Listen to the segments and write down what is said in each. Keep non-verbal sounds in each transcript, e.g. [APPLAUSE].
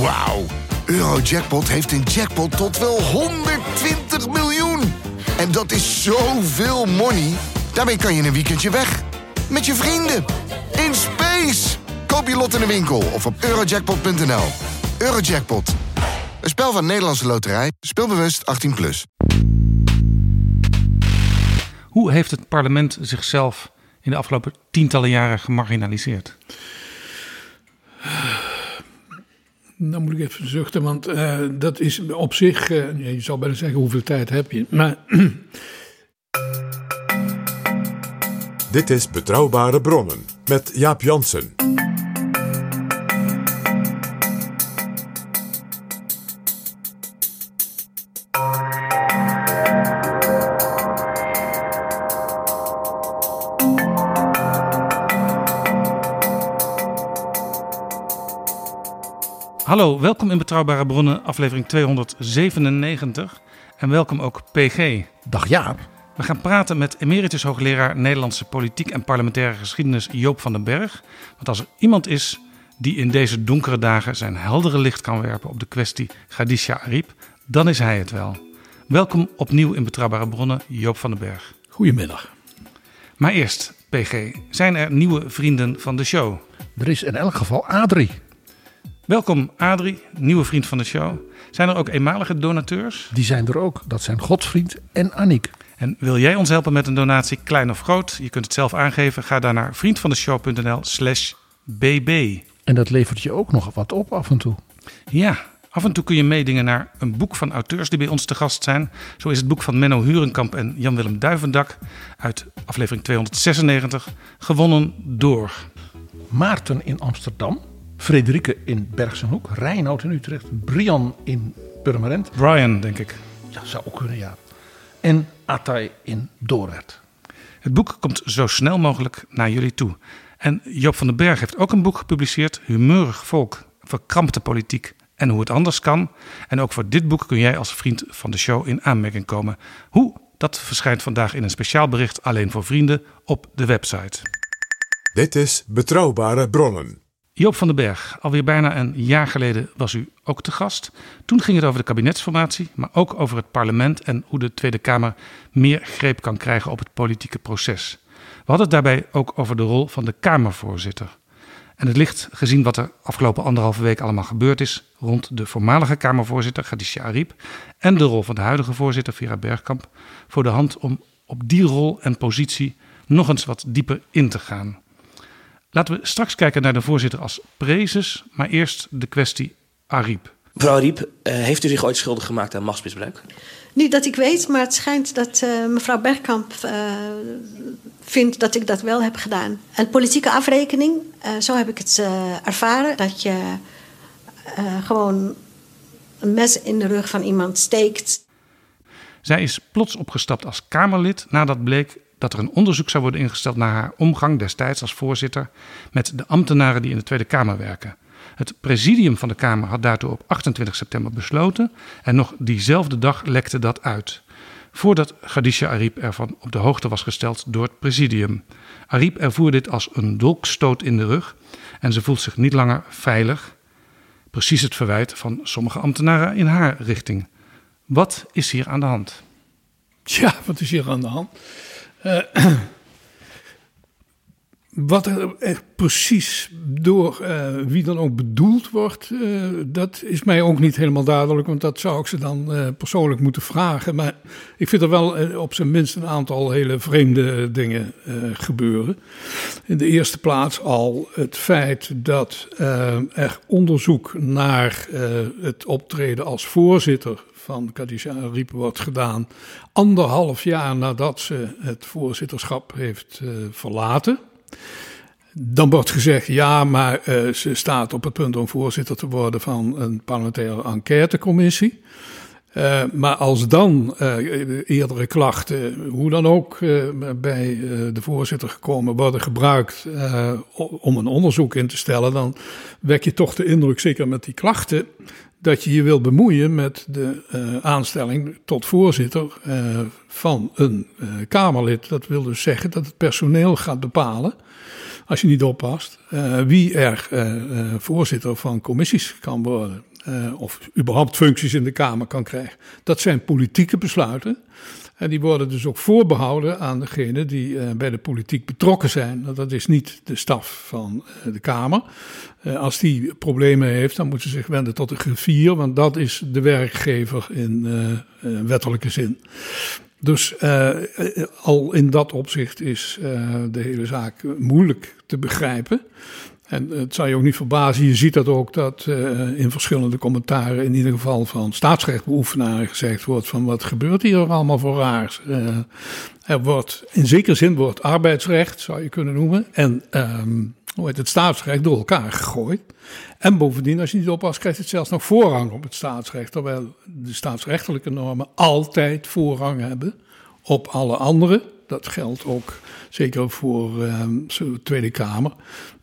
Wauw. Eurojackpot heeft een jackpot tot wel 120 miljoen. En dat is zoveel money. Daarmee kan je een weekendje weg. Met je vrienden. In space. Koop je lot in de winkel of op eurojackpot.nl. Eurojackpot. Een spel van Nederlandse Loterij. Speelbewust 18+. Plus. Hoe heeft het parlement zichzelf in de afgelopen tientallen jaren gemarginaliseerd? Dan moet ik even zuchten, want eh, dat is op zich, eh, je zou bijna zeggen hoeveel tijd heb je. Maar Dit is Betrouwbare Bronnen met Jaap Jansen. Hallo, welkom in Betrouwbare Bronnen, aflevering 297. En welkom ook PG. Dag Jaap. We gaan praten met emeritus hoogleraar Nederlandse politiek en parlementaire geschiedenis Joop van den Berg. Want als er iemand is die in deze donkere dagen zijn heldere licht kan werpen op de kwestie Khadija Ariep, dan is hij het wel. Welkom opnieuw in Betrouwbare Bronnen, Joop van den Berg. goedemiddag. Maar eerst, PG, zijn er nieuwe vrienden van de show? Er is in elk geval Adrie. Welkom Adrie, nieuwe vriend van de show. Zijn er ook eenmalige donateurs? Die zijn er ook. Dat zijn Godsvriend en Anniek. En wil jij ons helpen met een donatie, klein of groot? Je kunt het zelf aangeven. Ga dan naar vriendvandeshow.nl slash bb. En dat levert je ook nog wat op af en toe. Ja, af en toe kun je meedingen naar een boek van auteurs die bij ons te gast zijn. Zo is het boek van Menno Hurenkamp en Jan-Willem Duivendak uit aflevering 296 gewonnen door... Maarten in Amsterdam. Frederike in Bergsenhoek. Reinoud in Utrecht. Brian in Purmerend. Brian, denk ik. Ja, zou ook kunnen, ja. En Atay in Dordrecht. Het boek komt zo snel mogelijk naar jullie toe. En Joop van den Berg heeft ook een boek gepubliceerd, Humeurig Volk, verkrampte politiek en hoe het anders kan. En ook voor dit boek kun jij als vriend van de show in aanmerking komen. Hoe? Dat verschijnt vandaag in een speciaal bericht alleen voor vrienden op de website. Dit is Betrouwbare Bronnen. Joop van den Berg, alweer bijna een jaar geleden was u ook te gast. Toen ging het over de kabinetsformatie, maar ook over het parlement en hoe de Tweede Kamer meer greep kan krijgen op het politieke proces. We hadden het daarbij ook over de rol van de Kamervoorzitter. En het ligt, gezien wat er afgelopen anderhalve week allemaal gebeurd is rond de voormalige Kamervoorzitter Khadija Ariep en de rol van de huidige voorzitter Vera Bergkamp, voor de hand om op die rol en positie nog eens wat dieper in te gaan. Laten we straks kijken naar de voorzitter als prezes, maar eerst de kwestie Ariep. Mevrouw Riep, eh, heeft u zich ooit schuldig gemaakt aan machtsmisbruik? Niet dat ik weet, maar het schijnt dat eh, mevrouw Bergkamp eh, vindt dat ik dat wel heb gedaan. Een politieke afrekening, eh, zo heb ik het eh, ervaren. Dat je eh, gewoon een mes in de rug van iemand steekt. Zij is plots opgestapt als Kamerlid nadat bleek dat er een onderzoek zou worden ingesteld naar haar omgang destijds als voorzitter met de ambtenaren die in de Tweede Kamer werken. Het presidium van de Kamer had daartoe op 28 september besloten en nog diezelfde dag lekte dat uit. Voordat Khadija Ariep ervan op de hoogte was gesteld door het presidium. Ariep ervoer dit als een dolkstoot in de rug en ze voelt zich niet langer veilig. Precies het verwijt van sommige ambtenaren in haar richting. Wat is hier aan de hand? Tja, wat is hier aan de hand? Eh, [CLEARS THROAT] wat er precies door eh, wie dan ook bedoeld wordt, eh, dat is mij ook niet helemaal duidelijk, want dat zou ik ze dan persoonlijk moeten vragen. Maar ik vind er wel op zijn minst een aantal hele vreemde dingen gebeuren. In de eerste plaats al het feit dat er onderzoek naar het optreden als voorzitter van Khadija Ariep wordt gedaan. Anderhalf jaar nadat ze het voorzitterschap heeft eh, verlaten. Dan wordt gezegd, ja, maar eh, ze staat op het punt om voorzitter te worden van een parlementaire enquêtecommissie. Eh, maar als dan eerdere klachten, hoe dan ook, bij de voorzitter gekomen worden gebruikt om een onderzoek in te stellen, dan wek je toch de indruk, zeker met die klachten, dat je je wil bemoeien met de eh, aanstelling tot voorzitter eh, van een eh, Kamerlid. Dat wil dus zeggen dat het personeel gaat bepalen als je niet oppast, wie er voorzitter van commissies kan worden. of überhaupt functies in de Kamer kan krijgen. Dat zijn politieke besluiten. En die worden dus ook voorbehouden aan degenen die bij de politiek betrokken zijn. Dat is niet de staf van de Kamer. Uh, als die problemen heeft, dan moet ze zich wenden tot de griffier, want dat is de werkgever in wettelijke zin. Dus al in dat opzicht is de hele zaak moeilijk te begrijpen. En het zou je ook niet verbazen, je ziet dat ook dat uh, in verschillende commentaren, in ieder geval van staatsrechtbeoefenaren, gezegd wordt van wat gebeurt hier allemaal voor raars. Uh, er wordt, in zekere zin wordt arbeidsrecht, zou je kunnen noemen, en um, hoe het staatsrecht door elkaar gegooid. En bovendien, als je niet oppast, krijgt het zelfs nog voorrang op het staatsrecht, terwijl de staatsrechtelijke normen altijd voorrang hebben op alle andere. Dat geldt ook zeker voor de Tweede Kamer,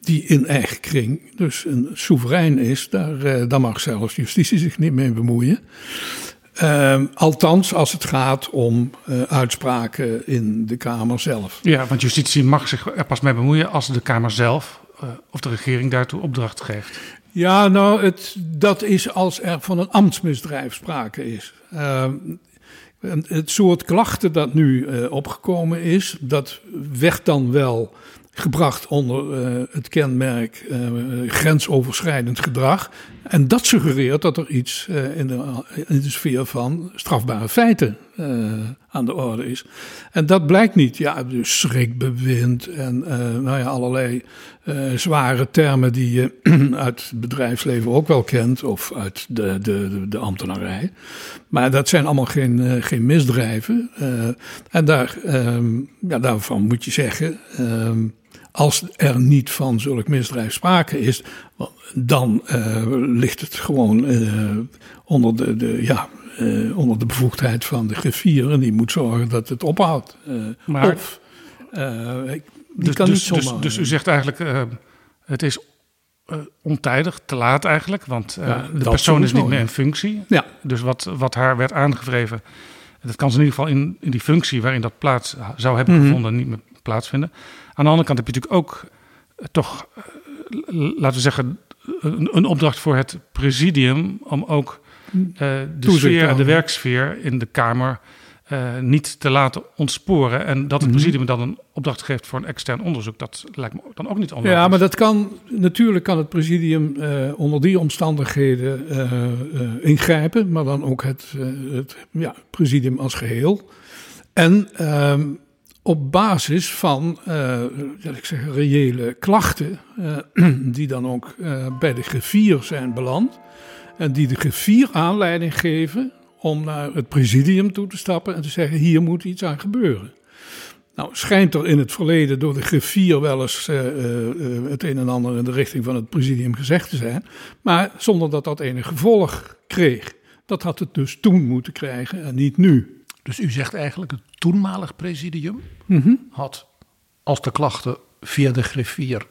die in eigen kring dus een soeverein is. Daar, daar mag zelfs justitie zich niet mee bemoeien. Uh, althans, als het gaat om uh, uitspraken in de Kamer zelf. Ja, want justitie mag zich er pas mee bemoeien als de Kamer zelf uh, of de regering daartoe opdracht geeft. Ja, nou, het, dat is als er van een ambtsmisdrijf sprake is. Uh, het soort klachten dat nu uh, opgekomen is, dat werd dan wel gebracht onder uh, het kenmerk grensoverschrijdend gedrag. En dat suggereert dat er iets in de, in, de, sfeer van strafbare feiten aan de orde is. En dat blijkt niet. Ja, dus schrikbewind en nou ja, allerlei zware termen die je [CLEARS THROAT] uit het bedrijfsleven ook wel kent, of uit de, de, de, ambtenarij. Maar dat zijn allemaal geen, geen misdrijven. en daar, um, ja, daarvan moet je zeggen. Um, als er niet van zulk misdrijf sprake is, dan uh, ligt het gewoon uh, onder, de, de, ja, uh, onder de bevoegdheid van de griffier. En die moet zorgen dat het ophoudt. maar, of, dus, kan dus, niet dus, dus, u zegt eigenlijk, het is ontijdig, te laat eigenlijk. Want ja, de persoon is niet meer in functie. Ja. Dus wat, wat haar werd aangevreven, dat kan ze in ieder geval in, in die functie waarin dat plaats zou hebben mm -hmm. gevonden niet meer plaatsvinden. Aan de andere kant heb je natuurlijk ook uh, toch, uh, laten we zeggen, een, opdracht voor het presidium om ook uh, de sfeer en de werksfeer in de Kamer niet te laten ontsporen. En dat het presidium dan een opdracht geeft voor een extern onderzoek, dat lijkt me dan ook niet onlogisch. Ja, maar dat kan, natuurlijk kan het presidium onder die omstandigheden ingrijpen, maar dan ook het, het ja, presidium als geheel. En ehm, op basis van uh, ik zeg, reële klachten, uh, [CLEARS THROAT] die dan ook uh, bij de griffier zijn beland. En die de griffier aanleiding geven om naar het presidium toe te stappen en te zeggen: hier moet iets aan gebeuren. Nou, schijnt er in het verleden door de griffier wel eens het een en ander in de richting van het presidium gezegd te zijn, maar zonder dat dat enig gevolg kreeg. Dat had het dus toen moeten krijgen en niet nu. Dus u zegt eigenlijk het toenmalig presidium mm -hmm. had, als de klachten via de griffier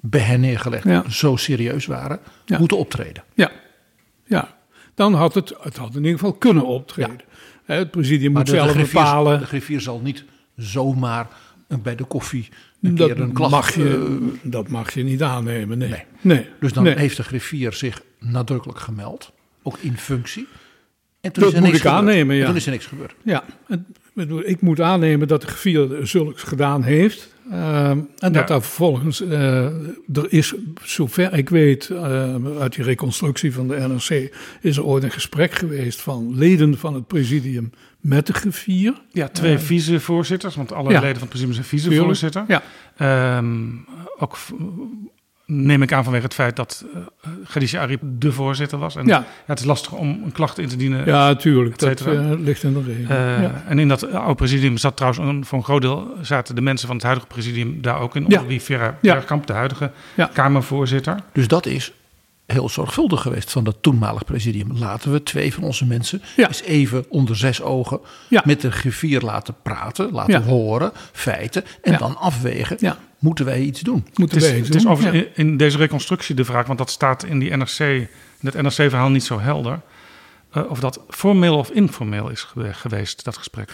bij hen neergelegd ja. zo serieus waren, ja. moeten optreden. Ja, ja. dan had het, het had in ieder geval kunnen optreden. Ja. Het presidium moet de, zelf de griffier, bepalen. De griffier zal niet zomaar bij de koffie een dat keer een klacht... Mag je, uh, dat mag je niet aannemen, nee. nee. nee. Dus dan nee. heeft de griffier zich nadrukkelijk gemeld, ook in functie. En toen dat is er moet ik gebeurd. aannemen, ja. Toen is er niks gebeurd. Ja, ik moet aannemen dat de griffier zulks gedaan heeft. Uh, en ja. dat daar vervolgens, uh, er is, zover ik weet, uh, uit die reconstructie van de NRC, is er ooit een gesprek geweest van leden van het presidium met de griffier. Ja, twee vicevoorzitters, want alle ja. leden van het presidium zijn vicevoorzitter. Ja. Um, ook neem ik aan vanwege het feit dat uh, Khadija Ariep de voorzitter was. En ja. ja. het is lastig om een klacht in te dienen. Ja, natuurlijk. Dat uh, ligt in de regel. Uh, ja. En in dat oude presidium zat trouwens, een, voor een groot deel zaten de mensen van het huidige presidium daar ook in. Onder wie Vera Bergkamp, de huidige Kamervoorzitter. Dus dat is heel zorgvuldig geweest van dat toenmalig presidium. Laten we twee van onze mensen eens even onder zes ogen met de griffier laten praten, laten horen, feiten en dan afwegen moeten wij iets doen? Moeten het is, wij iets het is doen? over, in, in, deze reconstructie de vraag, want dat staat in die NRC, in het NRC-verhaal niet zo helder. uh, of dat formeel of informeel is geweest, dat gesprek.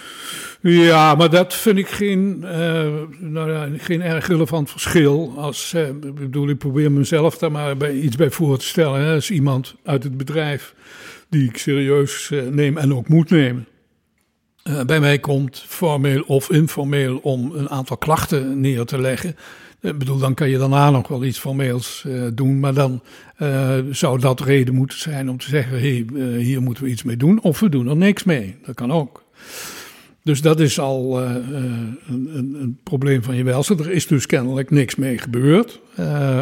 Ja, maar dat vind ik geen, uh, nou ja, geen erg relevant verschil. Als, uh, ik bedoel, ik probeer mezelf daar maar bij, iets bij voor te stellen. Hè, als iemand uit het bedrijf die ik serieus neem en ook moet nemen. Bij mij komt, formeel of informeel, om een aantal klachten neer te leggen. Ik bedoel, dan kan je daarna nog wel iets formeels uh, doen. Maar dan uh, zou dat reden moeten zijn om te zeggen: hé, hey, hier moeten we iets mee doen. Of we doen er niks mee. Dat kan ook. Dus dat is al een, een, een, probleem van je welzijn. Er is dus kennelijk niks mee gebeurd.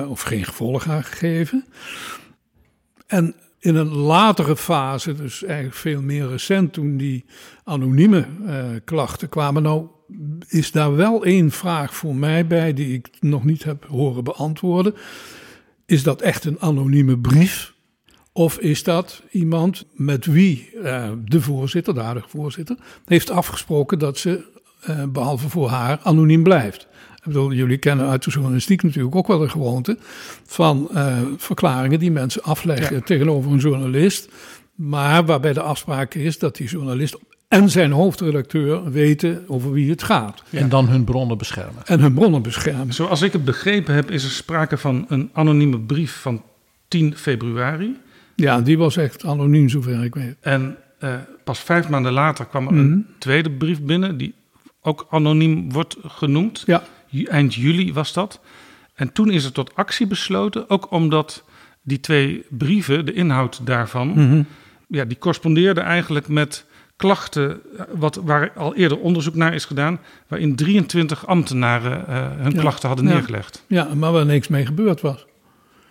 of geen gevolg aangegeven. En in een latere fase, dus eigenlijk veel meer recent, toen die anonieme klachten kwamen. Nou, is daar wel één vraag voor mij bij die ik nog niet heb horen beantwoorden. Is dat echt een anonieme brief? Of is dat iemand met wie uh, de voorzitter, de huidige voorzitter, heeft afgesproken dat ze, uh, behalve voor haar, anoniem blijft? Ik bedoel, jullie kennen uit de journalistiek natuurlijk ook wel de gewoonte van uh, verklaringen die mensen afleggen ja. tegenover een journalist. Maar waarbij de afspraak is dat die journalist en zijn hoofdredacteur weten over wie het gaat. En dan hun bronnen beschermen. En hun bronnen beschermen. Zoals ik het begrepen heb, is er sprake van een anonieme brief van 10 februari. Ja, die was echt anoniem, zover ik weet. En uh, pas vijf maanden later kwam er mm -hmm. een tweede brief binnen, die ook anoniem wordt genoemd. Ja. Eind juli was dat. En toen is er tot actie besloten, ook omdat die twee brieven, de inhoud daarvan, mm -hmm. ja, die correspondeerde eigenlijk met klachten, wat, waar al eerder onderzoek naar is gedaan, waarin 23 ambtenaren uh, hun ja, klachten hadden ja, neergelegd. Ja, maar waar niks mee gebeurd was.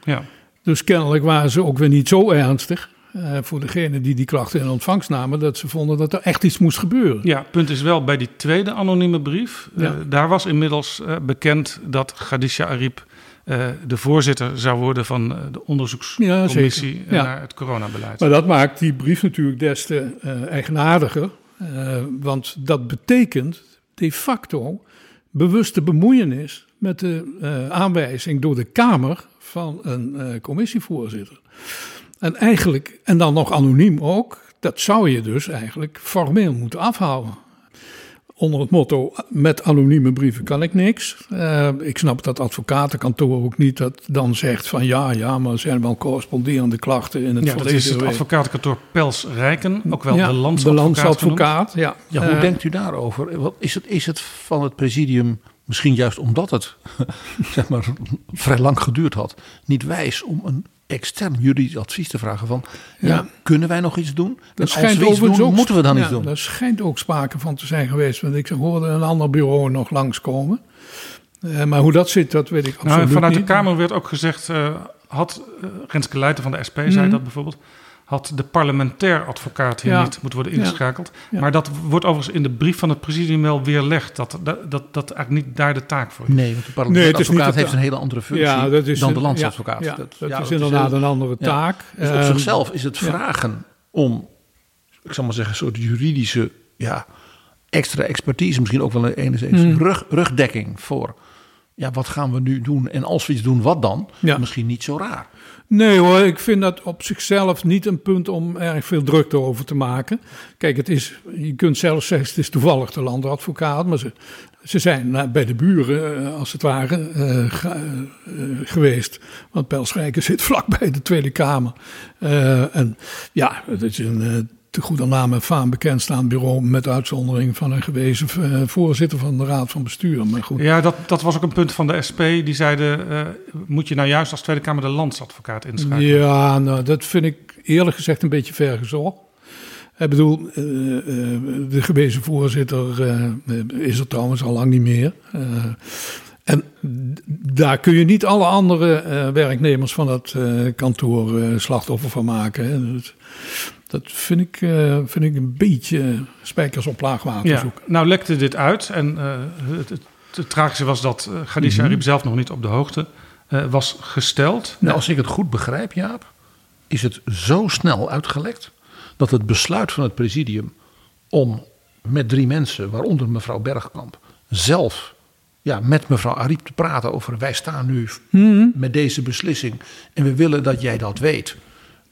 Ja. Dus kennelijk waren ze ook weer niet zo ernstig. Uh, voor degene die die klachten in ontvangst namen, dat ze vonden dat er echt iets moest gebeuren. Ja, punt is wel bij die tweede anonieme brief. Uh, daar was inmiddels bekend dat Khadija Ariep de voorzitter zou worden van de onderzoekscommissie ja, ja. naar het coronabeleid. Maar dat maakt die brief natuurlijk des te eigenaardiger. Want dat betekent de facto bewuste bemoeienis met de aanwijzing door de Kamer van een commissievoorzitter. En eigenlijk, en dan nog anoniem ook, dat zou je dus eigenlijk formeel moeten afhouden onder het motto: met anonieme brieven kan ik niks. Uh, ik snap dat advocatenkantoor ook niet dat dan zegt van ja, ja, maar er zijn wel corresponderende klachten in het ja, verleden. Dat is het advocatenkantoor Pels Rijken, ook wel ja, de landsadvocaat. De landsadvocaat, ja. ja. Hoe uh, denkt u daarover? Wat is, het, is het van het presidium, misschien juist omdat het [LAUGHS] zeg maar, vrij lang geduurd had, niet wijs om een extern juridisch advies te vragen van, ja, ja kunnen wij nog iets doen? Dat en als we iets doen, ook, moeten we dan ja, iets doen? Er schijnt ook sprake van te zijn geweest, want ik hoorde een ander bureau nog langskomen. Uh, maar hoe dat zit, dat weet ik absoluut nou, vanuit niet. de Kamer werd ook gezegd, uh, had uh, Renske Leijten van de SP, mm -hmm. zei dat bijvoorbeeld, had de parlementair advocaat hier Ja. niet moeten worden ingeschakeld. Ja. Maar dat wordt overigens in de brief van het presidium wel weerlegd, dat dat, dat, dat eigenlijk niet daar de taak voor is. Nee, want de Nee, niet advocaat heeft een hele andere functie Ja, dat is dan de landsadvocaat. Ja, ja, dat ja, is inderdaad een andere ja. taak. Dus op Ehm, zichzelf is het ja. vragen om, ik zal maar zeggen, een soort juridische ja, extra expertise, misschien ook wel een enigszins Hmm. rug, rugdekking voor. Ja, wat gaan we nu doen? En als we iets doen, wat dan? Ja. Misschien niet zo raar. Nee hoor, ik vind dat op zichzelf niet een punt om erg veel drukte over te maken. Kijk, het is, je kunt zelfs zeggen, het is toevallig de landadvocaat, maar ze, ze zijn eh, bij de buren, eh, als het ware, eh, ge- geweest. Want Pelsrijken zit [LAUGHS] vlakbij de Tweede Kamer. En ja, het is een te goede naam en faam bekend staand bureau met uitzondering van een gewezen eh, voorzitter van de Raad van Bestuur. Maar goed. Ja, dat, dat was ook een punt van de SP. Die zeiden, eh, moet je nou juist als Tweede Kamer de landsadvocaat inschakelen? Ja, nou, dat vind ik eerlijk gezegd een beetje ver gezocht. Ik bedoel, eh, de gewezen voorzitter is er trouwens al lang niet meer. En daar kun je niet alle andere werknemers van dat kantoor slachtoffer van maken. Hè. Dat, dat vind, ik, eh, vind ik een beetje spijkers op laag water Ja, zoeken. nou lekte dit uit en eh, het, het, het tragische was dat uh, Khadija Mhm. Ariep zelf nog niet op de hoogte eh, was gesteld. Nou, als ik het goed begrijp, Jaap, is het zo snel uitgelekt dat het besluit van het presidium om met drie mensen, waaronder mevrouw Bergkamp, zelf ja, met mevrouw Ariep te praten over wij staan nu met deze beslissing en we willen dat jij dat weet.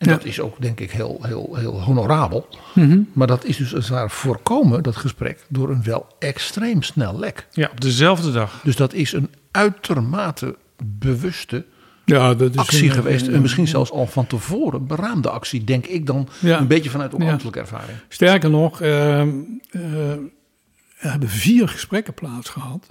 En dat is ook denk ik heel, heel, heel honorabel. Mhm. Maar dat is dus als het ware voorkomen, dat gesprek, door een wel extreem snel lek. Ja, op dezelfde dag. Dus dat is een uitermate bewuste ja, dat is actie geweest. en misschien zelfs al van tevoren beraamde actie, denk ik dan. Een beetje vanuit ambtelijke ervaring. Sterker nog, uh, uh, er hebben vier gesprekken plaats gehad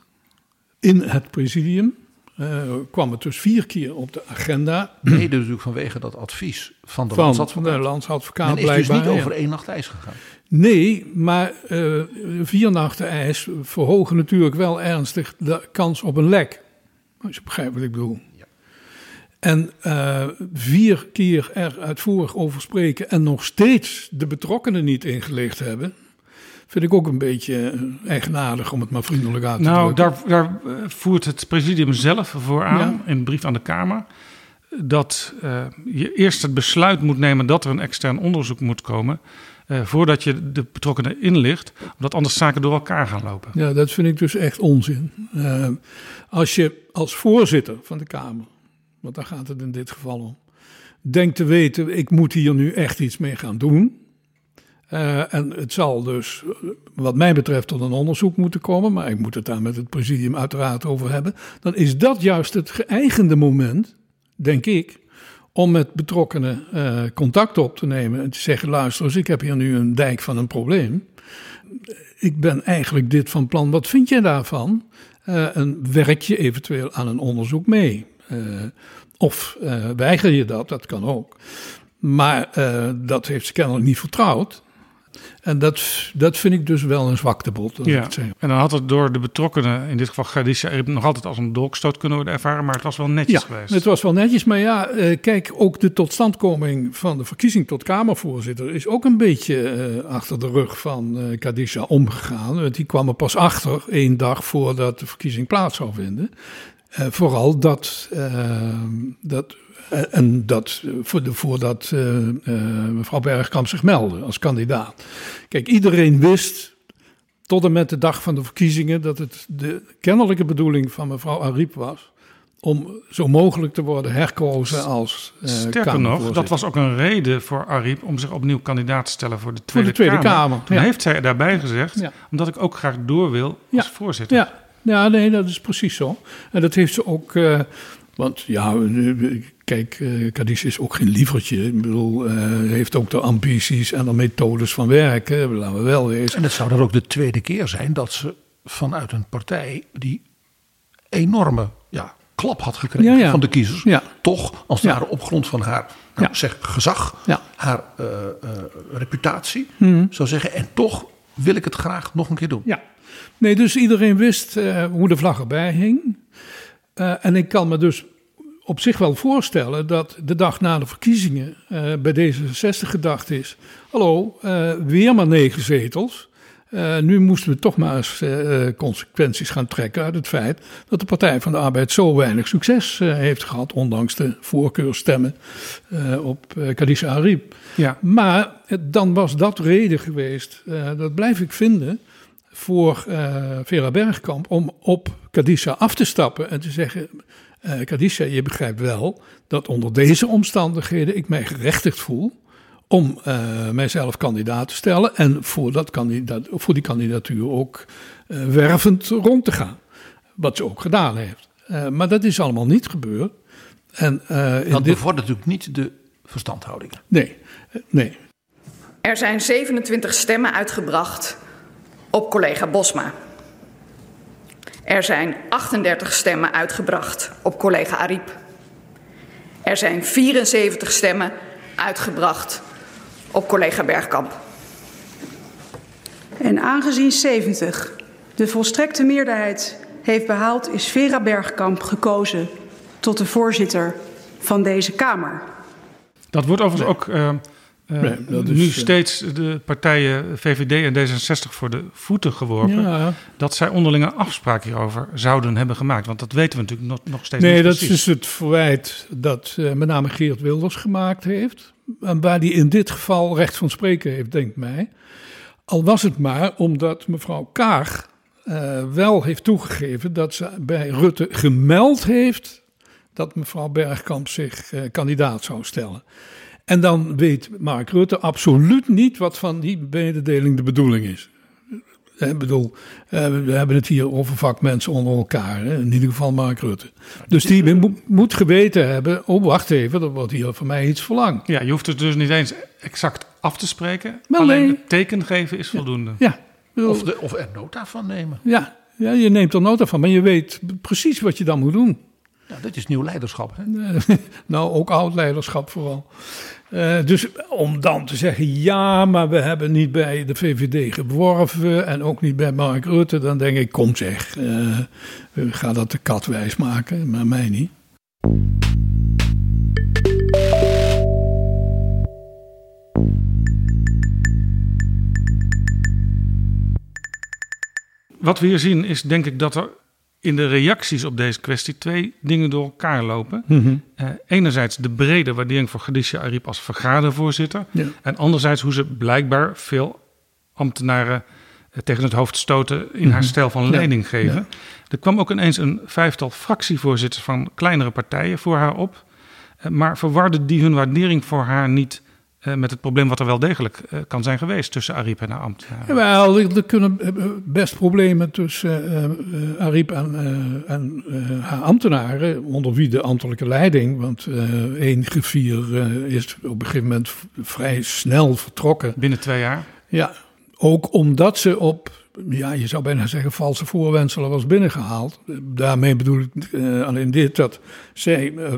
in het presidium. Uh, kwam het dus vier keer op de agenda. Mede natuurlijk vanwege dat advies van de van landsadvocaat. de landsadvocaat En is dus niet over één nacht ijs gegaan. Nee, maar uh, vier nachten ijs verhogen natuurlijk wel ernstig de kans op een lek. Als je begrijpt wat ik bedoel. Ja. En uh, vier keer er uitvoerig over spreken en nog steeds de betrokkenen niet ingelicht hebben. Vind ik ook een beetje eigenaardig om het maar vriendelijk uit te nou, drukken. Nou, daar, daar voert het presidium zelf voor aan in een brief aan de Kamer. Dat uh, je eerst het besluit moet nemen dat er een extern onderzoek moet komen. Uh, voordat je de betrokkenen inlicht, omdat anders zaken door elkaar gaan lopen. Ja, dat vind ik dus echt onzin. Uh, als je als voorzitter van de Kamer, want daar gaat het in dit geval om, denkt te weten: ik moet hier nu echt iets mee gaan doen. Uh, en het zal dus, wat mij betreft, tot een onderzoek moeten komen. Maar ik moet het daar met het presidium uiteraard over hebben. Dan is dat juist het geëigende moment, denk ik, om met betrokkenen uh, contact op te nemen. En te zeggen: luister eens, ik heb hier nu een dijk van een probleem. Ik ben eigenlijk dit van plan. Wat vind jij daarvan? En werk je eventueel aan een onderzoek mee? of weiger je dat? Dat kan ook. Maar dat heeft ze kennelijk niet vertrouwd. En dat, dat vind ik dus wel een zwaktebod. Ja. En dan had het door de betrokkenen, in dit geval Gadisha, nog altijd als een dolkstoot kunnen worden ervaren, maar het was wel netjes ja, geweest. Het was wel netjes, maar ja, eh, kijk, ook de totstandkoming van de verkiezing tot Kamervoorzitter is ook een beetje uh, achter de rug van uh, Kadisha omgegaan. Want die kwam er pas achter, één dag voordat de verkiezing plaats zou vinden. vooral dat, dat eh, en dat voordat uh, uh, mevrouw Bergkamp zich meldde als kandidaat. Kijk, iedereen wist tot en met de dag van de verkiezingen dat het de kennelijke bedoeling van mevrouw Ariep was om zo mogelijk te worden herkozen als uh, Sterker nog, dat was ook een reden voor Ariep om zich opnieuw kandidaat te stellen voor de Tweede, voor de tweede Kamer. Kamer. Toen heeft zij daarbij gezegd, ja. omdat ik ook graag door wil als ja. voorzitter. Ja. ja, nee, dat is precies zo. En dat heeft ze ook... Uh, want ja, kijk, Cadiz is ook geen lievertje. Ik bedoel, uh, heeft ook de ambities en de methodes van werken. Laten we wel wezen. En het zou dan ook de tweede keer zijn dat ze vanuit een partij die enorme ja, klap had gekregen ja, ja. van de kiezers. Ja. Toch, als het ware op grond van haar nou, zeg, gezag, haar uh, reputatie, Mhm. zou zeggen. En toch wil ik het graag nog een keer doen. Ja, nee, dus iedereen wist hoe de vlag erbij hing. Uh, en ik kan me dus op zich wel voorstellen dat de dag na de verkiezingen uh, bij D66 gedacht is: hallo, uh, weer maar negen zetels. nu moesten we toch maar eens consequenties gaan trekken uit het feit dat de Partij van de Arbeid zo weinig succes heeft gehad, ondanks de voorkeurstemmen op Kadisha Ariep. Ja. Maar dan was dat reden geweest, dat blijf ik vinden, voor Vera Bergkamp om op Kadisha af te stappen en te zeggen: uh, Kadisha, je begrijpt wel dat onder deze omstandigheden ik mij gerechtigd voel om uh, mijzelf kandidaat te stellen en voor, dat kandidaat, voor die kandidatuur ook uh, wervend rond te gaan. Wat ze ook gedaan heeft. maar dat is allemaal niet gebeurd. En, dat dit... bevordert natuurlijk niet de verstandhoudingen. Nee, nee. Er zijn 27 stemmen uitgebracht op collega Bosma. Er zijn 38 stemmen uitgebracht op collega Ariep. Er zijn 74 stemmen uitgebracht op collega Bergkamp. En aangezien 70 de volstrekte meerderheid heeft behaald, is Vera Bergkamp gekozen tot de voorzitter van deze Kamer. Dat wordt overigens ook uh, uh, nee, nu is, steeds de partijen VVD en D66 voor de voeten geworpen. Ja. Dat zij onderlinge afspraken hierover zouden hebben gemaakt. Want dat weten we natuurlijk nog, nog steeds nee, niet dat precies. is dus het verwijt dat uh, met name Geert Wilders gemaakt heeft. En waar die in dit geval recht van spreken heeft, denkt mij. Al was het maar omdat mevrouw Kaag uh, wel heeft toegegeven dat ze bij Rutte gemeld heeft dat mevrouw Bergkamp zich uh, kandidaat zou stellen. En dan weet Mark Rutte absoluut niet wat van die mededeling de bedoeling is. Ik bedoel, eh, we hebben het hier over vakmensen onder elkaar. Hè? In ieder geval Mark Rutte. Dus die moet geweten hebben, oh wacht even, er wordt hier van mij iets verlangd. Ja, je hoeft het dus niet eens exact af te spreken. Maar alleen het teken geven is voldoende. Ja. of, de, of er nota van nemen. Ja, ja, je neemt er nota van, maar je weet precies wat je dan moet doen. Ja, dit is nieuw leiderschap. Hè? [LAUGHS] nou, ook oud leiderschap vooral. Uh, dus om dan te zeggen, ja, maar we hebben niet bij de VVD geworven en ook niet bij Mark Rutte, dan denk ik, kom zeg, uh, ga dat de kat wijs maken, maar mij niet. Wat we hier zien is denk ik dat er in de reacties op deze kwestie twee dingen door elkaar lopen. Mm enerzijds de brede waardering voor Khadija Ariep als vergadervoorzitter. En anderzijds hoe ze blijkbaar veel ambtenaren eh, tegen het hoofd stoten in haar mhm. stijl van leiding geven. Er kwam ook ineens een vijftal fractievoorzitters van kleinere partijen voor haar op. Eh, maar verwarde die hun waardering voor haar niet met het probleem wat er wel degelijk uh, kan zijn geweest tussen Ariep en haar ambtenaren. Wel, er kunnen best problemen tussen Ariep en, en haar ambtenaren, onder wie de ambtelijke leiding. Want één griffier is op een gegeven moment vrij snel vertrokken. Binnen twee jaar? Ja, ook omdat ze op ja, je zou bijna zeggen, valse voorwenselen was binnengehaald. Daarmee bedoel ik uh, alleen dit, dat zij, uh,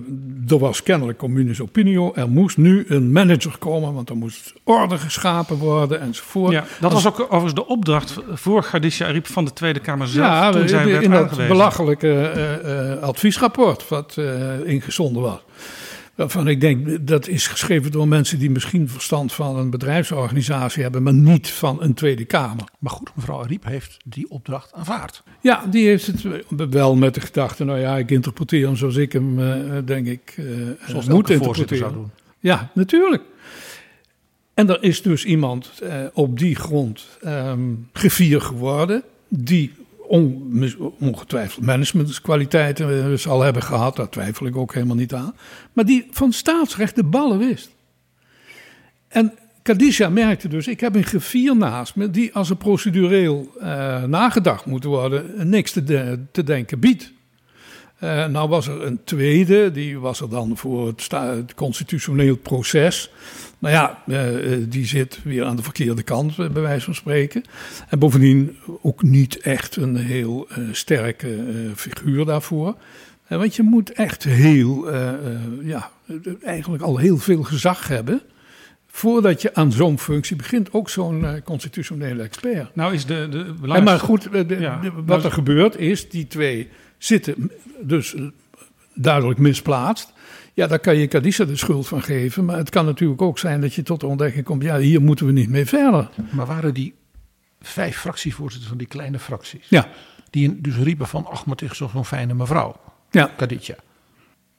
er was kennelijk communis opinio, er moest nu een manager komen, want er moest orde geschapen worden enzovoort. Ja, dat was ook overigens de opdracht voor Gardisha Ariep van de Tweede Kamer zelf, ja, toen zij werd in aangewezen. dat belachelijke uh, adviesrapport wat ingezonden was. Waarvan ik denk, dat is geschreven door mensen die misschien verstand van een bedrijfsorganisatie hebben, maar niet van een Tweede Kamer. Maar goed, mevrouw Riep heeft die opdracht aanvaard. Ja, die heeft het wel met de gedachte, nou ja, ik interpreteer hem zoals ik hem, uh, denk ik, uh, zoals moet interpreteren. zou doen. Ja, natuurlijk. En er is dus iemand uh, op die grond um, gevier geworden, die ongetwijfeld managementkwaliteiten zal hebben gehad, daar twijfel ik ook helemaal niet aan. Maar die van staatsrecht de ballen wist. En Kadisha merkte dus, ik heb een griffier naast me die als er procedureel uh, nagedacht moet worden, niks te, te denken biedt. Uh, nou was er een tweede, die was er dan voor het, het constitutioneel proces. Nou ja, uh, die zit weer aan de verkeerde kant, bij wijze van spreken. En bovendien ook niet echt een heel sterke figuur daarvoor. want je moet echt heel, ja, eigenlijk al heel veel gezag hebben voordat je aan zo'n functie begint, ook zo'n uh, constitutionele expert. Nou is de, de belangrijkste... Maar goed, de, wat er gebeurt is, die twee zitten dus duidelijk misplaatst. Ja, daar kan je Kadisa de schuld van geven. Maar het kan natuurlijk ook zijn dat je tot de ontdekking komt: ja, hier moeten we niet mee verder. Maar waren die vijf fractievoorzitters van die kleine fracties? Ja. Die dus riepen van: ach, maar het is zo'n fijne mevrouw. Ja. Kaditja.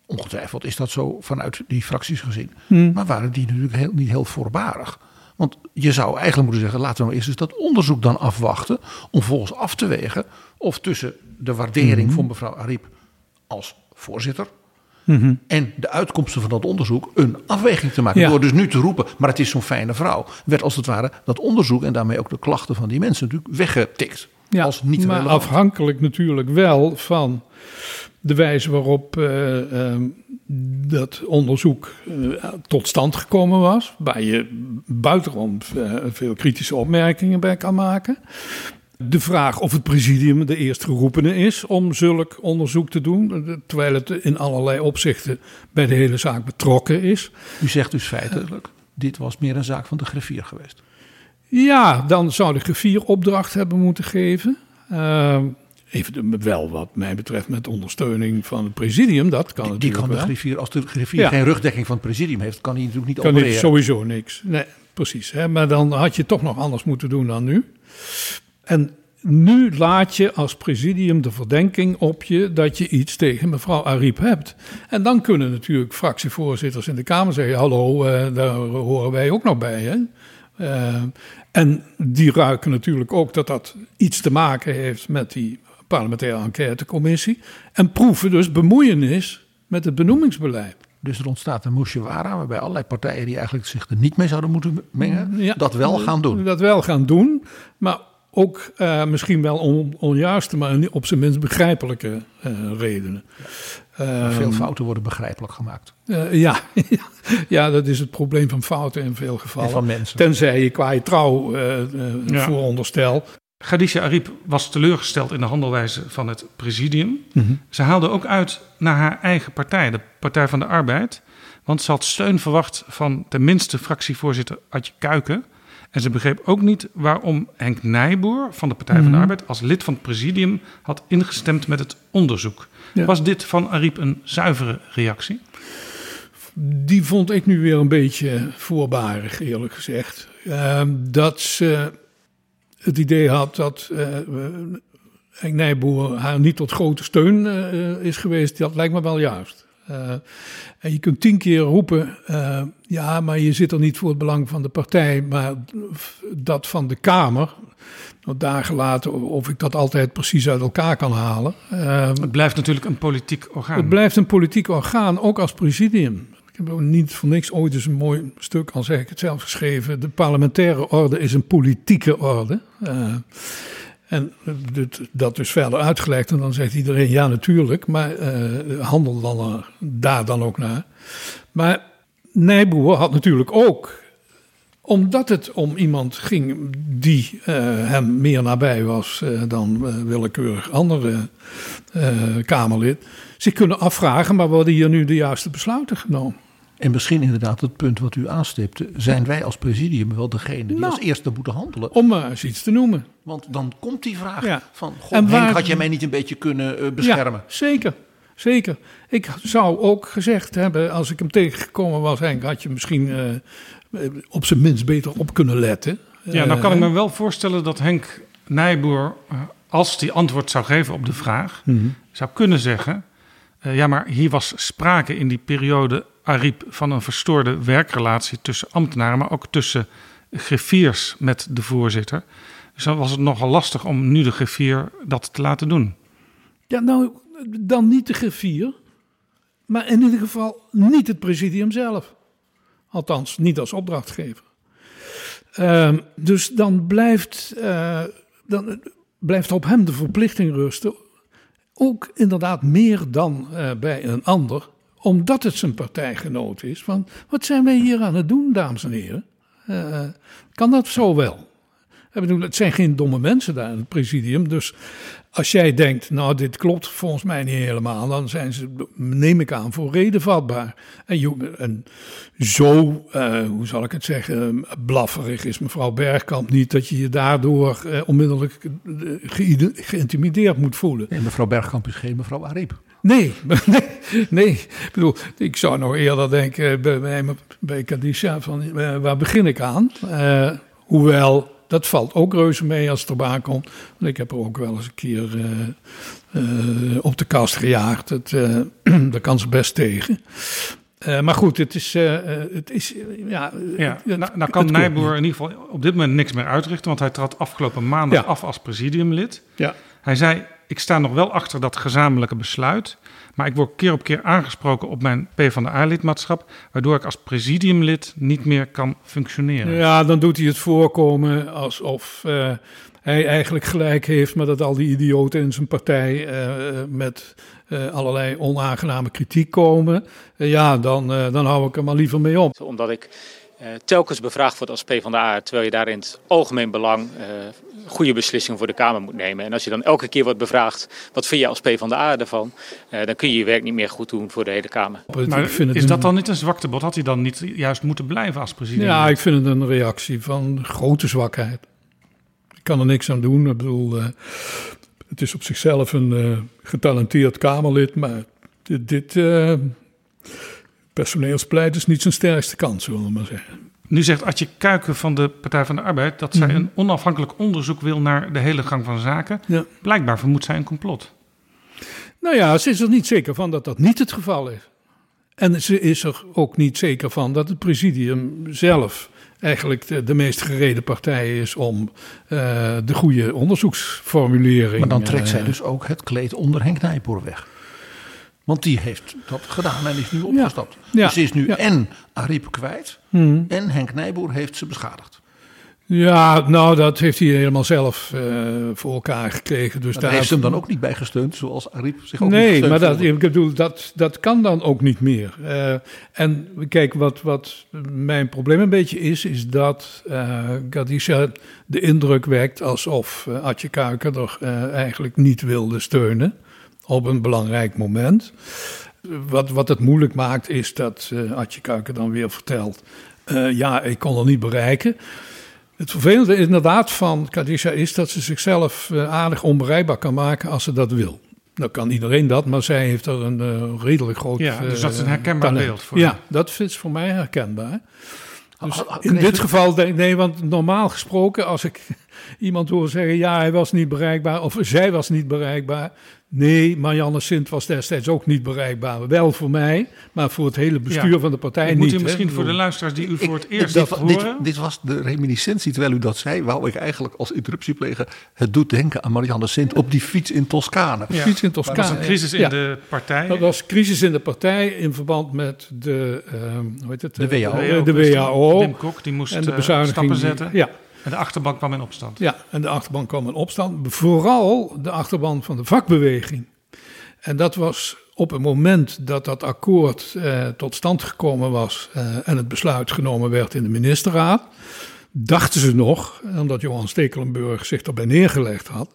Ongetwijfeld is dat zo vanuit die fracties gezien. Hmm. Maar waren die natuurlijk heel, niet heel voorbarig. Want je zou eigenlijk moeten zeggen: laten we nou eerst eens dat onderzoek dan afwachten. Om volgens af te wegen of tussen de waardering hmm. van mevrouw Ariep als voorzitter Mhm. En de uitkomsten van dat onderzoek een afweging te maken. Door dus nu te roepen, maar het is zo'n fijne vrouw. Werd als het ware dat onderzoek en daarmee ook de klachten van die mensen natuurlijk weggetikt. Ja, als niet maar afhankelijk natuurlijk wel van de wijze waarop uh, uh, dat onderzoek uh, tot stand gekomen was. Waar je buitengewoon veel kritische opmerkingen bij kan maken de vraag of het presidium de eerstgeroepene is om zulk onderzoek te doen, terwijl het in allerlei opzichten bij de hele zaak betrokken is. U zegt dus feitelijk, dit was meer een zaak van de griffier geweest. Ja, dan zou de griffier opdracht hebben moeten geven. Uh, even wel wat mij betreft met ondersteuning van het presidium, dat kan die, die kan de griffier, als de griffier geen rugdekking van het presidium heeft, kan hij natuurlijk niet kan opereren. Kan sowieso niks. Nee, precies. Hè? Maar dan had je toch nog anders moeten doen dan nu. En nu laat je als presidium de verdenking op je dat je iets tegen mevrouw Ariep hebt. En dan kunnen natuurlijk fractievoorzitters in de Kamer zeggen: Hallo, uh, daar horen wij ook nog bij. Hè? Uh, en die ruiken natuurlijk ook dat dat iets te maken heeft met die parlementaire enquêtecommissie. En proeven dus bemoeienis met het benoemingsbeleid. Dus er ontstaat een moeshewara waarbij allerlei partijen die eigenlijk zich er niet mee zouden moeten mengen, dat wel gaan doen. Dat wel gaan doen, maar ook uh, misschien wel on, onjuiste, maar op zijn minst begrijpelijke uh, redenen. Veel fouten worden begrijpelijk gemaakt. ja, [LAUGHS] ja, dat is het probleem van fouten in veel gevallen. van mensen. Tenzij je qua je trouw ja. vooronderstel. Khadija Ariep was teleurgesteld in de handelwijze van het presidium. Mm -hmm. Ze haalde ook uit naar haar eigen partij, de Partij van de Arbeid. Want ze had steun verwacht van tenminste fractievoorzitter Adje Kuiken. En ze begreep ook niet waarom Henk Nijboer van de Partij van de Mhm. Arbeid als lid van het presidium had ingestemd met het onderzoek. Ja. Was dit van Ariep een zuivere reactie? Die vond ik nu weer een beetje voorbarig, eerlijk gezegd. Uh, dat ze het idee had dat uh, Henk Nijboer haar niet tot grote steun uh, is geweest, dat lijkt me wel juist. Uh, en je kunt tien keer roepen, uh, ja, maar je zit er niet voor het belang van de partij, maar dat van de Kamer. Nou, daar gelaten of ik dat altijd precies uit elkaar kan halen. Uh, het blijft natuurlijk een politiek orgaan. Het blijft een politiek orgaan, ook als presidium. Ik heb ook niet voor niks ooit eens een mooi stuk, al zeg ik het zelf, geschreven. De parlementaire orde is een politieke orde. En dat dus verder uitgelegd. En dan zegt iedereen ja, natuurlijk. Maar uh, handel dan uh, daar dan ook naar. Maar Nijboer had natuurlijk ook. Omdat het om iemand ging die uh, hem meer nabij was dan willekeurig andere Kamerlid. zich kunnen afvragen: maar worden hier nu de juiste besluiten genomen? En misschien inderdaad het punt wat u aanstipte. Zijn wij als presidium wel degene die Nou, als eerste moeten handelen? Om maar eens iets te noemen. Want dan komt die vraag Ja. van... Goh, En waar- Henk, had jij mij niet een beetje kunnen eh, beschermen? Ja, zeker. Zeker. Ik zou ook gezegd hebben, als ik hem tegengekomen was, Henk, had je misschien eh, op zijn minst beter op kunnen letten. Ja, nou kan ik Eh, me wel voorstellen dat Henk Nijboer, eh, als hij antwoord zou geven op de vraag, Mhm. zou kunnen zeggen: eh, ja, maar hier was sprake in die periode, Ariep, van een verstoorde werkrelatie tussen ambtenaren, maar ook tussen griffiers met de voorzitter. Dus dan was het nogal lastig om nu de griffier dat te laten doen. Ja, nou, dan niet de griffier, maar in ieder geval niet het presidium zelf. Althans, niet als opdrachtgever. Ehm, dus dan blijft, eh, dan blijft op hem de verplichting rusten. Ook inderdaad meer dan eh, bij een ander, omdat het zijn partijgenoot is. Van, wat zijn wij hier aan het doen, dames en heren? Eh, kan dat zo wel? Ik bedoel, het zijn geen domme mensen daar in het presidium. Dus als jij denkt, nou, dit klopt volgens mij niet helemaal, dan zijn ze, neem ik aan, voor reden vatbaar. En, zo, eh, hoe zal ik het zeggen, blafferig is mevrouw Bergkamp niet dat je je daardoor eh, onmiddellijk geïntimideerd moet voelen. En mevrouw Bergkamp is geen mevrouw Ariep. Nee, [LAUGHS] nee, nee. Ik bedoel, ik zou nog eerder denken bij, bij, bij Kadisha van eh, waar begin ik aan? Eh, hoewel, dat valt ook reuze mee als het erbij komt. Want ik heb er ook wel eens een keer eh, eh, op de kast gejaagd. Het, eh, [CLEARS THROAT] daar kan ze best tegen. Eh, maar goed, het is, eh, eh, het is eh, ja, Ja, het- nou, nou kan Nijboer in ieder geval op dit moment niks meer uitrichten, want hij trad afgelopen maandag Ja. af als presidiumlid. Ja. Hij zei: Ik sta nog wel achter dat gezamenlijke besluit, maar ik word keer op keer aangesproken op mijn PvdA-lidmaatschap, waardoor ik als presidiumlid niet meer kan functioneren. Ja, dan doet hij het voorkomen alsof eh, hij eigenlijk gelijk heeft, maar dat al die idioten in zijn partij eh, met eh, allerlei onaangename kritiek komen. Ja, dan, eh, dan hou ik er maar liever mee op. Omdat ik telkens bevraagd word als PvdA, terwijl je daar in het algemeen belang eh, goede beslissingen voor de Kamer moet nemen. En als je dan elke keer wordt bevraagd, wat vind je als PvdA ervan? Eh, dan kun je je werk niet meer goed doen voor de hele Kamer. Maar is dat dan niet een zwaktebod? Had hij dan niet juist moeten blijven als presidium? Ja, ik vind het een reactie van grote zwakheid. Ik kan er niks aan doen. Ik bedoel, eh, het is op zichzelf een eh, getalenteerd Kamerlid, maar dit, dit eh, personeelsbeleid is niet zijn sterkste kant, zullen we maar zeggen. Nu zegt Adje Kuiken van de Partij van de Arbeid dat zij Mhm. een onafhankelijk onderzoek wil naar de hele gang van zaken. Ja. Blijkbaar vermoedt zij een complot. Nou ja, ze is er niet zeker van dat dat niet het geval is. En ze is er ook niet zeker van dat het presidium zelf eigenlijk de, de meest gereden partij is om eh, de goede onderzoeksformulering. Maar dan trekt zij eh, dus ook het kleed onder Henk Nijboer weg. Want die heeft dat gedaan en is nu opgestapt. Dus ze is nu en Ariep kwijt Hmm. en Henk Nijboer heeft ze beschadigd. Ja, nou, dat heeft hij helemaal zelf uh, voor elkaar gekregen. Dus maar daar heeft hem dan ook niet bij gesteund, zoals Ariep zich ook Nee, niet maar dat, voelde. ik bedoel, dat, dat kan dan ook niet meer. Uh, en kijk, wat, wat mijn probleem een beetje is, is dat uh, Gadisha de indruk wekt alsof Atje Kuiker er eigenlijk niet wilde steunen op een belangrijk moment. Wat, wat het moeilijk maakt, is dat uh, Atje Kuiker dan weer vertelt: ja, ik kon er niet bereiken. Het vervelende inderdaad van Kadisha is dat ze zichzelf uh, aardig onbereikbaar kan maken als ze dat wil. Nou kan iedereen dat, maar zij heeft er een uh, redelijk groot Ja, dus dat is een herkenbaar talent. beeld voor Ja, je. dat is voor mij herkenbaar. Dus in dit geval, denk, nee, want normaal gesproken, als ik [LAUGHS] iemand hoor zeggen, ja, hij was niet bereikbaar, of zij was niet bereikbaar. Nee, Marianne Sint was destijds ook niet bereikbaar. Wel voor mij, maar voor het hele bestuur Ja. van de partij Ik niet. moet u hè. misschien voor de luisteraars die u voor het eerst dit, dit dit, horen... dit was de reminiscentie, terwijl u dat zei, wou ik eigenlijk als interruptie plegen. Het doet denken aan Marianne Sint op die fiets in Toscane. Fiets in Er was Toscane. een crisis in Ja. de partij. Dat was crisis in de partij in verband met de, ehm, hoe heet het? De Eh, WHO. De, de WHO. Wim Kok die moest en de eh, bezuiniging. stappen die- zetten. Ja, En de achterbank kwam in opstand. ja, en de achterban kwam in opstand. Vooral de achterban van de vakbeweging. En dat was op het moment dat dat akkoord eh, tot stand gekomen was eh, en het besluit genomen werd in de ministerraad, dachten ze nog, omdat Johan Stekelenburg zich erbij neergelegd had,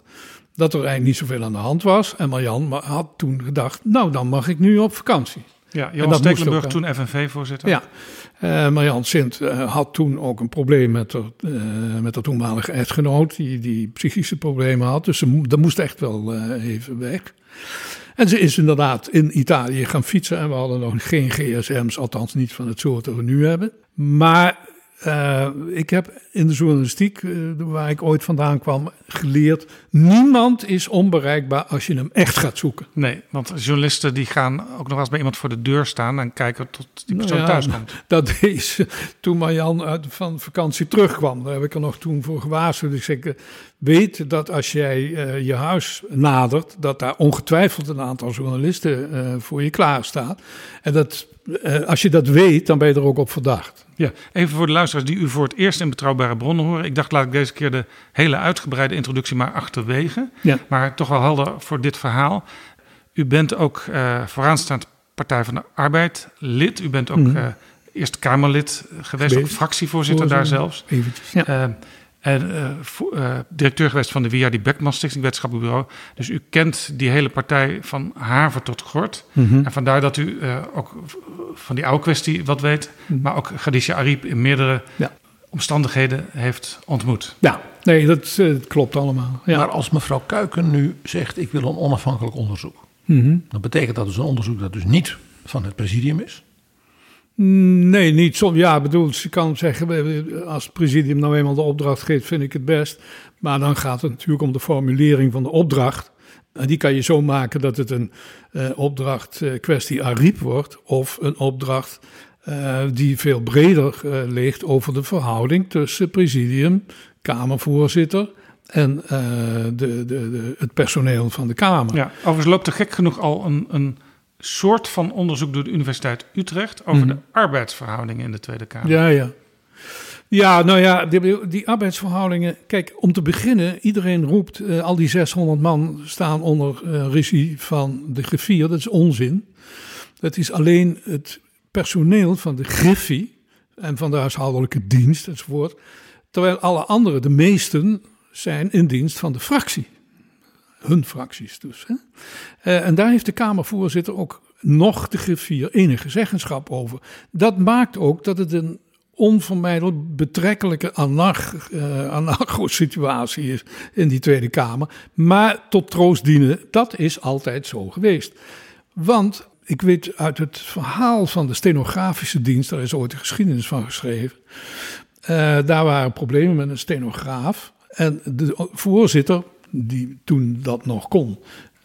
dat er eigenlijk niet zoveel aan de hand was. En Marjan ma- had toen gedacht, nou dan mag ik nu op vakantie. Ja, Johan Stekelenburg, toen FNV-voorzitter. Ja, eh Marjan Sint eh, had toen ook een probleem met haar, eh, met haar toenmalige echtgenoot, die, die psychische problemen had. Dus ze, dat moest echt wel even weg. En ze is inderdaad in Italië gaan fietsen en we hadden nog geen gsm's, althans niet van het soort dat we nu hebben. Maar eh, ik heb in de journalistiek, eh, waar ik ooit vandaan kwam, geleerd, niemand is onbereikbaar als je hem echt gaat zoeken. Nee, want journalisten die gaan ook nog eens bij iemand voor de deur staan en kijken tot die persoon Nou ja, thuis komt. Dat deed ze toen Marjan uit van vakantie terugkwam. Daar heb ik er nog toen voor gewaarschuwd. Ik zeg, eh, weet dat als jij eh, je huis nadert, dat daar ongetwijfeld een aantal journalisten eh, voor je klaarstaan. En dat, eh, als je dat weet, dan ben je er ook op verdacht. Ja, even voor de luisteraars die u voor het eerst in betrouwbare bronnen horen. Ik dacht, laat ik deze keer de hele uitgebreide introductie maar achterwege. Ja. Maar toch wel helder voor dit verhaal. U bent ook eh vooraanstaand Partij van de Arbeid lid. U bent ook Eerste Kamerlid geweest, ook fractievoorzitter daar zelfs. Eventjes, ja. Eh, en eh, eh, directeur geweest van de WIA, die Beckman Stichting Wetenschappelijk Bureau. Dus u kent die hele partij van haver tot gort. Mhm. En vandaar dat u eh, ook van die oude kwestie wat weet. Maar ook Khadija Ariep in meerdere Ja. omstandigheden heeft ontmoet. Ja, nee, dat, dat klopt allemaal. Ja. Maar als mevrouw Kuiken nu zegt: Ik wil een onafhankelijk onderzoek. Mhm. Dan betekent dat dus een onderzoek dat dus niet van het presidium is. Nee, niet zo. Ja, bedoel, ze kan zeggen, als het presidium nou eenmaal de opdracht geeft, vind ik het best. Maar dan gaat het natuurlijk om de formulering van de opdracht. En die kan je zo maken dat het een eh, opdracht eh, kwestie Ariep wordt. Of een opdracht eh, die veel breder ligt over de verhouding tussen presidium, Kamervoorzitter en de, de, het personeel van de Kamer. Ja, overigens loopt er gek genoeg al een, een soort van onderzoek door de Universiteit Utrecht over Mhm. de arbeidsverhoudingen in de Tweede Kamer. Ja, ja. Ja, nou ja, die, die arbeidsverhoudingen. Kijk, om te beginnen, iedereen roept, eh, al die 600 man staan onder eh, regie van de griffier. Dat is onzin. Dat is alleen het personeel van de griffie en van de huishoudelijke dienst enzovoort. Terwijl alle anderen, de meesten, zijn in dienst van de fractie. Hun fracties dus. Hè? Eh, en daar heeft de Kamervoorzitter ook nog de griffier enige zeggenschap over. Dat maakt ook dat het een onvermijdelijk betrekkelijke eh, anarcho-situatie is in die Tweede Kamer. Maar tot troost dienen, dat is altijd zo geweest. Want ik weet uit het verhaal van de stenografische dienst, daar is ooit een geschiedenis van geschreven. eh, daar waren problemen met een stenograaf. En de voorzitter, die toen dat nog kon,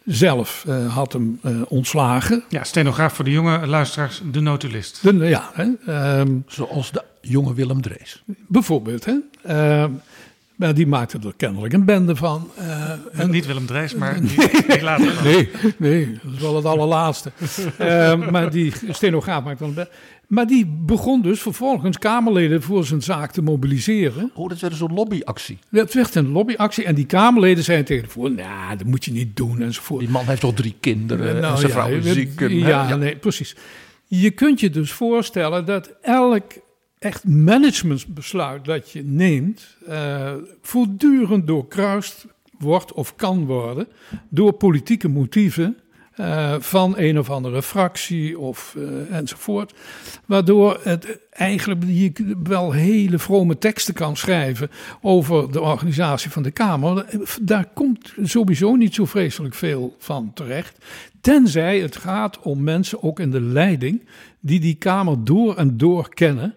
zelf eh, had hem eh, ontslagen. Ja, stenograaf voor de jonge luisteraars, de notulist. De, ja, hè, ehm, Zoals de jonge Willem Drees. bijvoorbeeld. Hè, Ehm, Maar die maakte er kennelijk een bende van. Uh, en, niet Willem Drees, maar die, die later. Nee, nee, dat is wel het allerlaatste. uh, maar die stenograaf maakte dan een bende. Maar die begon dus vervolgens Kamerleden voor zijn zaak te mobiliseren. Oh, dat werd zo'n lobbyactie. Dat werd een lobbyactie. En die Kamerleden zeiden tegen voor, nou, dat moet je niet doen enzovoort. Die man heeft toch drie kinderen nou, en zijn ja, vrouw is ziek. ja, ja, nee, precies. Je kunt je dus voorstellen dat elk echt managementsbesluit dat je neemt, uh, voortdurend doorkruist wordt of kan worden door politieke motieven uh, van een of andere fractie of uh, enzovoort. Waardoor het eigenlijk je wel hele vrome teksten kan schrijven over de organisatie van de Kamer. Daar komt sowieso niet zo vreselijk veel van terecht. Tenzij het gaat om mensen, ook in de leiding, die die Kamer door en door kennen.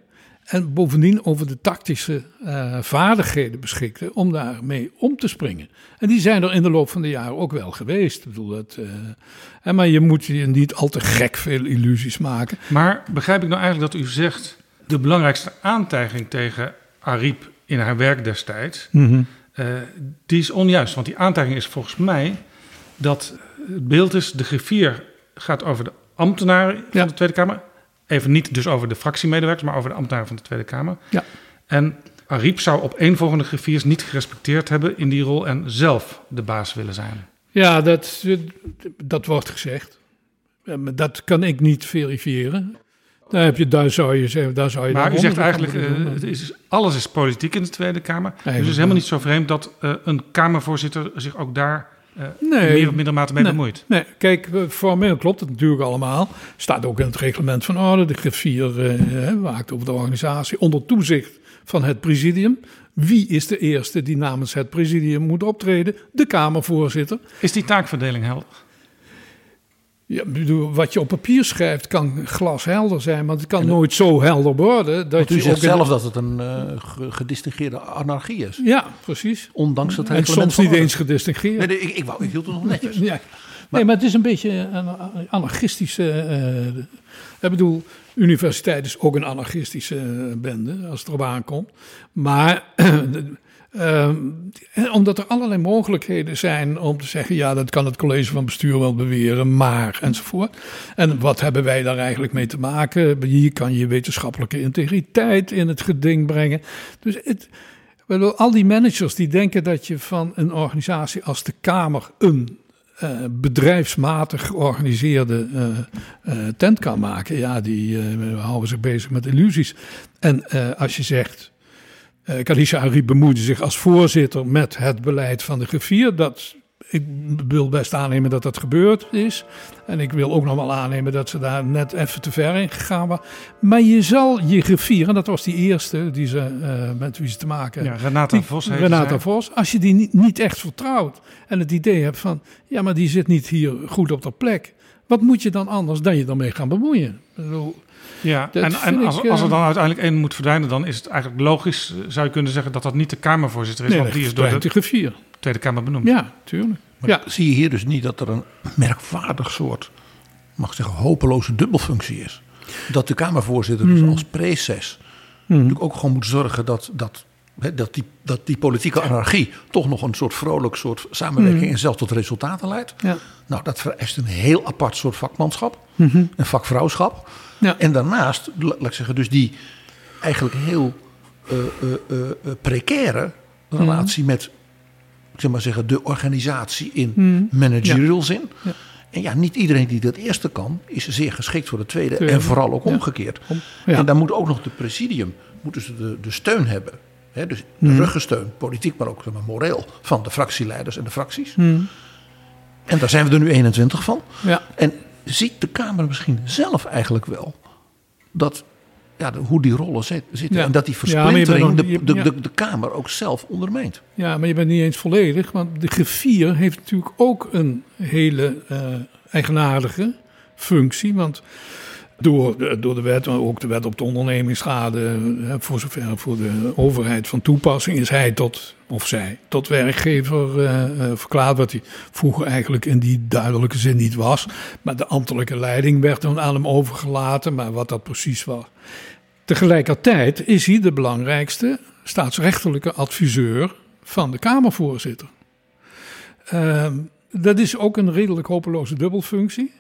En bovendien over de tactische uh, vaardigheden beschikten om daarmee om te springen. En die zijn er in de loop van de jaren ook wel geweest. Ik bedoel, dat, uh, maar je moet je niet al te gek veel illusies maken. Maar begrijp ik nou eigenlijk dat u zegt... de belangrijkste aantijging tegen Ariep in haar werk destijds... Mm -hmm. uh, die is onjuist. Want die aantijging is volgens mij dat het beeld is... de griffier gaat over de ambtenaren van de Tweede Kamer Even niet dus over de fractiemedewerkers, maar over de ambtenaren van de Tweede Kamer. Ja. En Ariep zou op een volgende griffiers niet gerespecteerd hebben in die rol en zelf de baas willen zijn. Ja, dat, dat wordt gezegd. Maar dat kan ik niet verifiëren. Daar, heb je, daar zou je zeggen, daar zou je Maar u zegt eigenlijk, uh, het is, alles is politiek in de Tweede Kamer. dus het is helemaal niet zo vreemd dat uh, een Kamervoorzitter zich ook daar nee, meer of minder mate mee nee, bemoeid. Nee, kijk, formeel klopt het natuurlijk allemaal. Staat ook in het reglement van orde. De griffier uh, waakt over de organisatie onder toezicht van het presidium. Wie is de eerste die namens het presidium moet optreden? De Kamervoorzitter. Is die taakverdeling helder? Ja, bedoel, wat je op papier schrijft kan glashelder zijn, maar het kan nooit zo helder worden. Dat u je zegt ook zelf dat het een uh, gedistingeerde anarchie is. Ja, precies. Ondanks het En soms niet eens gedistingeerd. Nee, nee ik, ik, wou, ik hield het nog netjes. [LAUGHS] ja. Maar, nee, maar het is een beetje een anarchistische... Uh, ik bedoel, universiteit is ook een anarchistische bende, als het erop aankomt. Maar... [CLEARS THROAT] Uh, omdat er allerlei mogelijkheden zijn om te zeggen: ja, dat kan het college van bestuur wel beweren, maar enzovoort. En wat hebben wij daar eigenlijk mee te maken? Hier kan je wetenschappelijke integriteit in het geding brengen. Dus het, al die managers die denken dat je van een organisatie als de Kamer een uh, bedrijfsmatig georganiseerde uh, uh, tent kan maken. Ja, die houden zich bezig met illusies. En als je zegt, uh, Khadija Ariep bemoeide zich als voorzitter met het beleid van de griffier. Dat, ik wil best aannemen dat dat gebeurd is. En ik wil ook nog wel aannemen dat ze daar net even te ver in gegaan waren. Maar je zal je griffier, en dat was die eerste die ze, uh, met wie ze te maken. Ja, Renata die, Vos. Renata zij. Vos. Als je die niet, niet echt vertrouwt en het idee hebt van... ja, maar die zit niet hier goed op de plek. Wat moet je dan anders dan je ermee gaan bemoeien? Ik bedoel, ja, en, en als, ik, als, er dan uiteindelijk één moet verdwijnen, dan is het eigenlijk logisch, zou je kunnen zeggen, dat dat niet de Kamervoorzitter is. Nee, want die is door de griffier. Tweede Kamer benoemd. Ja, tuurlijk. Maar ja. zie je hier dus niet dat er een merkwaardig soort, mag ik zeggen, hopeloze dubbelfunctie is? Dat de Kamervoorzitter mm. dus als preces mm. natuurlijk ook gewoon moet zorgen dat, dat, hè, dat, die, dat die politieke anarchie toch nog een soort vrolijk soort samenwerking mm. en zelfs tot resultaten leidt. Ja. Nou, dat vereist een heel apart soort vakmanschap, -hmm. een vakvrouwschap. Ja. En daarnaast, laat ik zeggen, dus die eigenlijk heel uh, uh, uh, precaire relatie mm. met, ik zeg maar zeggen, de organisatie in mm. managerial ja. zin. Ja. En ja, niet iedereen die dat eerste kan, is zeer geschikt voor de tweede. En vooral ook omgekeerd. Om, en dan moet ook nog de presidium moeten ze de, de steun hebben. Hè, dus de Mm. ruggensteun, politiek, maar ook zeg maar, moreel, van de fractieleiders en de fracties. Mm. En daar zijn we er nu 21 van. Ja. En ziet de Kamer misschien zelf eigenlijk wel dat, ja, de, hoe die rollen zit, zitten. Ja. En dat die versplintering nog- de, je- de, de, de Kamer ook zelf ondermijnt. Ja, maar je bent niet eens volledig, want de griffier heeft natuurlijk ook een hele eh, eigenaardige functie. Want door door de wet, maar ook de wet op de ondernemingsschade, voor zover voor de overheid van toepassing, is hij tot, of zij, tot werkgever eh, verklaard. Wat hij vroeger eigenlijk in die duidelijke zin niet was. Maar de ambtelijke leiding werd dan aan hem overgelaten, maar wat dat precies was. Tegelijkertijd is hij de belangrijkste staatsrechtelijke adviseur van de Kamervoorzitter. Ehm, dat is ook een redelijk hopeloze dubbelfunctie.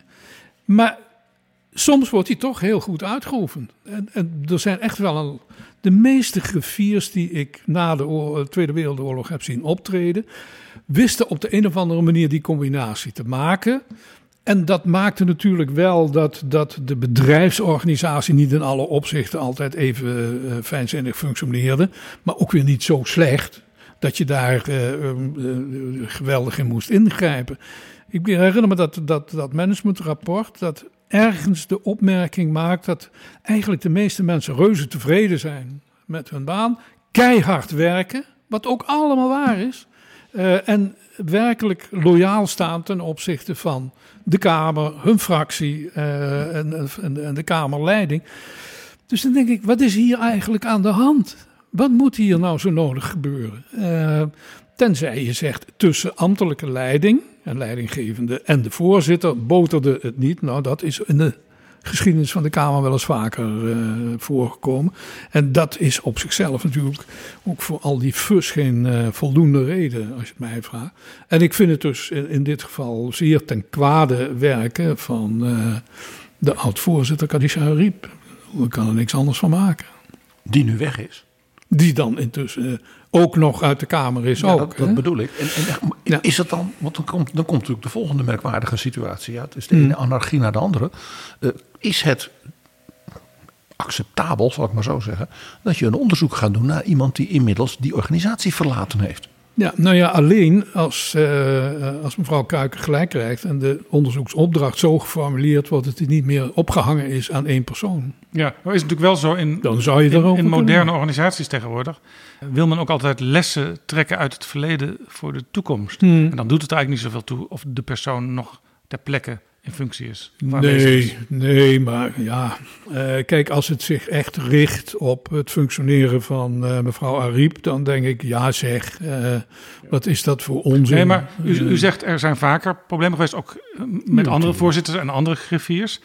Maar soms wordt hij toch heel goed uitgeoefend. En, en er zijn echt wel een, de meeste griffiers die ik na de Tweede Wereldoorlog heb zien optreden, wisten op de een of andere manier die combinatie te maken. En dat maakte natuurlijk wel dat, dat de bedrijfsorganisatie niet in alle opzichten altijd even uh, fijnzinnig functioneerde. Maar ook weer niet zo slecht dat je daar uh, geweldig in moest ingrijpen. Ik herinner me dat, dat, dat managementrapport dat ergens de opmerking maakt dat eigenlijk de meeste mensen reuze tevreden zijn met hun baan. Keihard werken, wat ook allemaal waar is. en werkelijk loyaal staan ten opzichte van de Kamer, hun fractie uh, en, en, de Kamerleiding. Dus dan denk ik, wat is hier eigenlijk aan de hand? Wat moet hier nou zo nodig gebeuren? Uh, tenzij je zegt tussen ambtelijke leiding en leidinggevende en de voorzitter boterde het niet. Nou, dat is in de geschiedenis van de Kamer wel eens vaker uh, voorgekomen. En dat is op zichzelf natuurlijk ook voor al die fus geen uh, voldoende reden, als je het mij vraagt. En ik vind het dus in, in dit geval zeer ten kwade werken van uh, de oud-voorzitter Kadisha Riep. Ik kan er niks anders van maken. Die nu weg is? Die dan intussen ook nog uit de Kamer is. Ja, ook, dat, dat bedoel ik. En, is het dan, want dan komt, dan komt natuurlijk de volgende merkwaardige situatie. Ja, het is de ene anarchie naar de andere. Uh, is het acceptabel, zal ik maar zo zeggen, dat je een onderzoek gaat doen naar iemand die inmiddels die organisatie verlaten heeft? Ja, nou ja, alleen als, uh, als mevrouw Kuiken gelijk krijgt en de onderzoeksopdracht zo geformuleerd wordt dat het niet meer opgehangen is aan één persoon. Ja, maar is het natuurlijk wel zo in, Dan zou je in, in moderne organisaties tegenwoordig. Wil men ook altijd lessen trekken uit het verleden voor de toekomst. Hmm. En dan doet het eigenlijk niet zoveel toe of de persoon nog ter plekke in functie is. Nee, nee, maar ja. Uh, kijk, als het zich echt richt op het functioneren van uh, mevrouw Ariep, dan denk ik, ja zeg, uh, wat is dat voor onzin? Nee, maar u, u zegt er zijn vaker problemen geweest, ook met ja, andere voorzitters en andere griffiers.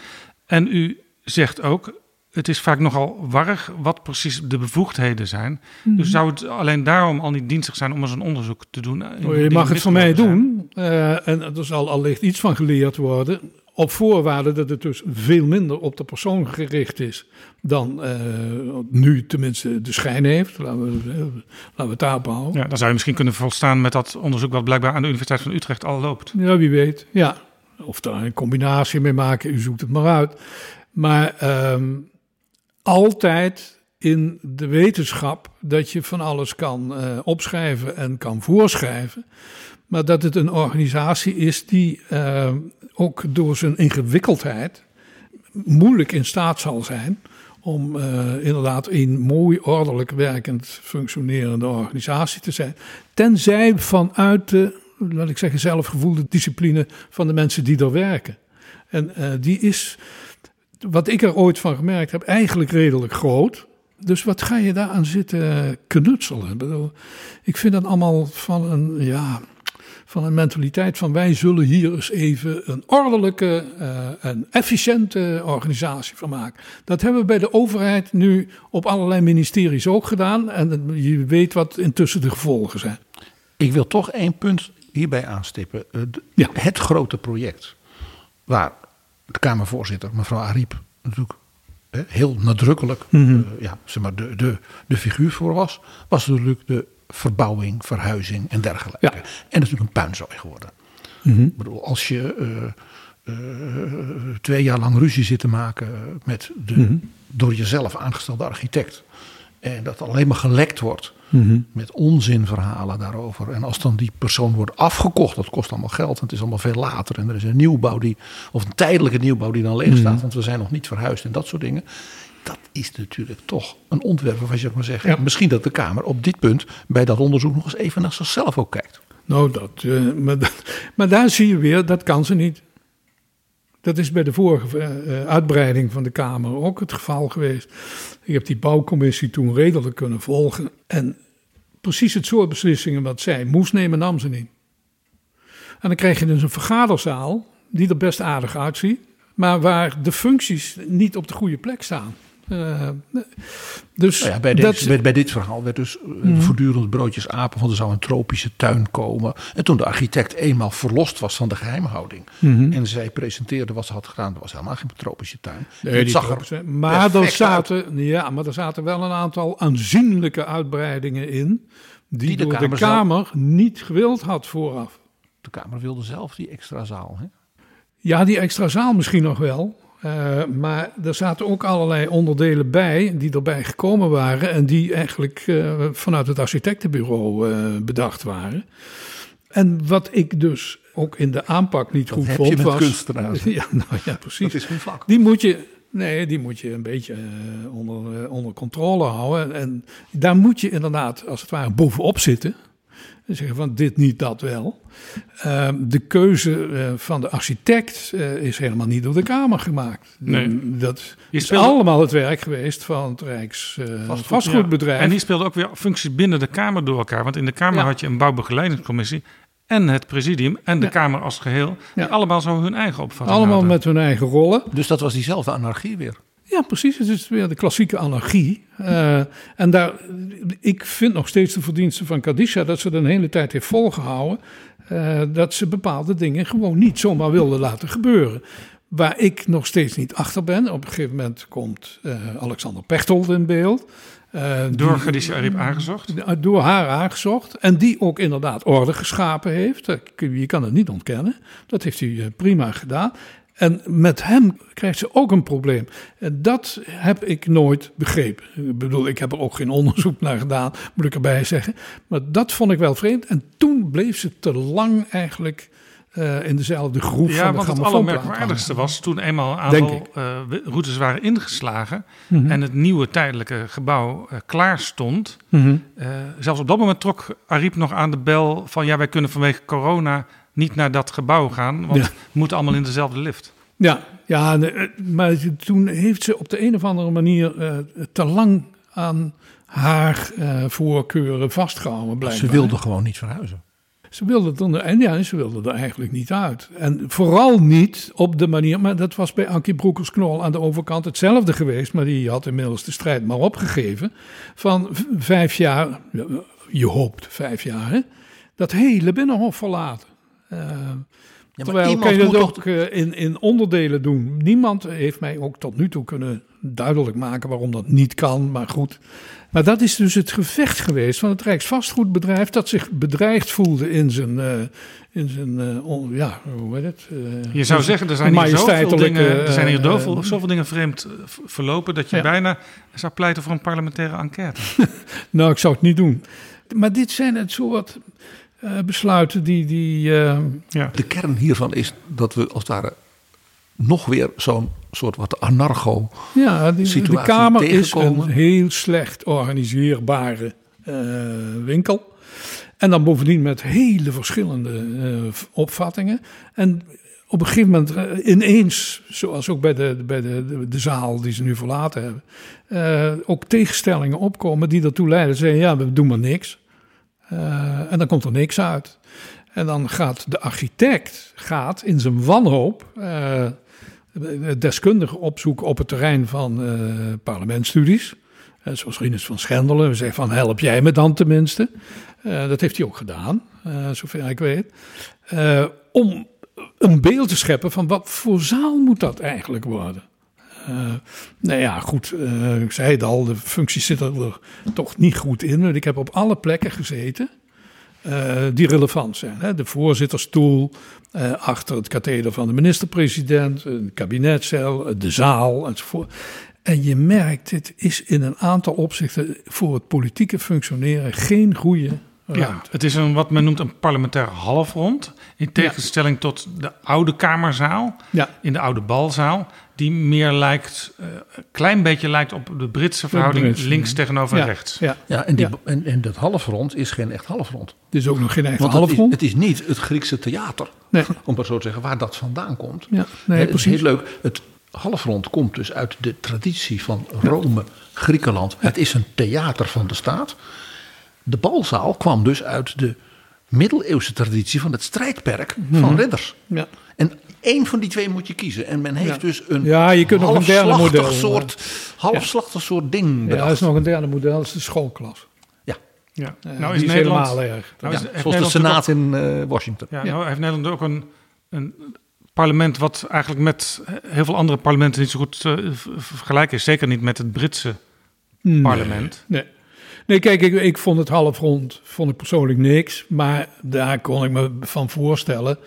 En u zegt ook, het is vaak nogal warrig wat precies de bevoegdheden zijn. Mm -hmm. Dus zou het alleen daarom al niet dienstig zijn om eens een onderzoek te doen? Oh, je mag het van mij doen. Uh, en er zal allicht iets van geleerd worden. Op voorwaarde dat het dus veel minder op de persoon gericht is dan uh, nu tenminste de schijn heeft. Laten we, uh, laten we het daarop houden. Ja, dan zou je misschien kunnen volstaan met dat onderzoek wat blijkbaar aan de Universiteit van Utrecht al loopt. Ja, wie weet. Ja. Of daar een combinatie mee maken, u zoekt het maar uit. Maar um, altijd in de wetenschap dat je van alles kan uh, opschrijven en kan voorschrijven. Maar dat het een organisatie is die uh, ook door zijn ingewikkeldheid moeilijk in staat zal zijn om uh, inderdaad een mooi, ordelijk werkend, functionerende organisatie te zijn. Tenzij vanuit de, laat ik zeggen, zelfgevoelde discipline van de mensen die er werken. En die is, wat ik er ooit van gemerkt heb, eigenlijk redelijk groot. Dus wat ga je daar aan zitten knutselen? Ik, bedoel, ik vind dat allemaal van een, ja, van een mentaliteit van wij zullen hier eens even een ordelijke uh, en efficiënte organisatie van maken. Dat hebben we bij de overheid nu op allerlei ministeries ook gedaan. En je weet wat intussen de gevolgen zijn. Ik wil toch één punt hierbij aanstippen. Ja. Het grote project waar de Kamervoorzitter, mevrouw Ariep, natuurlijk heel nadrukkelijk mm -hmm. uh, ja, zeg maar de, de, de figuur voor was, was natuurlijk de verbouwing, verhuizing en dergelijke. Ja. En dat is natuurlijk een puinzooi geworden. Mm -hmm. Ik bedoel, als je uh, uh, twee jaar lang ruzie zit te maken met de mm -hmm. door jezelf aangestelde architect. En dat alleen maar gelekt wordt Mhm. met onzinverhalen daarover. En als dan die persoon wordt afgekocht, dat kost allemaal geld. En het is allemaal veel later. En er is een nieuwbouw die, of een tijdelijke nieuwbouw die dan leeg staat. Mhm. Want we zijn nog niet verhuisd en dat soort dingen dat is natuurlijk toch een ontwerp waarvan je maar zeggen. Ja. Misschien dat de Kamer op dit punt bij dat onderzoek nog eens even naar zichzelf ook kijkt. Nou, dat, uh, maar, [LAUGHS] maar, daar zie je weer, dat kan ze niet. Dat is bij de vorige uh, uitbreiding van de Kamer ook het geval geweest. Ik heb die bouwcommissie toen redelijk kunnen volgen. En precies het soort beslissingen wat zij moest nemen, nam ze niet. En dan krijg je dus een vergaderzaal die er best aardig uitziet, maar waar de functies niet op de goede plek staan. Uh, dus nou ja, bij, deze, bij, bij, dit verhaal werd dus mm. voortdurend broodjes apen, want er zou een tropische tuin komen. En toen de architect eenmaal verlost was van de geheimhouding mm-hmm. en zij presenteerde wat ze had gedaan, dat was helemaal geen tropische tuin. Nee, het zag er maar er zaten, ja, maar er zaten wel een aantal aanzienlijke uitbreidingen in, die, die de door Kamer de Kamer niet gewild had vooraf. De Kamer wilde zelf die extra zaal, hè? Ja, die extra zaal misschien nog wel. Uh, maar er zaten ook allerlei onderdelen bij die erbij gekomen waren en die eigenlijk uh, vanuit het architectenbureau uh, bedacht waren. En wat ik dus ook in de aanpak niet dat goed heb vond je met was. kunstenaars. [LAUGHS] Ja, nou ja, precies. Dat is geen vlak. Die moet je. Nee, die moet je een beetje onder, onder controle houden. En daar moet je inderdaad, als het ware, bovenop zitten. En zeggen van dit niet, dat wel. Uh, de keuze uh, van de architect uh, is helemaal niet door de Kamer gemaakt. Nee. Dat is speelde... allemaal het werk geweest van het Rijks Vastgoed, vastgoedbedrijf. Ja. En die speelde ook weer functies binnen de Kamer door elkaar. Want in de Kamer ja. had je een bouwbegeleidingscommissie en het presidium en de ja. Kamer als geheel. Die allemaal zo hun eigen opvatting Allemaal hadden. met hun eigen rollen. Dus dat was diezelfde anarchie weer. Ja, precies. Het is weer de klassieke anarchie. Uh, en daar, ik vind nog steeds de verdienste van Kadisha dat ze er een hele tijd heeft volgehouden. Uh, dat ze bepaalde dingen gewoon niet zomaar wilde laten gebeuren. Waar ik nog steeds niet achter ben. Op een gegeven moment komt uh, Alexander Pechtold in beeld. door Khadija Arib aangezocht? Door haar aangezocht. En die ook inderdaad orde geschapen heeft. Je kan het niet ontkennen. Dat heeft hij prima gedaan. En met hem krijgt ze ook een probleem. En dat heb ik nooit begrepen. Ik bedoel, ik heb er ook geen onderzoek naar gedaan, moet ik erbij zeggen. Maar dat vond ik wel vreemd. En toen bleef ze te lang eigenlijk uh, in dezelfde groep ja, van want het allermerkwaardigste was toen eenmaal een aantal uh, routes waren ingeslagen mm-hmm. en het nieuwe tijdelijke gebouw uh, klaar stond. Mm-hmm. zelfs op dat moment trok Ariep nog aan de bel van ja, wij kunnen vanwege corona niet naar dat gebouw gaan, want ja. we moeten allemaal in dezelfde lift. Ja, ja, maar toen heeft ze op de een of andere manier uh, te lang aan haar uh, voorkeuren vastgehouden. Blijkbaar. Ze wilde gewoon niet verhuizen. Ze wilde er, en ja, ze wilde er eigenlijk niet uit. En vooral niet op de manier, maar dat was bij Ankie Broekers-Knol aan de overkant hetzelfde geweest, maar die had inmiddels de strijd maar opgegeven. Van vijf jaar, je hoopt vijf jaar, hè, dat hele binnenhof verlaten. Uh, ja, terwijl kan je dat ook toch... uh, in, in onderdelen doen. Niemand heeft mij ook tot nu toe kunnen duidelijk maken waarom dat niet kan, maar goed. Maar dat is dus het gevecht geweest van het Rijksvastgoedbedrijf dat zich bedreigd voelde in zijn, uh, in zijn uh, on, ja, hoe heet het? je zou zeggen, er zijn hier zoveel dingen, er zijn hier zoveel, zoveel dingen vreemd verlopen dat je ja. bijna zou pleiten voor een parlementaire enquête. [LAUGHS] nou, ik zou het niet doen. Maar dit zijn het soort besluiten die. die uh, ja. De kern hiervan is dat we als het ware nog weer zo'n soort wat anarcho ja, die, De Kamer is een heel slecht organiseerbare uh, winkel. En dan bovendien met hele verschillende opvattingen. En op een gegeven moment ineens, zoals ook bij de, bij de, de, de zaal die ze nu verlaten hebben, ook tegenstellingen opkomen die ertoe leiden. Zeggen, ja, we doen maar niks. Uh, en dan komt er niks uit. En dan gaat de architect gaat in zijn wanhoop uh, deskundigen opzoeken op het terrein van parlementstudies. zoals Rinus van Schendelen. We zeggen van help jij me dan tenminste. dat heeft hij ook gedaan, zover ik weet. om een beeld te scheppen van wat voor zaal moet dat eigenlijk worden. Uh, nou ja, goed, uh, ik zei het al, de functies zitten er toch niet goed in. Ik heb op alle plekken gezeten uh, die relevant zijn. Hè? De voorzitterstoel, achter het katheder van de minister-president, een kabinetcel, de zaal enzovoort. En je merkt, het is in een aantal opzichten voor het politieke functioneren geen goede ruimte. Ja, het is een, wat men noemt een parlementair halfrond. In tegenstelling ja. tot de oude Kamerzaal, ja. in de oude balzaal die meer lijkt, een uh, klein beetje lijkt op de Britse verhouding Brits, links ja. tegenover ja, rechts. Ja, ja, en, die, ja. En, en dat halfrond is geen echt halfrond. Het is ook nog geen echt halfrond. Het is, het is niet het Griekse theater, nee. [LAUGHS] om maar zo te zeggen, waar dat vandaan komt. Ja, nee, het precies. is heel leuk. Het halfrond komt dus uit de traditie van Rome, Griekenland. Het is een theater van de staat. De balzaal kwam dus uit de middeleeuwse traditie van het strijdperk van Mhm. ridders. Ja. En Eén van die twee moet je kiezen. En men heeft Ja. dus een Ja, je kunt nog een derde halfslachtig model, soort, halfslachtig soort ding Ja, bedacht. er is nog een derde model, dat is de schoolklas. Ja. Ja. Eh, nou die is is Nederland, helemaal erg. Nou is, Ja, de Senaat in eh, Washington. Ja, nou heeft Nederland ook een, een parlement wat eigenlijk met heel veel andere parlementen niet zo goed eh, v- vergelijken is. Zeker niet met het Britse parlement. Nee. Nee, kijk, ik, ik vond het half rond, vond ik persoonlijk niks. Maar daar kon ik me van voorstellen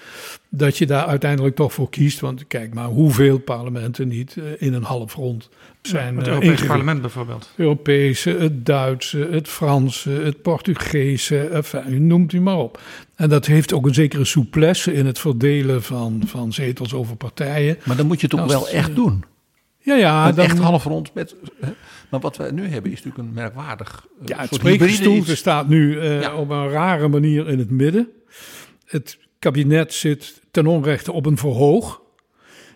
dat je daar uiteindelijk toch voor kiest. Want kijk maar hoeveel parlementen niet eh, in een half rond zijn het eh, Europese ingericht. parlement bijvoorbeeld. Het Europese, het Duitse, het Franse, het Portugese, enfin, u noemt u maar op. En dat heeft ook een zekere souplesse in het verdelen van, van zetels over partijen. Maar dan moet je het ook Als wel echt eh, doen. Ja, ja. Een dan, echt half rond met. hè. Maar wat wij nu hebben is natuurlijk een merkwaardig. eh, Ja, het soort staat nu eh, Ja. op een rare manier in het midden. Het kabinet zit ten onrechte op een verhoog.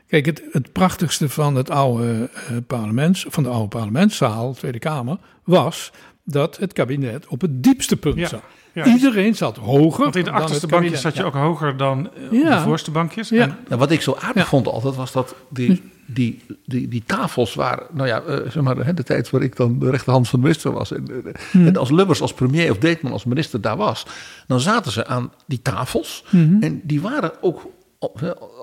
Kijk, het, het prachtigste van, het oude, eh, parlement, van de oude parlementszaal, Tweede Kamer, was dat het kabinet op het diepste punt Ja. zat. Ja. Iedereen zat hoger. Want in de achterste bankjes zat je ook hoger dan op Ja. de voorste bankjes. Ja. En Nou, wat ik zo aardig Ja. vond altijd was dat die, die, die, die tafels waren, nou ja, eh, zeg maar, de tijd waar ik dan de rechterhand van de minister was. En, eh, Hmm. en als Lubbers als premier of Deetman als minister daar was, dan zaten ze aan die tafels. Hmm. En die waren ook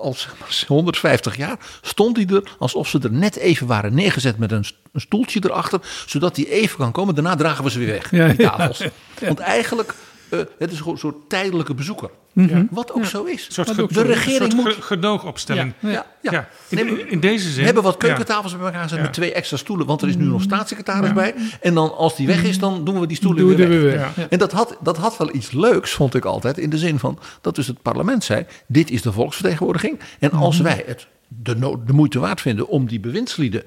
al, zeg maar [LAUGHS] 150 jaar, stond die er alsof ze er net even waren neergezet met een, st- een stoeltje erachter, zodat die even kan komen. Daarna dragen we ze weer weg, Ja, die ja. tafels. [LAUGHS] Want eigenlijk, eh, het is gewoon een soort tijdelijke bezoeker. Mhm. Wat ook zo is. Een soort, de zo is. een regering soort moet ge- gedoogopstelling. ja, ja, ja. In, in deze zin. we hebben wat ja. keukentafels bij elkaar gezet Ja. met twee extra stoelen. Want er is nu nog staatssecretaris bij. En dan als die weg is, dan doen we die stoelen Doe weer er weg. weer weg. Ja. Ja. En dat had, dat had wel iets leuks, vond ik altijd. In de zin van dat dus het parlement zei: dit is de volksvertegenwoordiging. En als wij het de, no- de moeite waard vinden om die bewindslieden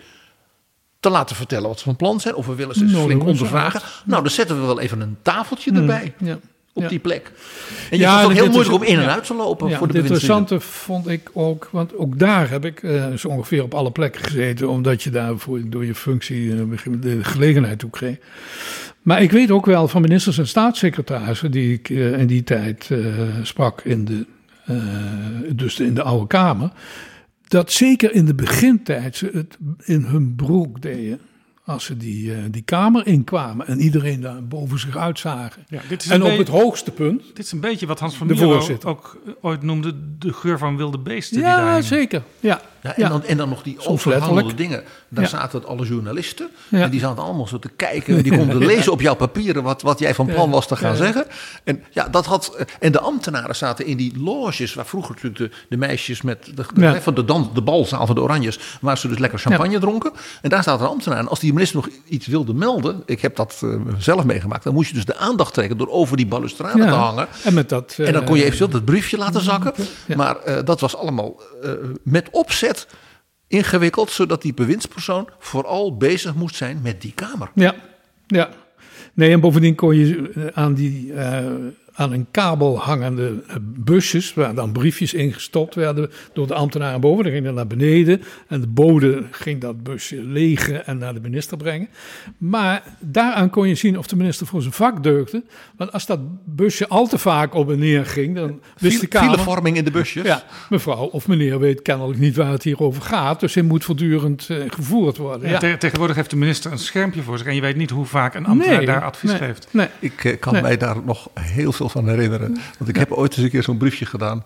te laten vertellen wat ze van plan zijn. Of we willen ze eens flink ondervragen. Nou, dan zetten we wel even een tafeltje erbij. Ja. Op Ja. die plek. En je Ja, ook heel moeilijk om in en uit te lopen Ja, voor de het interessante vond ik ook, want ook daar heb ik eh, zo ongeveer op alle plekken gezeten, omdat je daar voor, door je functie eh, de gelegenheid toe kreeg. Maar ik weet ook wel van ministers en staatssecretarissen die ik eh, in die tijd sprak in de, dus in de Oude Kamer, dat zeker in de begintijd ze het in hun broek deden. Als ze die, eh, die kamer inkwamen en iedereen daar boven zich uitzagen. Ja, dit is En op beetje- het hoogste punt. Dit is een beetje wat Hans van Mierlo ook eh, ooit noemde de geur van wilde beesten. Ja, zeker. Ja. Ja, en, Dan, en dan nog die letterlijk. dingen. Daar Ja. zaten alle journalisten. Ja. En die zaten allemaal zo te kijken. En die konden [LAUGHS] lezen op jouw papieren wat, wat jij van plan was te gaan zeggen. En, ja, dat had, en de ambtenaren zaten in die loges. Waar vroeger natuurlijk de, de meisjes met de, van de, dans, de balzaal van de Oranjes. Waar ze dus lekker champagne dronken. En daar zaten een ambtenaar. En als die minister nog iets wilde melden. Ik heb dat eh, zelf meegemaakt. Dan moest je dus de aandacht trekken door over die balustrade te hangen. En met dat. En dan kon je eh, eventueel dat briefje laten zakken. Maar eh, dat was allemaal eh, met opzet ingewikkeld, zodat die bewindspersoon vooral bezig moest zijn met die Kamer. Ja, ja. Nee, en bovendien kon je aan, die, eh, aan een kabel hangende eh, busjes, waar dan briefjes ingestopt werden door de ambtenaren boven, dan ging dat naar beneden. En de bode ging dat busje legen en naar de minister brengen. Maar daaraan kon je zien of de minister voor zijn vak deugde. Want als dat busje al te vaak op en neer ging, dan wist de Kamer... Filevorming in de busjes. Ja, mevrouw of meneer weet kennelijk niet waar het hier over gaat. Dus hij moet voortdurend eh, gevoerd worden. Ja, Ja. te- tegenwoordig heeft de minister een schermpje voor zich en je weet niet hoe vaak een ambtenaar Nee, daar advies nee, geeft. Nee. Ik eh, kan Nee. mij daar nog heel veel van herinneren. Want ik heb ooit eens een keer zo'n briefje gedaan.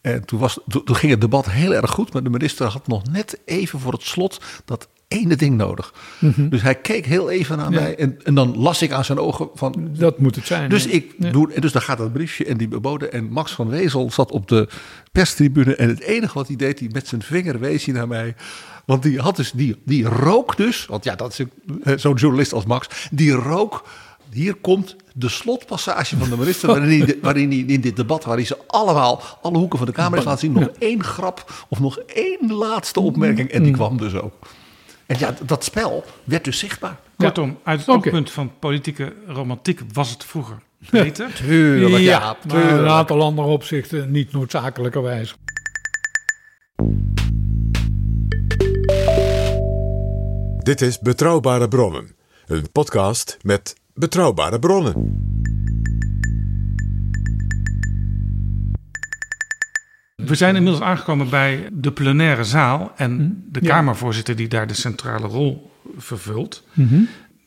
En toen, was, toen, toen ging het debat heel erg goed. Maar de minister had nog net even voor het slot dat ene ding nodig. Dus hij keek heel even naar Mhm. Ja. mij. En, en dan las ik aan zijn ogen van... Dat moet het zijn. Dus ik Ja. doe, dus daar gaat dat briefje en die beboden. En Max van Wezel zat op de perstribune. En het enige wat hij deed, hij met zijn vinger wees hij naar mij. Want die had dus, die, die rook dus. Want ja, dat is zo'n journalist als Max. Die rook. Hier komt de slotpassage van de minister. waarin, hij, waarin hij in dit debat, waar hij ze allemaal, alle hoeken van de Kamer heeft laten zien. nog één grap of nog één laatste opmerking. En die kwam dus ook. En ja, dat spel werd dus zichtbaar. Kortom, uit het oogpunt van politieke romantiek was het vroeger [LAUGHS] beter. Tuurlijk, ja, ja, maar in een aantal andere opzichten niet noodzakelijkerwijs. Dit is Betrouwbare Bronnen, een podcast met betrouwbare bronnen. We zijn inmiddels aangekomen bij de plenaire zaal en Hm? de Kamervoorzitter die daar de centrale rol vervult. Mhm.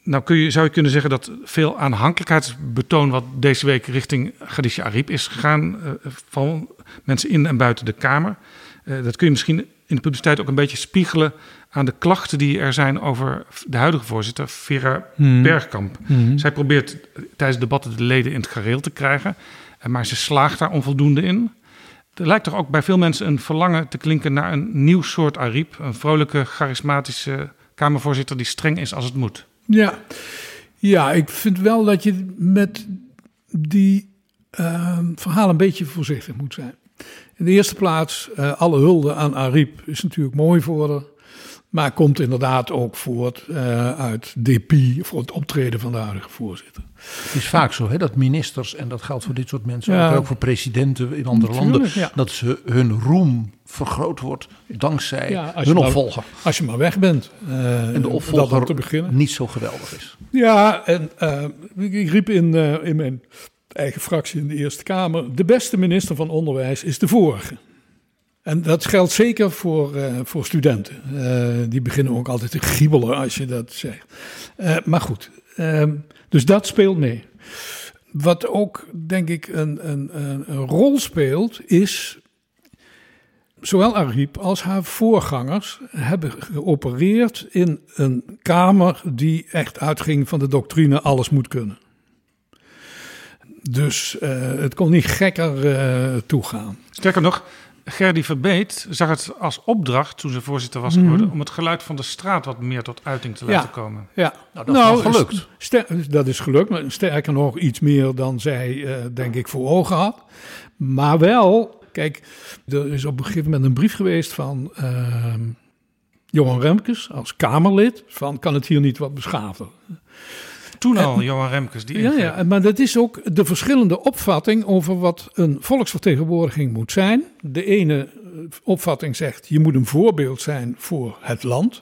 Nou kun je, zou je kunnen zeggen dat veel aanhankelijkheidsbetoon wat deze week richting Khadija Ariep is gegaan uh, van mensen in en buiten de Kamer. Uh, dat kun je misschien in de publiciteit ook een beetje spiegelen aan de klachten die er zijn over de huidige voorzitter, Vera Mhm. Bergkamp. Mhm. Zij probeert tijdens debatten de leden in het gareel te krijgen, uh, maar ze slaagt daar onvoldoende in. Er lijkt toch ook bij veel mensen een verlangen te klinken naar een nieuw soort Ariep. Een vrolijke, charismatische Kamervoorzitter die streng is als het moet. Ja, ja ik vind wel dat je met die uh, verhalen een beetje voorzichtig moet zijn. In de eerste plaats, uh, alle hulde aan Ariep is natuurlijk mooi voor haar. Maar komt inderdaad ook voort uh, uit depie voor het optreden van de huidige voorzitter. Het is vaak zo hè, dat ministers, en dat geldt voor dit soort mensen, ja, ook voor presidenten in andere landen, ja. dat ze hun roem vergroot wordt dankzij ja, hun maar, opvolger. Als je maar weg bent. Uh, en de opvolger te beginnen. niet zo geweldig is. Ja, en uh, ik riep in, in mijn eigen fractie in de Eerste Kamer, de beste minister van Onderwijs is de vorige. En dat geldt zeker voor, uh, voor studenten. Uh, die beginnen ook altijd te giebelen als je dat zegt. Uh, maar goed, dus dat speelt mee. Wat ook, denk ik, een, een rol speelt, is. Zowel Ariep als haar voorgangers hebben geopereerd in een kamer die echt uitging van de doctrine: alles moet kunnen. Dus het kon niet gekker toegaan. Sterker nog, Gerdy Verbeet zag het als opdracht toen ze voorzitter was geworden... Mm. om het geluid van de straat wat meer tot uiting te laten komen. Ja, nou, dat nou, is gelukt. dat is gelukt, maar sterker nog iets meer dan zij, uh, denk ik, voor ogen had. Maar wel, kijk, er is op een gegeven moment een brief geweest van uh, Johan Remkes als Kamerlid... van kan het hier niet wat beschaafder? Toen al, Johan Remkes. Die ja, ja, maar dat is ook de verschillende opvatting over wat een volksvertegenwoordiging moet zijn. De ene opvatting zegt, je moet een voorbeeld zijn voor het land.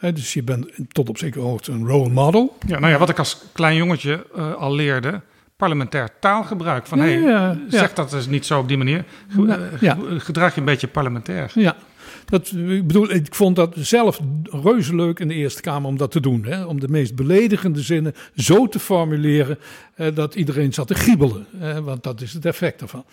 Dus je bent tot op zekere hoogte een role model. Ja, nou ja, wat ik als klein jongetje uh, al leerde, parlementair taalgebruik. Van, ja, hey, ja, zeg dat dus niet zo op die manier. Ja, Gedraag je een beetje parlementair. Ja, dat, ik bedoel, ik vond dat zelf reuze leuk in de Eerste Kamer om dat te doen. Hè? Om de meest beledigende zinnen zo te formuleren eh, dat iedereen zat te giebelen. Eh, want dat is het effect ervan.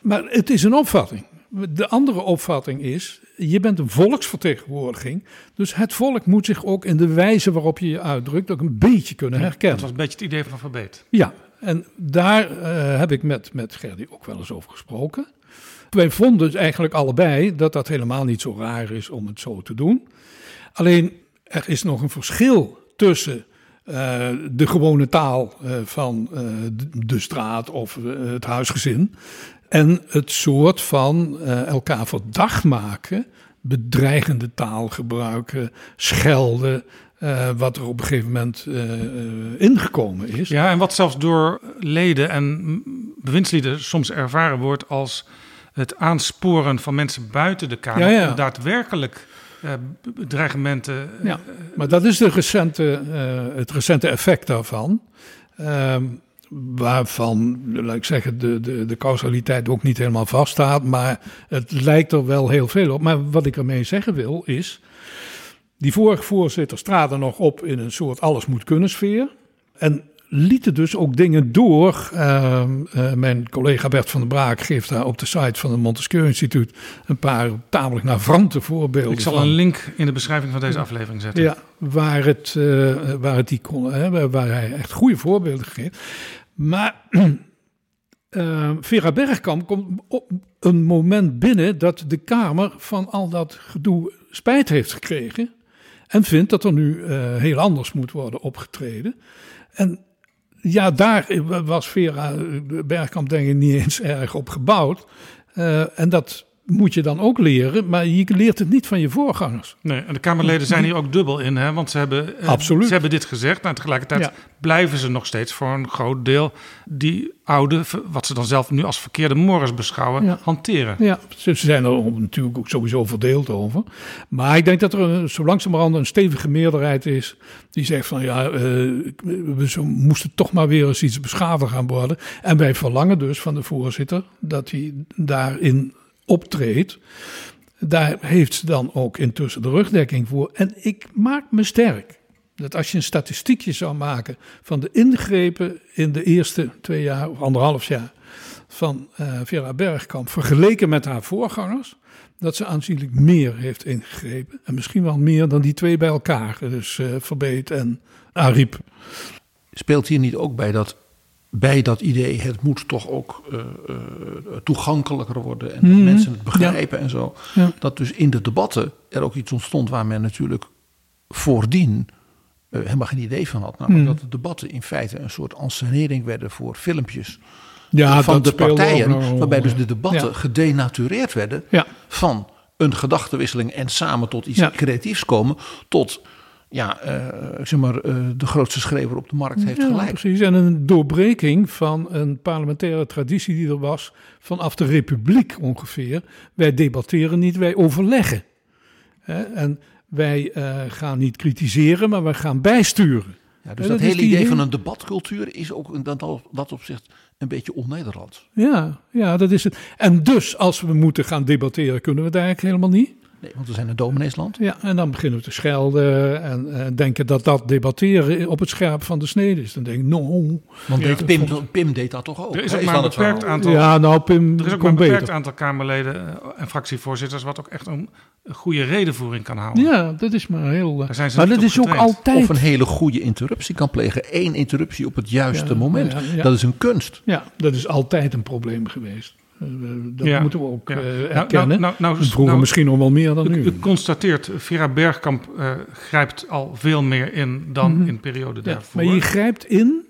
Maar het is een opvatting. De andere opvatting is, je bent een volksvertegenwoordiging. Dus het volk moet zich ook in de wijze waarop je je uitdrukt ook een beetje kunnen herkennen. Dat was een beetje het idee van Verbeet. Ja, en daar uh, heb ik met, met Gerdy ook wel eens over gesproken. Wij vonden dus eigenlijk allebei dat dat helemaal niet zo raar is om het zo te doen. Alleen er is nog een verschil tussen uh, de gewone taal uh, van uh, de straat of het huisgezin en het soort van elkaar verdacht maken, bedreigende taal gebruiken, schelden. wat er op een gegeven moment ingekomen is. Ja, en wat zelfs door leden en bewindslieden soms ervaren wordt als het aansporen van mensen buiten de Kamer ja, ja. om daadwerkelijk uh, dreigementen. Uh, ja, maar dat is de recente, uh, het recente effect daarvan. waarvan, laat ik zeggen, de, de, de causaliteit ook niet helemaal vaststaat. Maar het lijkt er wel heel veel op. Maar wat ik ermee zeggen wil is. Die vorige voorzitter straalde nog op in een soort alles moet kunnen sfeer. En lieten dus ook dingen door. Uh, uh, mijn collega Bert van der Braak geeft daar op de site van het Montesquieu Instituut een paar tamelijk navrante voorbeelden. Ik zal van. een link in de beschrijving van deze aflevering zetten. Ja, waar, het, uh, waar, het die kon, hè, waar hij echt goede voorbeelden geeft. Maar [CLEARS THROAT] Vera Bergkamp komt op een moment binnen dat de Kamer van al dat gedoe spijt heeft gekregen. En vindt dat er nu heel anders moet worden opgetreden. En ja, daar was Vera Bergkamp denk ik niet eens erg op gebouwd. Uh, en dat moet je dan ook leren, maar je leert het niet van je voorgangers. Nee, en de Kamerleden zijn hier ook dubbel in, hè? want ze hebben, Absoluut. ze hebben dit gezegd. En tegelijkertijd ja. blijven ze nog steeds voor een groot deel die oude, wat ze dan zelf nu als verkeerde morgens beschouwen, ja. hanteren. Ja, ze zijn er natuurlijk ook sowieso verdeeld over. Maar ik denk dat er zo langzamerhand een stevige meerderheid is die zegt van ja, uh, we moesten toch maar weer eens iets beschaafd gaan worden. En wij verlangen dus van de voorzitter dat hij daarin optreedt, daar heeft ze dan ook intussen de rugdekking voor. En ik maak me sterk dat als je een statistiekje zou maken van de ingrepen in de eerste twee jaar of anderhalf jaar van uh, Vera Bergkamp vergeleken met haar voorgangers, dat ze aanzienlijk meer heeft ingegrepen. En misschien wel meer dan die twee bij elkaar, dus uh, Verbeet en Ariep. Speelt hier niet ook bij dat bij dat idee, het moet toch ook uh, uh, toegankelijker worden en mm, mensen het begrijpen en zo. Ja. Dat dus in de debatten er ook iets ontstond waar men natuurlijk voordien uh, helemaal geen idee van had. Namelijk mm. dat de debatten in feite een soort ensenering werden voor filmpjes ja, van de partijen. waarbij dus de debatten gedenatureerd werden van een gedachtenwisseling en samen tot iets creatiefs komen. Tot ja, uh, zeg maar, uh, de grootste schrever op de markt heeft ja, gelijk. Precies, en een doorbreking van een parlementaire traditie die er was vanaf de Republiek ongeveer. Wij debatteren niet, wij overleggen. En wij uh, gaan niet kritiseren, maar wij gaan bijsturen. Ja, dus dat, dat hele idee van een debatcultuur is ook in dat, dat opzicht een beetje on-Nederlands. Ja, ja, dat is het. En dus als we moeten gaan debatteren, kunnen we het eigenlijk helemaal niet. Nee, want we zijn een domineesland. Ja, en dan beginnen we te schelden en uh, denken dat dat debatteren op het scherp van de snede is. Dan denk ik, no. Want Pim, Pim deed dat toch ook? Er is ook maar een beperkt aantal, ja, nou, Pim er is ook maar een beperkt aantal Kamerleden eh, en fractievoorzitters wat ook echt een goede redenvoering kan houden. Ja, dat is maar heel... Daar zijn ze maar dat is ook altijd... Of een hele goede interruptie kan plegen. Eén interruptie op het juiste ja, moment. Ja, ja. Dat is een kunst. Ja, dat is altijd een probleem geweest. Eh, dat ja. moeten we ook ja. uh, erkennen. Nou, nou, nou, Vroeger nou, misschien nog wel meer dan nu. U constateert, Vera Bergkamp uh, grijpt al veel meer in dan mm -hmm. in periode daarvoor. Maar je grijpt in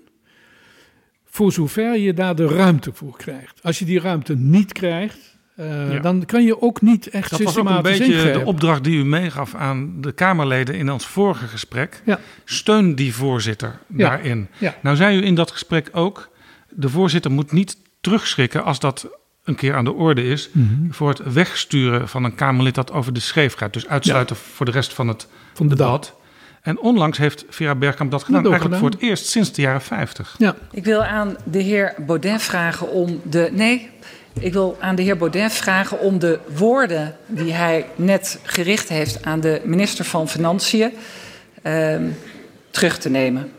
voor zover je daar de ruimte voor krijgt. Als je die ruimte niet krijgt, uh, dan kan je ook niet echt dat systematisch Dat was ook een beetje de opdracht die u meegaf aan de Kamerleden in ons vorige gesprek. Ja. Steun die voorzitter ja. daarin. Nou zei u in dat gesprek ook, de voorzitter moet niet terugschrikken als dat een keer aan de orde is mm -hmm. voor het wegsturen van een Kamerlid dat over de scheef gaat. Dus uitsluiten ja. voor de rest van het van de debat. En onlangs heeft Vera Bergkamp dat gedaan, eigenlijk gedaan. voor het eerst sinds de jaren 50. Ja. Ik wil aan de heer Baudet vragen om de. Nee, ik wil aan de heer Baudet vragen om de woorden die hij net gericht heeft aan de minister van Financiën uh, terug te nemen.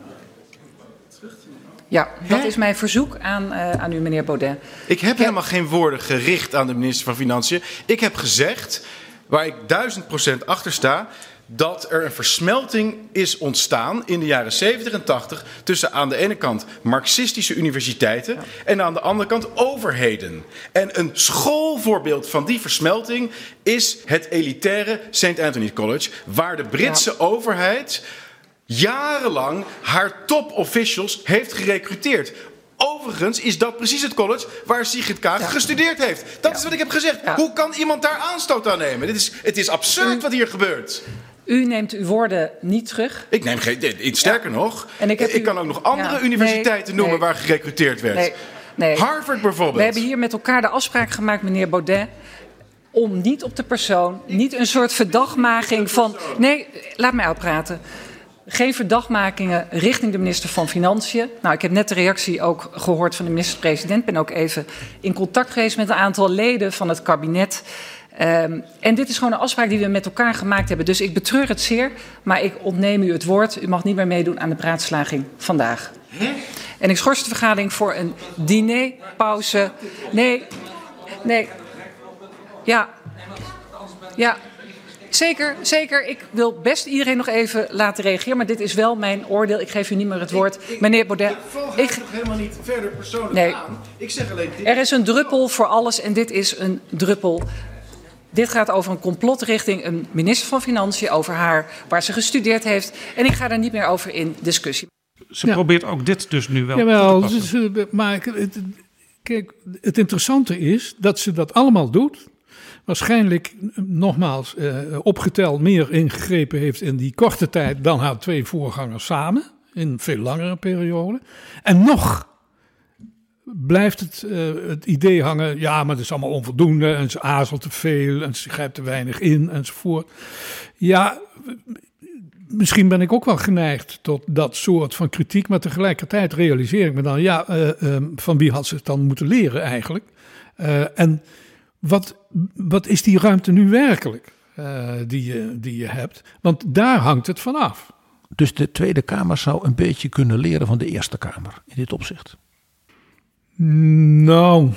Ja, dat is mijn verzoek aan, uh, aan u, meneer Baudet. Ik heb helemaal geen woorden gericht aan de minister van Financiën. Ik heb gezegd, waar ik duizend procent achter sta, dat er een versmelting is ontstaan in de jaren 70 en 80 tussen aan de ene kant marxistische universiteiten ja. en aan de andere kant overheden. En een schoolvoorbeeld van die versmelting is het elitaire St. Anthony College, waar de Britse ja. overheid jarenlang haar top officials heeft gerecruiteerd. Overigens is dat precies het college waar Sigrid Kaag ja. gestudeerd heeft. Dat ja. is wat ik heb gezegd. Ja. Hoe kan iemand daar aanstoot aan nemen? Dit is, het is absurd wat hier gebeurt. U neemt uw woorden niet terug. Ik neem geen. Sterker nog, en ik, heb ik u, kan ook nog andere universiteiten nee, noemen nee, waar gerecruiteerd werd. Nee, Harvard bijvoorbeeld. We hebben hier met elkaar de afspraak gemaakt, meneer Baudet om niet op de persoon, niet een soort verdachtmaking van. Nee, laat mij uitpraten geen verdachtmakingen richting de minister van Financiën. Nou, ik heb net de reactie ook gehoord van de minister-president. Ben ook even in contact geweest met een aantal leden van het kabinet. Um, en dit is gewoon een afspraak die we met elkaar gemaakt hebben. Dus ik betreur het zeer, maar ik ontneem u het woord. U mag niet meer meedoen aan de praatslaging vandaag. En ik schors de vergadering voor een dinerpauze. Nee, nee. Ja. Ja, Zeker, zeker. Ik wil best iedereen nog even laten reageren. Maar dit is wel mijn oordeel. Ik geef u niet meer het woord. Ik, ik, Meneer Baudet. Ik toch helemaal niet verder persoonlijk nee. aan. Ik zeg alleen dit. Er is een druppel voor alles en dit is een druppel. Dit gaat over een complot richting een minister van Financiën. Over haar, waar ze gestudeerd heeft. En ik ga daar niet meer over in discussie. Ze ja. probeert ook dit dus nu wel Jawel, dus, maar het, kijk, het interessante is dat ze dat allemaal doet waarschijnlijk nogmaals uh, opgeteld meer ingegrepen heeft in die korte tijd dan haar twee voorgangers samen, in een veel langere periode. En nog blijft het, uh, het idee hangen, ja, maar het is allemaal onvoldoende en ze aarzelt te veel en ze grijpt te weinig in enzovoort. Ja, misschien ben ik ook wel geneigd tot dat soort van kritiek, maar tegelijkertijd realiseer ik me dan, ja, um, van wie had ze het dan moeten leren eigenlijk? En wat, wat is die ruimte nu werkelijk uh, die, je, die je hebt? Want daar hangt het vanaf. Dus de Tweede Kamer zou een beetje kunnen leren van de Eerste Kamer in dit opzicht? Nou,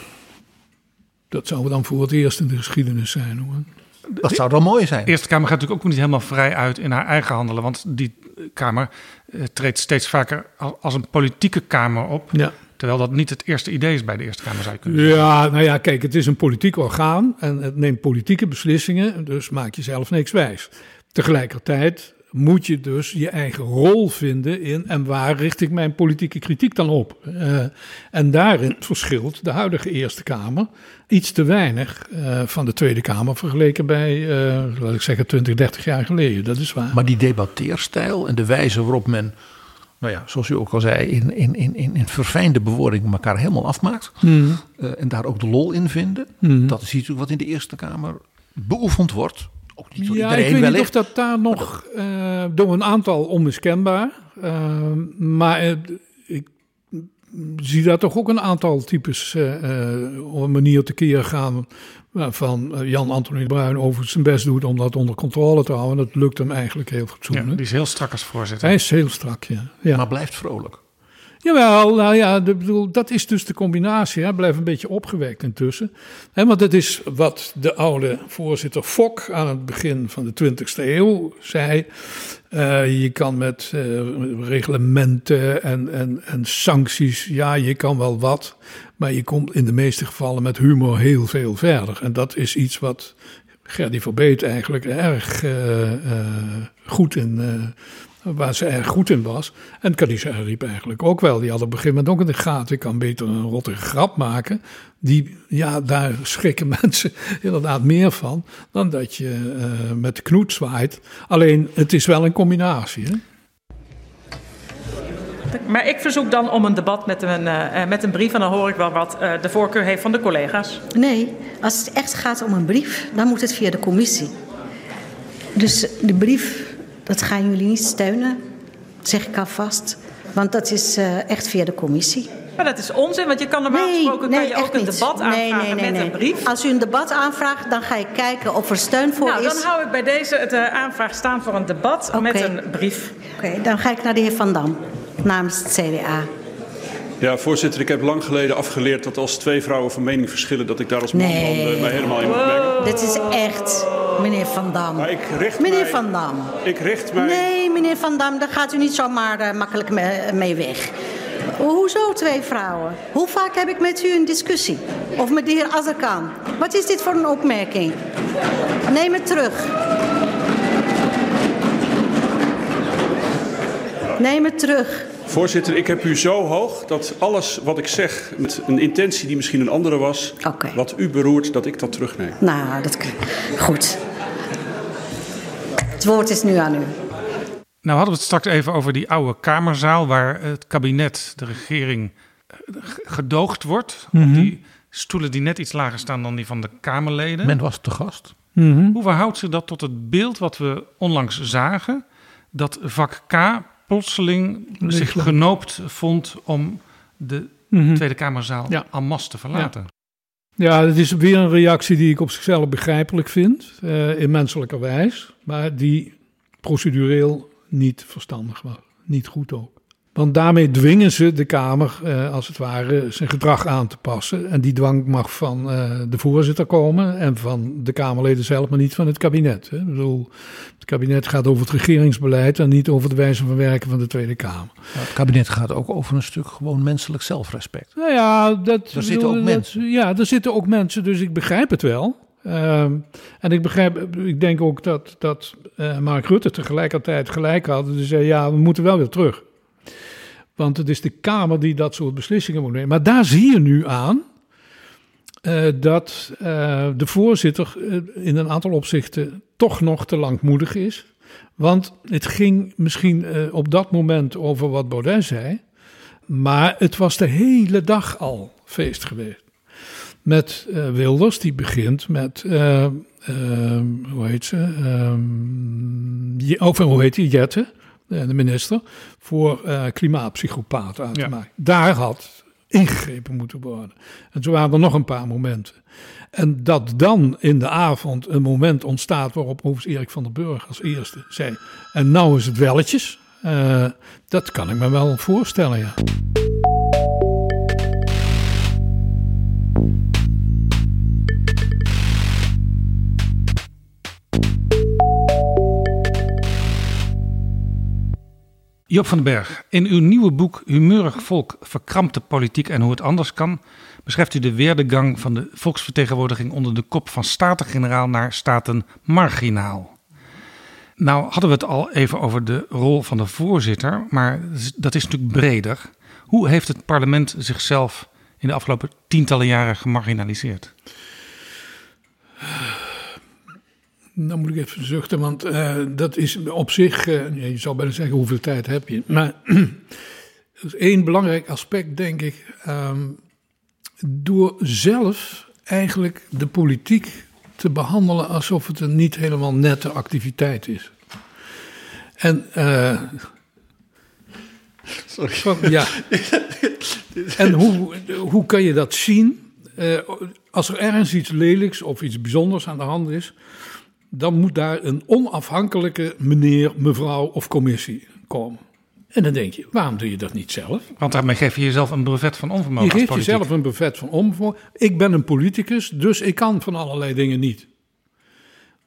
dat zou dan voor het eerst in de geschiedenis zijn hoor. Dat zou dan mooi zijn. De Eerste Kamer gaat natuurlijk ook niet helemaal vrij uit in haar eigen handelen. Want die Kamer uh, treedt steeds vaker als een politieke Kamer op. Ja. Terwijl dat niet het eerste idee is bij de Eerste Kamer, zou je kunnen zeggen. Ja, nou ja, kijk, het is een politiek orgaan en het neemt politieke beslissingen, dus maak je zelf niks wijs. Tegelijkertijd moet je dus je eigen rol vinden in en waar richt ik mijn politieke kritiek dan op. Uh, en daarin verschilt de huidige Eerste Kamer iets te weinig uh, van de Tweede Kamer vergeleken bij, uh, laat ik zeggen, 20, 30 jaar geleden. Dat is waar. Maar die debatteerstijl en de wijze waarop men nou ja, zoals u ook al zei, in, in, in, in verfijnde bewoording elkaar helemaal afmaakt. Mm. Uh, en daar ook de lol in vinden. Mm. Dat is iets wat in de Eerste Kamer beoefend wordt. Ook niet ja, ik weet wellicht. niet of dat daar nog uh, door een aantal onmiskenbaar. Uh, maar ik zie daar toch ook een aantal types op een manier te keer gaan. Van Jan Antonie Bruin over zijn best doet om dat onder controle te houden. Dat lukt hem eigenlijk heel fatsoenlijk. Ja, die is heel strak als voorzitter. Hij is heel strak, ja. ja. Maar blijft vrolijk. Jawel, nou ja, de, bedoel, dat is dus de combinatie. Hij blijft een beetje opgewekt intussen. He, want dat is wat de oude voorzitter Fok aan het begin van de 20e eeuw zei. Uh, je kan met uh, reglementen en, en, en sancties, ja, je kan wel wat. Maar je komt in de meeste gevallen met humor heel veel verder. En dat is iets wat Gerdy Verbeet eigenlijk erg uh, goed in waar ze erg goed in was. En Khadija riep eigenlijk ook wel. Die had op een gegeven moment ook in de gaten. Ik kan beter een rottige grap maken. Die, ja, daar [LAUGHS] schrikken mensen inderdaad meer van. Dan dat je uh, met de knoet zwaait. Alleen, het is wel een combinatie. Hè? Maar ik verzoek dan om een debat met een, uh, met een brief. En dan hoor ik wel wat uh, de voorkeur heeft van de collega's. Nee, als het echt gaat om een brief, dan moet het via de commissie. Dus de brief dat gaan jullie niet steunen, zeg ik alvast. Want dat is uh, echt via de commissie. Maar dat is onzin, want je kan normaal nee, gesproken nee, kan je ook een niet. debat aanvragen nee, nee, met een brief. Als u een debat aanvraagt, dan ga ik kijken of er steun voor nou, is. Dan hou ik bij deze het uh, aanvraag staan voor een debat okay. met een brief. Oké, okay, dan ga ik naar de heer Van Dam namens het CDA. Ja, voorzitter, ik heb lang geleden afgeleerd dat als twee vrouwen van mening verschillen, dat ik daar als man uh, mij helemaal in moet mengen. Dit is echt, meneer Van Dam. Maar ik richt meneer mij, Van Dam. Ik richt mij. Nee, meneer Van Dam, daar gaat u niet zomaar uh, makkelijk mee, mee weg. Hoezo twee vrouwen? Hoe vaak heb ik met u een discussie? Of met de heer Azarkan? Wat is dit voor een opmerking? Neem het terug. Neem het terug. Voorzitter, ik heb u zo hoog dat alles wat ik zeg met een intentie die misschien een andere was, okay. wat u beroert, dat ik dat terugneem. Nou, dat goed. Het woord is nu aan u. Nou hadden we het straks even over die oude kamerzaal waar het kabinet, de regering, gedoogd wordt. Mm -hmm. Op die stoelen die net iets lager staan dan die van de Kamerleden. Men was te gast. Mm -hmm. Hoe verhoudt zich dat tot het beeld wat we onlangs zagen? Dat vak K plotseling zich genoopt vond om de Mhm. mm -hmm. Tweede Kamerzaal ja. en masse te verlaten. Ja. ja, dat is weer een reactie die ik op zichzelf begrijpelijk vind, uh, in menselijke wijs, maar die procedureel niet verstandig was. Niet goed ook. Want daarmee dwingen ze de Kamer, uh, als het ware, zijn gedrag aan te passen. En die dwang mag van uh, de voorzitter komen en van de Kamerleden zelf, maar niet van het kabinet. Hè. Ik bedoel, het kabinet gaat over het regeringsbeleid en niet over de wijze van werken van de Tweede Kamer. Ja, het kabinet gaat ook over een stuk gewoon menselijk zelfrespect. Nou ja, dat, Daar zitten ook dat, mensen. Ja, er zitten ook mensen, dus ik begrijp het wel. Uh, en ik begrijp, ik denk ook dat, dat uh, Mark Rutte tegelijkertijd gelijk had. Dus zei, ja, we moeten wel weer terug. Want het is de Kamer die dat soort beslissingen moet nemen. Maar daar zie je nu aan uh, dat uh, de voorzitter uh, in een aantal opzichten toch nog te langmoedig is. Want het ging misschien op dat moment over wat Baudet zei. Maar het was de hele dag al feest geweest. Met Wilders, die begint met hoe heet ze? of hoe heet die? Jette de minister, voor uh, klimaatpsychopaten uit te maken. Daar had ingegrepen moeten worden. En zo waren er nog een paar momenten. En dat dan in de avond een moment ontstaat waarop overigens Erik van der Burg als eerste zei: En nou is het welletjes. Uh, dat kan ik me wel voorstellen, ja. Job van den Berg, in uw nieuwe boek Humeurig Volk, verkrampte politiek en hoe het anders kan, beschrijft u de weerdegang van de volksvertegenwoordiging onder de kop van staten-generaal naar staten-marginaal. Nou hadden we het al even over de rol van de voorzitter, maar dat is natuurlijk breder. Hoe heeft het parlement zichzelf in de afgelopen tientallen jaren gemarginaliseerd? Dan moet ik even zuchten, want uh, dat is op zich, uh, je zou bijna zeggen hoeveel tijd heb je. Maar [CLEARS THROAT] dat is één belangrijk aspect, denk ik. Um, door zelf eigenlijk de politiek te behandelen alsof het een niet helemaal nette activiteit is. En, uh, Sorry. Van, ja. [LAUGHS] en hoe, hoe kan je dat zien? Uh, als er ergens iets lelijks of iets bijzonders aan de hand is, dan moet daar een onafhankelijke meneer, mevrouw of commissie komen. En dan denk je, waarom doe je dat niet zelf? Want daarmee geef je jezelf een brevet van onvermogen. Je geeft jezelf een brevet van onvermogen. Ik ben een politicus, dus ik kan van allerlei dingen niet.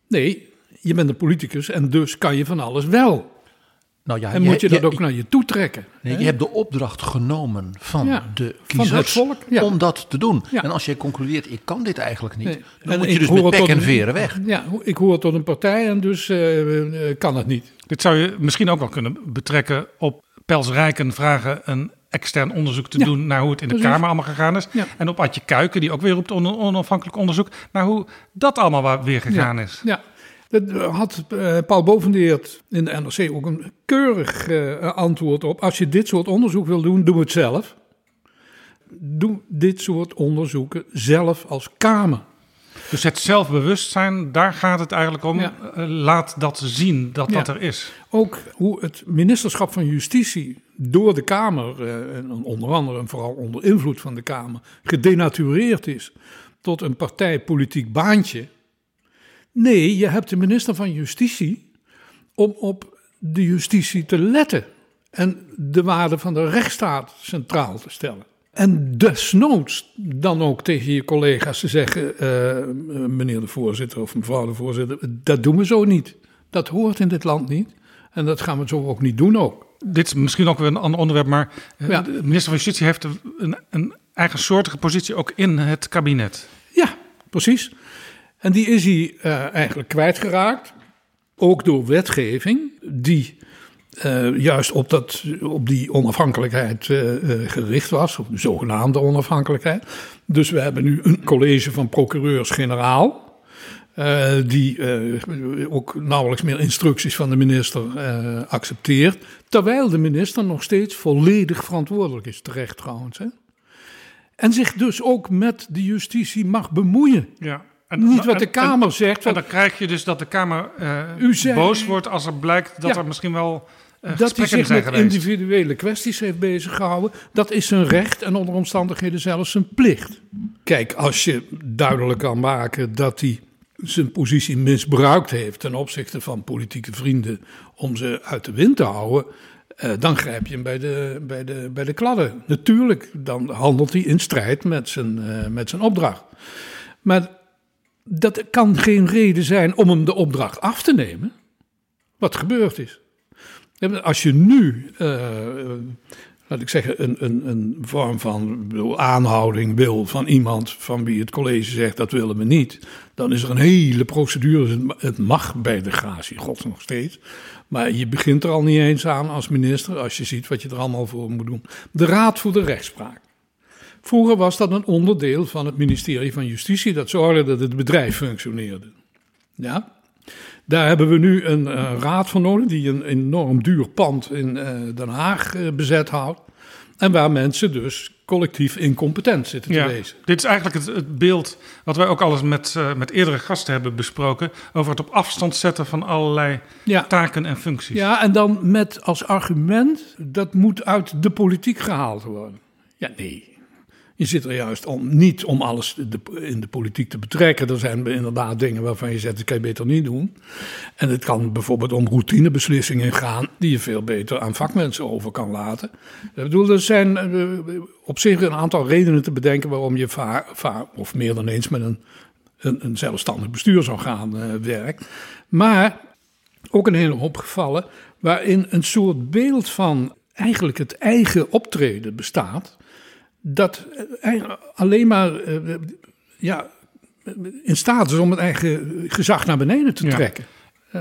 Nee, je bent een politicus en dus kan je van alles wel. Nou ja, en je, moet je dat ook naar je toe trekken. Nee, je hebt de opdracht genomen van de kiezers van het volk, ja. om dat te doen. En als je concludeert, ik kan dit eigenlijk niet, nee. dan en moet je dus met pek en veren weg. Ja, ik hoor tot een partij en dus uh, kan het niet. Dit zou je misschien ook wel kunnen betrekken op Pels Rijken vragen een extern onderzoek te doen naar hoe het in de precies. Kamer allemaal gegaan is. En op Adje Kuiken, die ook weer roept on onafhankelijk onderzoek, naar hoe dat allemaal weer gegaan is. Ja. Dat had uh, Paul Bovendeert in de NRC ook een keurig uh, antwoord op. Als je dit soort onderzoek wil doen, doe het zelf. Doe dit soort onderzoeken zelf als Kamer. Dus het zelfbewustzijn, daar gaat het eigenlijk om. Ja. laat dat zien dat ja. dat er is. Ook hoe het ministerschap van Justitie door de Kamer, onder andere en vooral onder invloed van de Kamer, gedenatureerd is tot een partijpolitiek baantje. Nee, je hebt de minister van Justitie om op de justitie te letten en de waarde van de rechtsstaat centraal te stellen. En desnoods dan ook tegen je collega's te zeggen: uh, meneer de voorzitter of mevrouw de voorzitter, dat doen we zo niet. Dat hoort in dit land niet. En dat gaan we zo ook niet doen ook. Dit is misschien ook weer een ander onderwerp, maar ja. de minister van Justitie heeft een, een eigensoortige positie ook in het kabinet. Ja, precies. En die is hij uh, eigenlijk kwijtgeraakt. Ook door wetgeving die uh, juist op, dat, op die onafhankelijkheid uh, gericht was, op de zogenaamde onafhankelijkheid. Dus we hebben nu een college van procureurs-generaal. die ook nauwelijks meer instructies van de minister accepteert. Terwijl de minister nog steeds volledig verantwoordelijk is, terecht trouwens. Hè? En zich dus ook met de justitie mag bemoeien. Ja. En, niet wat de Kamer zegt. En dan krijg je dus dat de Kamer uh, boos wordt als er blijkt dat ja, er misschien wel uh, dat hij zich met geweest. individuele kwesties heeft bezig gehouden. Dat is zijn recht en onder omstandigheden zelfs zijn plicht. Kijk, als je duidelijk kan maken dat hij zijn positie misbruikt heeft ten opzichte van politieke vrienden om ze uit de wind te houden. Uh, dan grijp je hem bij de, bij, de, bij de kladden. Natuurlijk, dan handelt hij in strijd met zijn, uh, met zijn opdracht. Maar dat kan geen reden zijn om hem de opdracht af te nemen. Wat gebeurd is. Als je nu, uh, laat ik zeggen, een, een, een vorm van aanhouding wil van iemand van wie het college zegt dat willen we niet, dan is er een hele procedure. Het mag bij de gratie, god nog steeds. Maar je begint er al niet eens aan als minister als je ziet wat je er allemaal voor moet doen. De Raad voor de Rechtspraak. Vroeger was dat een onderdeel van het ministerie van Justitie. Dat zorgde dat het bedrijf functioneerde. Ja? Daar hebben we nu een uh, raad voor nodig die een enorm duur pand in uh, Den Haag uh, bezet houdt. En waar mensen dus collectief incompetent zitten te ja, wezen. Dit is eigenlijk het, het, beeld wat wij ook alles met, met eerdere gasten hebben besproken. Over het op afstand zetten van allerlei ja. taken en functies. Ja, en dan met als argument dat moet uit de politiek gehaald worden. Ja, nee. Je zit er juist om, niet om alles in de politiek te betrekken. Er zijn inderdaad dingen waarvan je zegt, dat kan je beter niet doen. En het kan bijvoorbeeld om routinebeslissingen gaan... die je veel beter aan vakmensen over kan laten. Ik bedoel, er zijn eh, op zich een aantal redenen te bedenken... waarom je vaak, va of meer dan eens met een, een, zelfstandig bestuursorgaan uh, werkt. Maar ook een hele hoop gevallen waarin een soort beeld van eigenlijk het eigen optreden bestaat dat alleen maar uh, ja, in staat is om het eigen gezag naar beneden te trekken.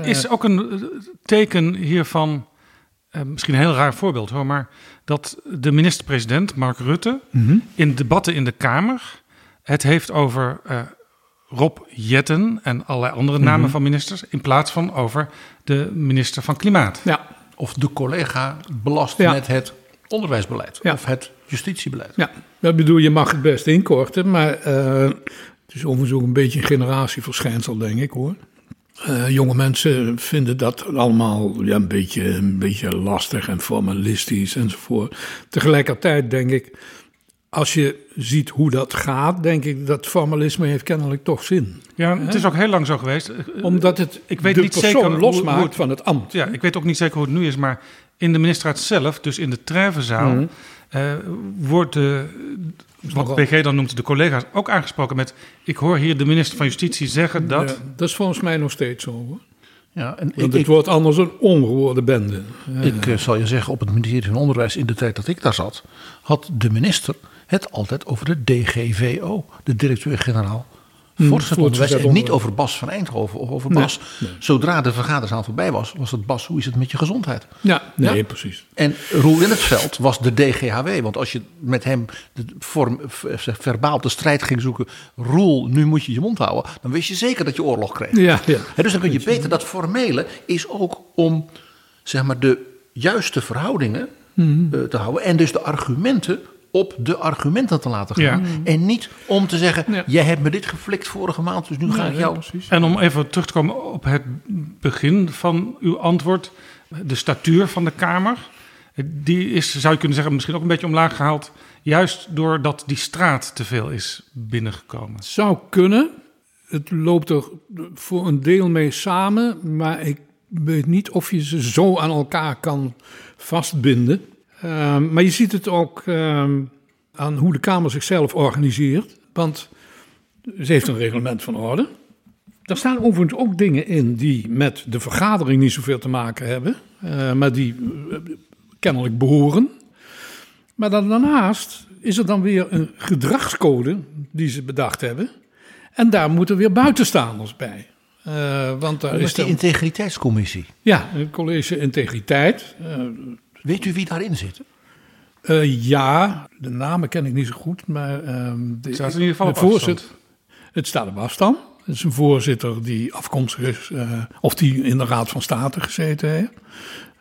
Is ook een teken hiervan, uh, misschien een heel raar voorbeeld hoor, maar dat de minister-president Mark Rutte mm -hmm. in debatten in de Kamer het heeft over Rob Jetten en allerlei andere namen mm -hmm. van ministers, in plaats van over de minister van Klimaat. Ja. Of de collega belast ja. met het onderwijsbeleid ja. of het justitiebeleid. Ja, dat bedoel je mag het best inkorten, maar uh, het is overigens ook een beetje een generatieverschijnsel, denk ik hoor. Uh, jonge mensen vinden dat allemaal ja, een, beetje, een beetje lastig en formalistisch enzovoort. Tegelijkertijd denk ik, als je ziet hoe dat gaat, denk ik dat formalisme heeft kennelijk toch zin. Ja, het is ook heel lang zo geweest. Omdat het ik weet de niet persoon zeker losmaakt hoe het, van het ambt. Ja, ik weet ook niet zeker hoe het nu is, maar in de ministerraad zelf, dus in de Treffenzaal, mm -hmm. Uh, wordt de, wat PG dan noemt, de collega's ook aangesproken met... ik hoor hier de minister van Justitie zeggen dat... Ja, dat is volgens mij nog steeds zo hoor. Ja, en Want ik, het wordt anders een ongehoorde bende. Ik uh, zal je zeggen, op het ministerie van Onderwijs in de tijd dat ik daar zat... had de minister het altijd over de DGVO, de directeur-generaal. Voortgezet onderwijs en niet over Bas van Eindhoven of over Bas. Nee, nee. Zodra de vergaderzaal voorbij was, was het Bas, hoe is het met je gezondheid? Ja, nee, precies. En Roel in het veld was de DGHW. Want als je met hem de vorm, verbaal de strijd ging zoeken... Roel, nu moet je je mond houden... dan wist je zeker dat je oorlog kreeg. Ja, ja. En dus dan kun je beter, dat formele is ook om zeg maar, de juiste verhoudingen Hmm. uh, te houden. En dus de argumenten op de argumenten te laten gaan. Ja. En niet om te zeggen, jij hebt me dit geflikt vorige maand, dus nu ga ik jou... En om even terug te komen op het begin van uw antwoord. De statuur van de Kamer. Die is, zou je kunnen zeggen, misschien ook een beetje omlaag gehaald. Juist doordat die straat te veel is binnengekomen. Zou kunnen. Het loopt er voor een deel mee samen. Maar ik weet niet of je ze zo aan elkaar kan vastbinden. Uh, maar je ziet het ook uh, aan hoe de Kamer zichzelf organiseert. Want ze heeft een reglement van orde. Daar staan overigens ook dingen in die met de vergadering niet zoveel te maken hebben. Uh, maar die uh, kennelijk behoren. Maar dan daarnaast is er dan weer een gedragscode die ze bedacht hebben. En daar moeten weer buitenstaanders bij. Uh, want daar Dat is de- integriteitscommissie. Ja, een college integriteit. Uh, Weet u wie daarin zit? Uh, ja, de namen ken ik niet zo goed, maar um, de, Staat in ieder geval de op voorzitter. Het staat op afstand. Het is een voorzitter die afkomstig is, uh, of die in de Raad van State gezeten heeft.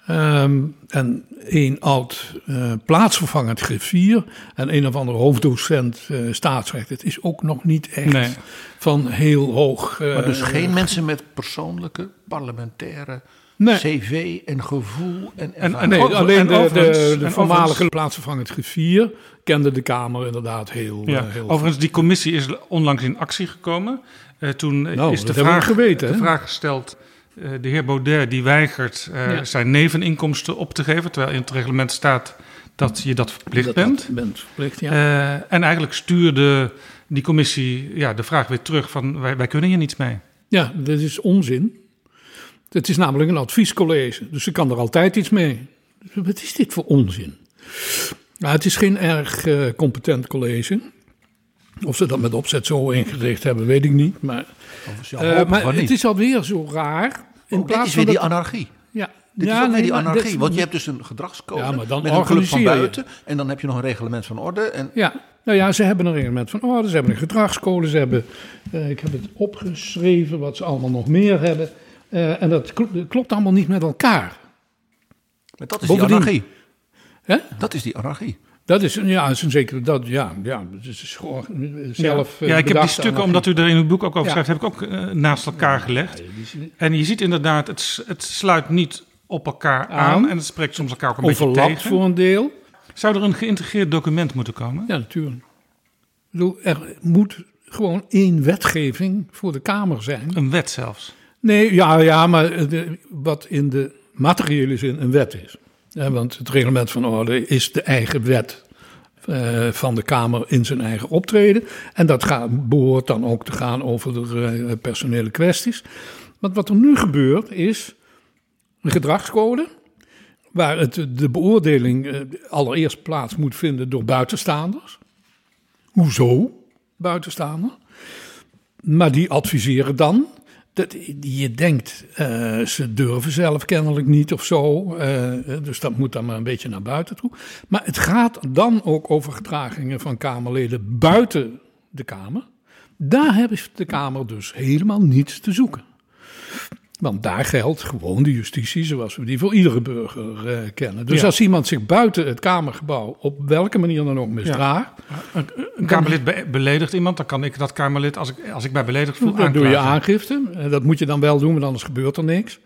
Um, en een oud uh, plaatsvervangend griffier en een of andere hoofddocent uh, staatsrecht. Het is ook nog niet echt Nee. van heel hoog. uh, Maar dus geen mensen met persoonlijke, parlementaire Nee. cv en gevoel en En- ervaring. en Nee, over- alleen en de, overigens- de, voormalige plaatsvervangend griffier kende de Kamer inderdaad heel, Ja. uh, heel Overigens, die commissie is onlangs in actie gekomen. Eh, toen eh, Nou, is de vraag, geweten, de vraag gesteld. eh, de heer Baudet die weigert eh, Ja. zijn neveninkomsten op te geven. Terwijl in het reglement staat dat je dat verplicht dat bent. dat bent verplicht, ja. Eh, en eigenlijk stuurde die commissie ja, de vraag weer terug van wij, wij kunnen hier niets mee. Ja, dat is onzin. Het is namelijk een adviescollege, dus ze kan er altijd iets mee. Wat is dit voor onzin? Nou, het is geen erg eh, competent college. Of ze dat met opzet zo ingericht hebben, weet ik niet. Maar, eh, maar het is alweer zo raar. In Ook dit is weer van die dat- anarchie. Ja, Dit ja, is ook weer die anarchie. dit- want je hebt dus een gedragscode Ja, maar dan met een club van buiten. En dan heb je nog een reglement van orde. En Ja, nou ja, ze hebben een reglement van orde, ze hebben een gedragscode, ze hebben, eh, ik heb het opgeschreven wat ze allemaal nog meer hebben. Eh, en dat kl- dat klopt allemaal niet met elkaar. maar dat is Bovendien- die anarchie. Hè? Dat is die anarchie. Dat is, ja, is een zeker, dat, ja, ja, het is gewoon zelf ja, eh, ik heb die stukken, anarchie. omdat u er in uw boek ook over Ja. schrijft, heb ik ook eh, naast elkaar gelegd. En je ziet inderdaad, het, het sluit niet op elkaar aan, Aan. en het spreekt soms elkaar ook een beetje tegen. voor een deel. Zou er een geïntegreerd document moeten komen? Ja, natuurlijk. bedoel, er moet gewoon één wetgeving voor de Kamer zijn. Een wet zelfs? Nee, ja, ja maar de, wat in de materiële zin een wet is. Ja, want het reglement van orde is de eigen wet uh, van de Kamer in zijn eigen optreden. En dat gaat, behoort dan ook te gaan over de uh, personele kwesties. Want wat er nu gebeurt is een gedragscode. Waar het, de beoordeling allereerst plaats moet vinden door buitenstaanders. Hoezo buitenstaander? Maar die adviseren dan dat, je denkt, uh, ze durven zelf kennelijk niet of zo. Uh, dus dat moet dan maar een beetje naar buiten toe. Maar het gaat dan ook over gedragingen van Kamerleden buiten de Kamer. Daar heeft de Kamer dus helemaal niets te zoeken. Want daar geldt gewoon de justitie zoals we die voor iedere burger uh, kennen. Dus als iemand zich buiten het Kamergebouw op welke manier dan ook misdraagt. Ja. Een, een, Kamerlid beledigt iemand, dan kan ik dat Kamerlid, als ik, als ik mij beledigd voel, Dan doe je aangifte. Dat moet je dan wel doen, want anders gebeurt er niks.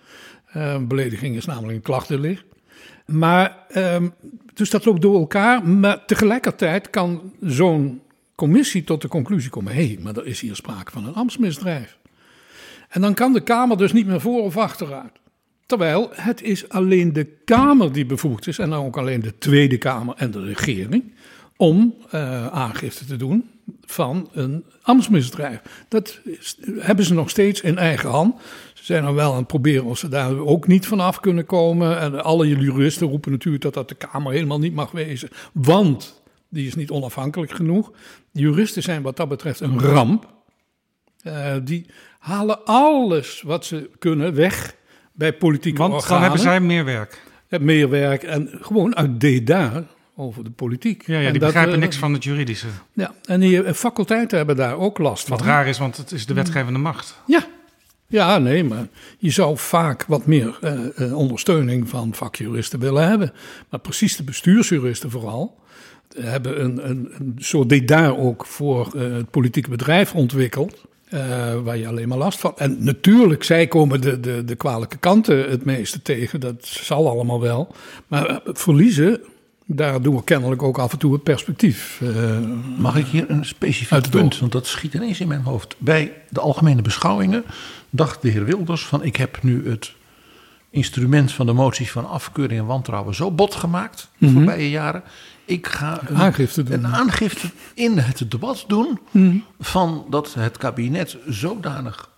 Uh, belediging is namelijk een klachtdelict. Maar, um, dus dat loopt door elkaar. Maar tegelijkertijd kan zo'n commissie tot de conclusie komen: hé, hey, maar er is hier sprake van een ambtsmisdrijf. En dan kan de Kamer dus niet meer voor of achteruit. Terwijl het is alleen de Kamer die bevoegd is, en dan ook alleen de Tweede Kamer en de regering, om uh, aangifte te doen van een ambtsmisdrijf. Dat hebben ze nog steeds in eigen hand. Ze zijn er wel aan het proberen of ze daar ook niet vanaf kunnen komen. En alle juristen roepen natuurlijk dat dat de Kamer helemaal niet mag wezen, want die is niet onafhankelijk genoeg. Juristen zijn wat dat betreft een ramp. Uh, die halen alles wat ze kunnen weg bij politieke Want organen. dan hebben zij meer werk. Meer werk en gewoon uit dédain over de politiek. Ja, ja die dat, begrijpen uh, niks van het juridische. Ja, en die faculteiten hebben daar ook last van. Wat raar is, want het is de wetgevende macht. Ja, ja, nee, maar je zou vaak wat meer uh, ondersteuning van vakjuristen willen hebben. Maar precies de bestuursjuristen vooral hebben een, een, een soort dédain ook voor het politieke bedrijf ontwikkeld. Uh, waar je alleen maar last van. En natuurlijk, zij komen de, de, de kwalijke kanten het meeste tegen. Dat zal allemaal wel. Maar uh, verliezen, daar doen we kennelijk ook af en toe het perspectief. Uh, Mag ik hier een specifiek punt? Want dat schiet ineens in mijn hoofd. Bij de algemene beschouwingen dacht de heer Wilders van... ik heb nu het instrument van de moties van afkeuring en wantrouwen zo bot gemaakt... de mm -hmm. voorbije jaren ik ga een aangifte, doen. een aangifte in het debat doen mm. van dat het kabinet zodanig.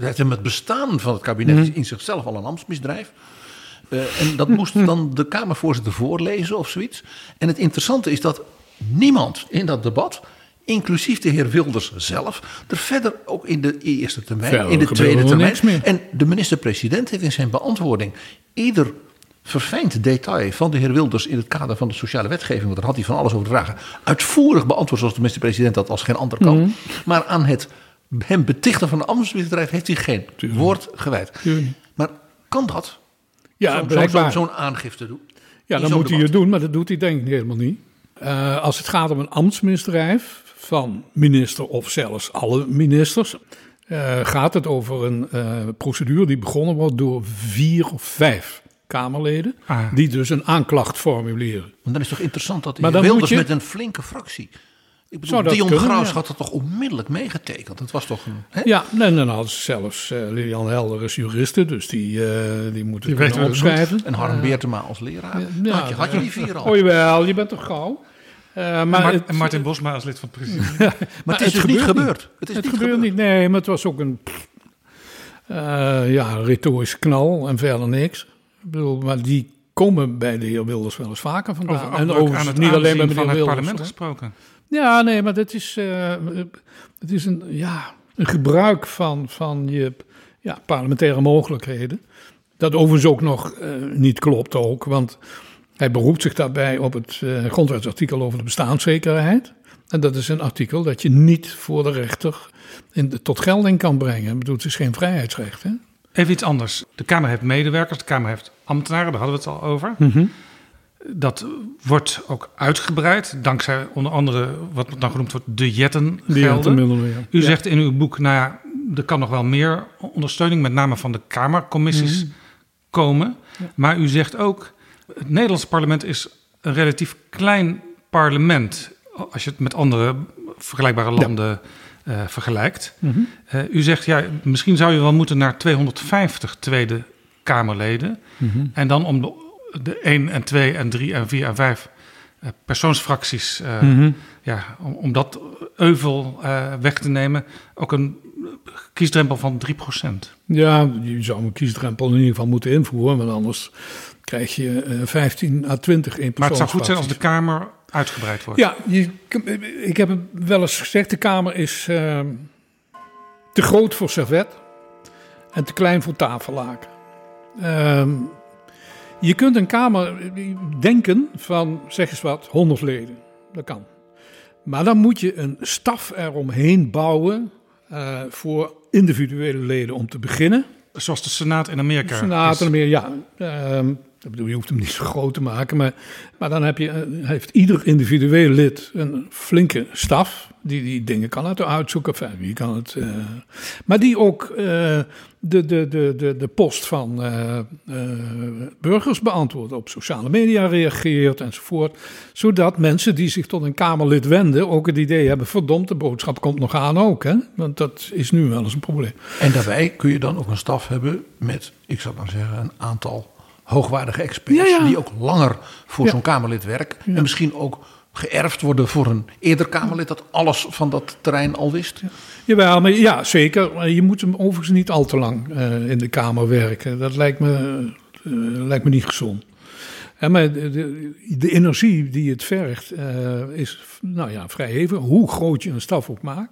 Het, bestaan van het kabinet mm. is in zichzelf al een ambtsmisdrijf. Uh, en dat moest dan de Kamervoorzitter voorlezen of zoiets. En het interessante is dat niemand in dat debat, inclusief de heer Wilders zelf, er verder ook in de eerste termijn, verder in de tweede termijn. En de minister-president heeft in zijn beantwoording ieder verfijnd detail van de heer Wilders in het kader van de sociale wetgeving, want daar had hij van alles over te vragen, uitvoerig beantwoord zoals de minister-president dat als geen ander kan. Mm. Maar aan het hem betichten van een ambtsmisdrijf heeft hij geen Tuurlijk. woord gewijd. Tuurlijk. Maar kan dat? Ja, zo'n zo, zo aangifte doen? Ja, dan moet hij het doen, maar dat doet hij denk ik helemaal niet. Uh, als het gaat om een ambtsmisdrijf van minister of zelfs alle ministers, uh, gaat het over een uh, procedure die begonnen wordt door vier of vijf Kamerleden, ah. die dus een aanklacht formuleren. Maar dan is het toch interessant dat hij Wilders je... met een flinke fractie. Ik bedoel, Dion kunnen, Graus ja. had dat toch onmiddellijk meegetekend? Dat was toch een... Hè? Ja, en dan hadden ze zelfs uh, Lilian Helder is juriste, dus die, uh, die moeten het kunnen opschrijven. En Harm Beertema als leraar. Ja, had, je, had je die vier al? Oh jawel, je bent toch gauw? Uh, maar en, Mar het, en Martin Bosma als lid van het presidium. [LAUGHS] maar, maar, het is het dus niet gebeurd. Niet. Het, is het niet gebeurt gebeurd. niet, nee, maar het was ook een uh, ja, retorisch knal en verder niks. Bedoel, maar die komen bij de heer Wilders wel eens vaker vandaan. Over, en overigens het niet alleen bij van meneer het Wilders. parlement hoor. gesproken. Ja, nee, maar dat is, uh, het is een, ja, een gebruik van, van je ja, parlementaire mogelijkheden. Dat overigens ook nog uh, niet klopt ook, want hij beroept zich daarbij op het uh, grondwetsartikel over de bestaanszekerheid. En dat is een artikel dat je niet voor de rechter in de, tot gelding kan brengen. Ik bedoel, het is geen vrijheidsrecht, hè? Even iets anders. De Kamer heeft medewerkers, de Kamer heeft ambtenaren, daar hadden we het al over. Mm -hmm. Dat wordt ook uitgebreid, dankzij onder andere wat dan genoemd wordt de jettengelden. Ja. U zegt in uw boek, nou ja, er kan nog wel meer ondersteuning, met name van de Kamercommissies, Mhm. komen. Maar u zegt ook, het Nederlandse parlement is een relatief klein parlement. Als je het met andere vergelijkbare landen uh, vergelijkt. Mhm. u zegt, ja, misschien zou je wel moeten naar 250 Tweede Kamerleden. Mhm. En dan om de, de 1 en 2 en 3 en 4 en 5 persoonsfracties, mhm. ja, om, om dat euvel weg te nemen, ook een kiesdrempel van 3%. Ja, je zou een kiesdrempel in ieder geval moeten invoeren, want anders krijg je uh, 15 à 20 in Maar het zou goed zijn als de Kamer uitgebreid wordt. Ja, je, ik heb het wel eens gezegd, de Kamer is uh, te groot voor servet en te klein voor tafellaken. Uh, je kunt een Kamer denken van, zeg eens wat, 100 leden. Dat kan. Maar dan moet je een staf eromheen bouwen uh, voor individuele leden om te beginnen. Zoals de Senaat in Amerika. De Senaat in Amerika, ja. Um, ik bedoel, je hoeft hem niet zo groot te maken, maar, maar dan heb je, eh, heeft ieder individueel lid een flinke staf die die dingen kan laten uitzoeken. Wie kan het, uh, maar die ook uh, de, de, de, de, de post van uh, burgers beantwoordt, op sociale media reageert enzovoort. Zodat mensen die zich tot een Kamerlid wenden ook het idee hebben: verdomd, de boodschap komt nog aan ook. Hè? Want dat is nu wel eens een probleem. En daarbij kun je dan ook een staf hebben met, ik zou maar zeggen, een aantal hoogwaardige experts. Die ook langer voor zo'n Kamerlid werken. En misschien ook geërfd worden voor een eerder Kamerlid dat alles van dat terrein al wist. Jawel, maar ja, zeker. Je moet hem overigens niet al te lang uh, in de Kamer werken. Dat lijkt me, uh, lijkt me niet gezond. Maar de, de, energie die het vergt uh, is nou ja, vrij even. Hoe groot je een staf ook maakt.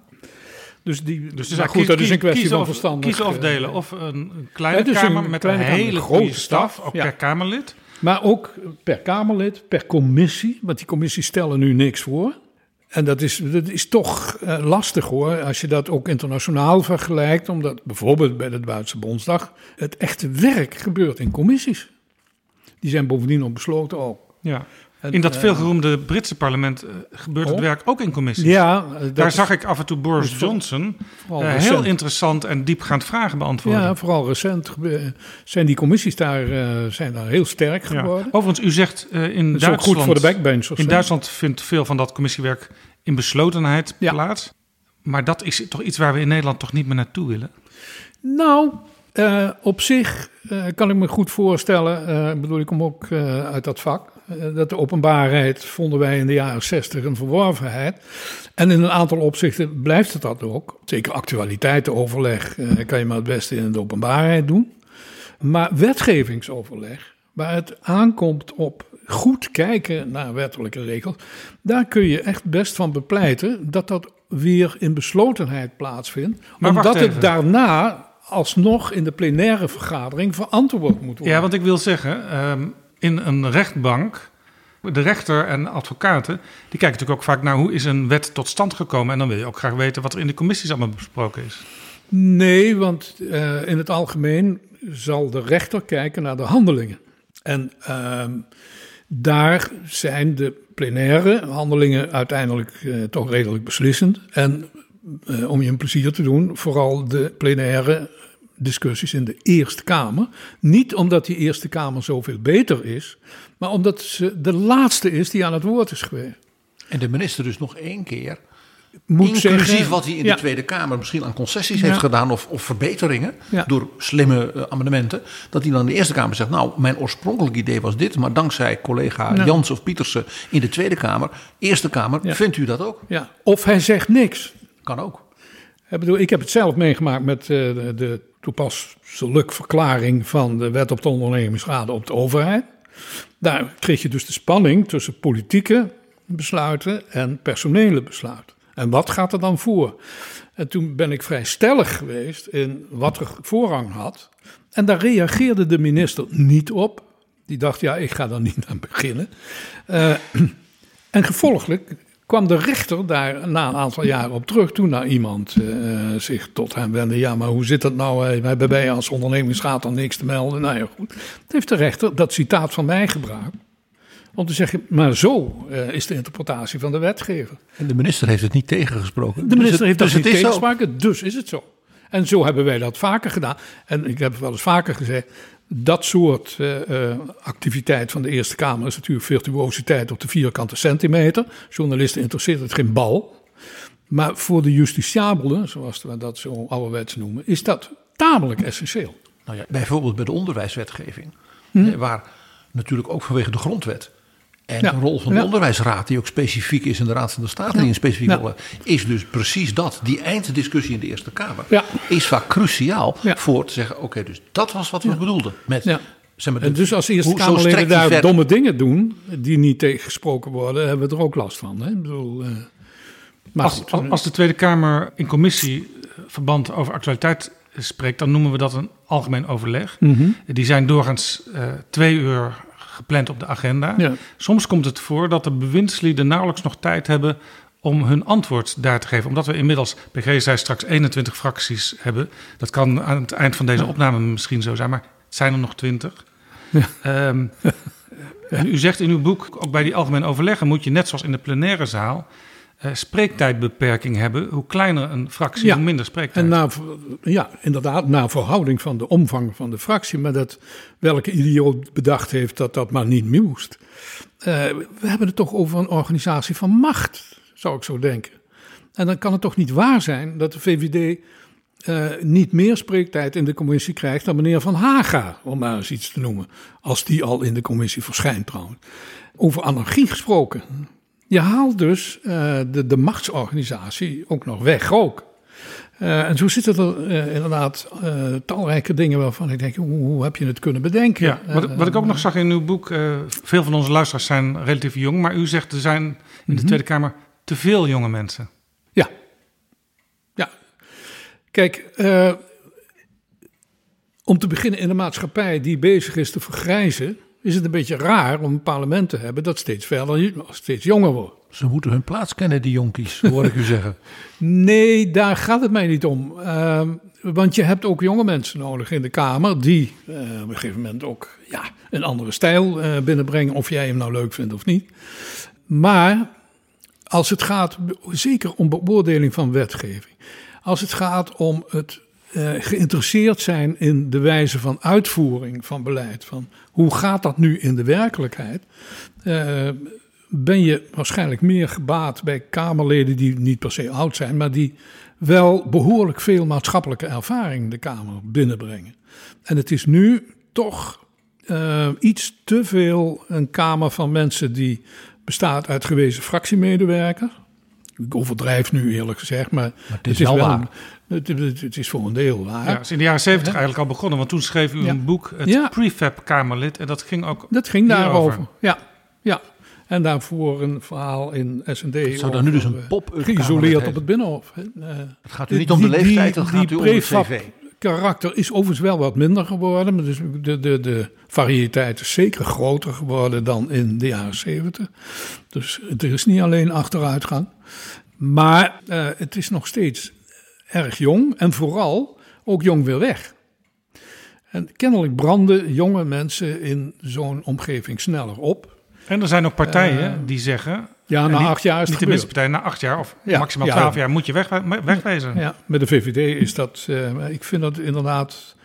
Dus, die, dus nou goed, dat is een kwestie van verstand. Kiezen of delen. Of een kleine kamer met een hele grote staf, ook per Kamerlid. Maar ook per Kamerlid, per commissie. Want die commissies stellen nu niks voor. En dat is, dat is toch uh, lastig hoor, als je dat ook internationaal vergelijkt. Omdat bijvoorbeeld bij de Duitse Bondsdag het echte werk gebeurt in commissies. Die zijn bovendien ook besloten ook. Ja in dat eh, veelgeroemde Britse parlement uh, gebeurt het oh. werk ook in commissies. Ja, Daar zag ik af en toe Boris Johnson uh, heel interessant en diepgaand vragen beantwoorden. Ja, vooral recent zijn die commissies daar, zijn daar heel sterk geworden. Ja. Overigens, u zegt in dat Duitsland... goed voor de backbenchers. In Duitsland vindt veel van dat commissiewerk in beslotenheid plaats. Maar dat is toch iets waar we in Nederland toch niet meer naartoe willen? Nou, uh, op zich uh, kan ik me goed voorstellen, uh, bedoel, ik kom ook uit dat vak, dat de openbaarheid vonden wij in de jaren 60 een verworvenheid. En in een aantal opzichten blijft het dat ook. Zeker actualiteitenoverleg kan je maar het beste in de openbaarheid doen. Maar wetgevingsoverleg, waar het aankomt op goed kijken naar wettelijke regels, daar kun je echt best van bepleiten dat dat weer in beslotenheid plaatsvindt. Maar omdat het daarna alsnog in de plenaire vergadering verantwoord moet worden. Ja, want ik wil zeggen, ehm, in een rechtbank, de rechter en advocaten, die kijken natuurlijk ook vaak naar hoe is een wet tot stand gekomen. En dan wil je ook graag weten wat er in de commissies allemaal besproken is. Nee, want uh, in het algemeen zal de rechter kijken naar de handelingen. En uh, daar zijn de plenaire handelingen uiteindelijk uh, toch redelijk beslissend. En uh, om je een plezier te doen, vooral de plenaire discussies in de Eerste Kamer. Niet omdat die Eerste Kamer zoveel beter is, maar omdat ze de laatste is die aan het woord is geweest. En de minister dus nog één keer moet Inclusief zeggen, wat hij in de Tweede Kamer misschien aan concessies heeft gedaan of, of verbeteringen door slimme uh, amendementen. Dat hij dan in de Eerste Kamer zegt, nou mijn oorspronkelijk idee was dit, maar dankzij collega Jans of Pietersen in de Tweede Kamer, Eerste Kamer, vindt u dat ook? Ja. Of hij zegt niks. Kan ook. Ik, bedoel, ik heb het zelf meegemaakt met uh, de, de toepasselijk verklaring van de wet op de ondernemingsraad op de overheid. Daar kreeg je dus de spanning tussen politieke besluiten en personele besluiten. En wat gaat er dan voor? En toen ben ik vrij stellig geweest in wat er voorrang had. En daar reageerde de minister niet op. Die dacht, ja, ik ga daar niet aan beginnen. Uh, [CLEARS THROAT] en gevolglijk kwam de rechter daar na een aantal jaren op terug. Toen naar iemand uh, zich tot hem wendde. Ja, maar hoe zit dat nou? We hebben wij als ondernemingsraad dan niks te melden. Nou ja, goed. Het heeft de rechter dat citaat van mij gebruikt. Om te zeggen, maar zo uh, is de interpretatie van de wetgever. En de minister heeft het niet tegengesproken. De minister dus heeft dat dus niet tegengesproken, dus is het zo. En zo hebben wij dat vaker gedaan. En ik heb wel eens vaker gezegd, dat soort uh, activiteit van de Eerste Kamer is natuurlijk virtuositeit op de vierkante centimeter. Journalisten interesseert het geen bal. Maar voor de justitiabelen, zoals we dat zo ouderwets noemen, is dat tamelijk essentieel. Nou ja, bijvoorbeeld bij de onderwijswetgeving, hm? waar natuurlijk ook vanwege de grondwet en de rol van de onderwijsraad, die ook specifiek is in de Raad van de State, die een specifiek rol is dus precies dat. Die einddiscussie in de Eerste Kamer is vaak cruciaal voor te zeggen: oké, dus dat was wat we bedoelden met. Zeg maar, en dus als Eerste Kamerleden daar domme dingen doen, die niet tegengesproken worden, hebben we er ook last van. Hè? Ik bedoel, uh, maar als, als, de Tweede Kamer in commissieverband over actualiteit spreekt, dan noemen we dat een algemeen overleg. Mhm. Die zijn doorgaans uh, twee uur gepland op de agenda. Ja. Soms komt het voor dat de bewindslieden nauwelijks nog tijd hebben om hun antwoord daar te geven. Omdat we inmiddels, PG zei straks 21 fracties hebben. Dat kan aan het eind van deze opname misschien zo zijn, maar het zijn er nog 20. Ja. Um, [LAUGHS] u zegt in uw boek, ook bij die algemeen overleggen moet je net zoals in de plenaire zaal uh, spreektijdbeperking hebben. Hoe kleiner een fractie, hoe minder spreektijd. En na, ja, inderdaad, naar verhouding van de omvang van de fractie. Maar dat welke idioot bedacht heeft dat dat maar niet moest. Uh, we hebben het toch over een organisatie van macht, zou ik zo denken. En dan kan het toch niet waar zijn dat de VVD uh, niet meer spreektijd in de commissie krijgt dan meneer Van Haga, om maar eens iets te noemen. Als die al in de commissie verschijnt trouwens. Over anarchie gesproken. Je haalt dus uh, de, de machtsorganisatie ook nog weg ook. Uh, en zo zitten er uh, inderdaad talrijke dingen waarvan ik denk, hoe, hoe, heb je het kunnen bedenken? Ja, wat, wat ik ook nog zag in uw boek, veel van onze luisteraars zijn relatief jong, maar u zegt er zijn in de mhm. Tweede Kamer te veel jonge mensen. Ja, ja. Kijk, om te beginnen in een maatschappij die bezig is te vergrijzen, is het een beetje raar om een parlement te hebben dat steeds verder, steeds jonger wordt. Ze moeten hun plaats kennen, die jonkies, hoor ik u zeggen. [LAUGHS] Nee, daar gaat het mij niet om. Uh, want je hebt ook jonge mensen nodig in de Kamer die uh, op een gegeven moment ook ja, een andere stijl uh, binnenbrengen, of jij hem nou leuk vindt of niet. Maar als het gaat, zeker om beoordeling van wetgeving, als het gaat om het uh, geïnteresseerd zijn in de wijze van uitvoering van beleid. Van hoe gaat dat nu in de werkelijkheid? Uh, ben je waarschijnlijk meer gebaat bij Kamerleden die niet per se oud zijn, maar die wel behoorlijk veel maatschappelijke ervaring de Kamer binnenbrengen. En het is nu toch uh, iets te veel een Kamer van mensen die bestaat uit gewezen fractiemedewerkers. Ik overdrijf nu eerlijk gezegd, maar, het is, wel, waar. Het, het, is voor een deel waar. Ja, is in de jaren zeventig eigenlijk al begonnen, want toen schreef u een boek, het Prefab-Kamerlid, en dat ging ook Dat ging daarover, ja. ja. En daarvoor een verhaal in S&D. Zou dan nu dus een eh, pop Geïsoleerd op het Binnenhof. Uh, het gaat u niet om de leeftijd, het gaat u om de cv. karakter is overigens wel wat minder geworden. Maar dus de, de, de variëteit is zeker groter geworden dan in de jaren zeventig. Dus er is niet alleen achteruitgang. Maar uh, het is nog steeds erg jong en vooral ook jong weer weg. En kennelijk branden jonge mensen in zo'n omgeving sneller op. En er zijn ook partijen uh, die zeggen. Ja, na acht jaar is het Niet de partij, na acht jaar of ja, maximaal twaalf ja, jaar moet je weg, wegwezen. Ja, met de VVD is dat. Uh, ik vind dat inderdaad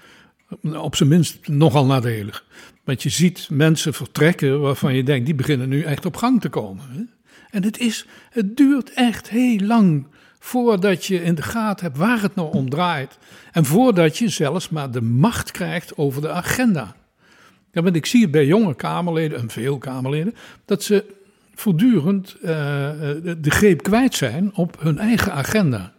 op zijn minst nogal nadelig. Want je ziet mensen vertrekken waarvan je denkt, die beginnen nu echt op gang te komen. En het, is, het duurt echt heel lang voordat je in de gaten hebt waar het nou om draait. En voordat je zelfs maar de macht krijgt over de agenda. Ja, want ik zie het bij jonge Kamerleden en veel Kamerleden, dat ze voortdurend uh, de greep kwijt zijn op hun eigen agenda.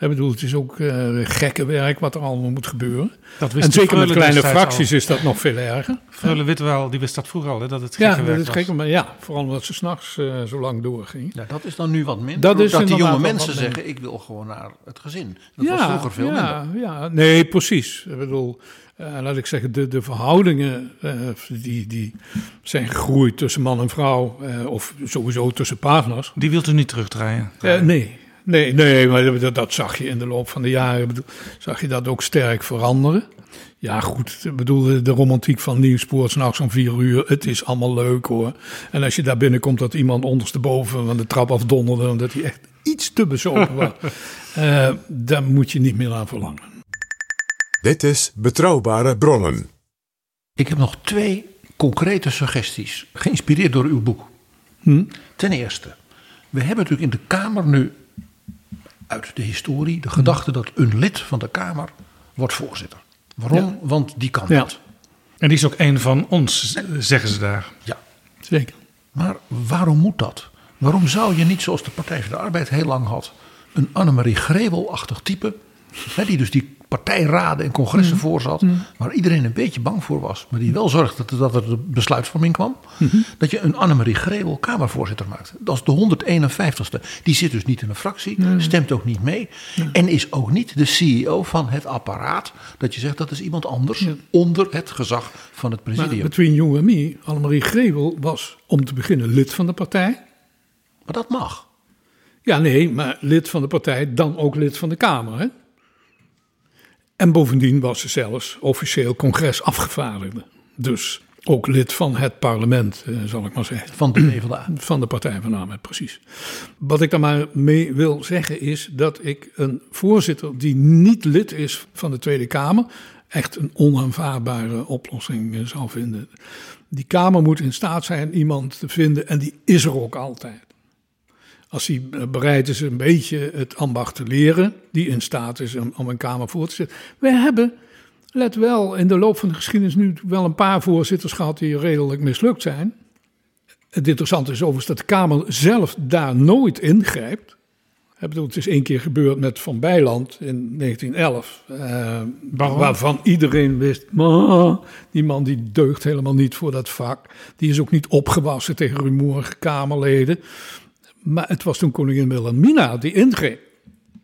Ik bedoel, het is ook uh, gekke werk wat er allemaal moet gebeuren. Dat wist en zeker met kleine fracties is dat nog veel erger. Freule Witwel, die wist dat vroeger al, hè, dat het gekke ja, werk dat was. maar ja, vooral omdat ze s'nachts uh, zo lang doorging. Ja, dat is dan nu wat minder. Dat, is dat die jonge mensen zeggen, ik wil gewoon naar het gezin. Dat ja, was vroeger veel ja, minder. Ja, nee, precies. Ik bedoel, uh, laat ik zeggen, de, de verhoudingen uh, die, die zijn gegroeid tussen man en vrouw, uh, of sowieso tussen partners. Die wilt u niet terugdraaien? nee, nee, nee, maar dat, dat, zag je in de loop van de jaren, bedoel, zag je dat ook sterk veranderen. Ja, goed, ik bedoel, de romantiek van Nieuwspoort, s'nachts om vier uur, het is allemaal leuk hoor. En als je daar binnenkomt dat iemand ondersteboven van de trap afdonderde, omdat hij echt iets te bezopen was, [LAUGHS] daar moet je niet meer aan verlangen. Dit is Betrouwbare Bronnen. Ik heb nog twee concrete suggesties, geïnspireerd door uw boek. Hm? Ten eerste, we hebben natuurlijk in de Kamer nu uit de historie de gedachte dat een lid van de Kamer wordt voorzitter. Waarom? Want die kan Ja. dat. En die is ook een van ons, zeggen ze daar. Ja. Zeker. Maar waarom moet dat? Waarom zou je niet, zoals de Partij van de Arbeid heel lang had, een Annemarie Grebel-achtig type, hè, die dus die partijraden en congressen voorzat, waar iedereen een beetje bang voor was, maar die wel zorgde dat, dat er de besluitvorming kwam, Mhm. dat je een Annemarie Grebel Kamervoorzitter maakt. Dat is de 151ste. Die zit dus niet in een fractie, stemt ook niet mee en is ook niet de CEO van het apparaat, dat je zegt dat is iemand anders onder het gezag van het Maar presidium. between you and me, Annemarie Grevel was om te beginnen lid van de partij. Maar dat mag. Ja, nee, maar lid van de partij, dan ook lid van de Kamer. Hè? En bovendien was ze zelfs officieel congresafgevaardigde. Dus ook lid van het parlement, eh, zal ik maar zeggen. Van de PvdA. [CLEARS THROAT] Van de Partij van de Arbeid, precies. Wat ik daar maar mee wil zeggen is dat ik een voorzitter die niet lid is van de Tweede Kamer... echt een onaanvaardbare oplossing eh, zou vinden. Die Kamer moet in staat zijn iemand te vinden en die is er ook altijd. Als hij eh, bereid is een beetje het ambacht te leren, die in staat is om, een Kamer voor te zitten. We hebben, let wel, in de loop van de geschiedenis nu wel een paar voorzitters gehad die redelijk mislukt zijn. Het interessante is overigens dat de Kamer zelf daar nooit ingrijpt. Ik bedoel, Het is één keer gebeurd met Van Bijland in 1911. eh, waarvan iedereen wist, "Maar, die man die deugt helemaal niet voor dat vak. Die is ook niet opgewassen tegen rumoerige Kamerleden. Maar het was toen koningin Wilhelmina die ingreep.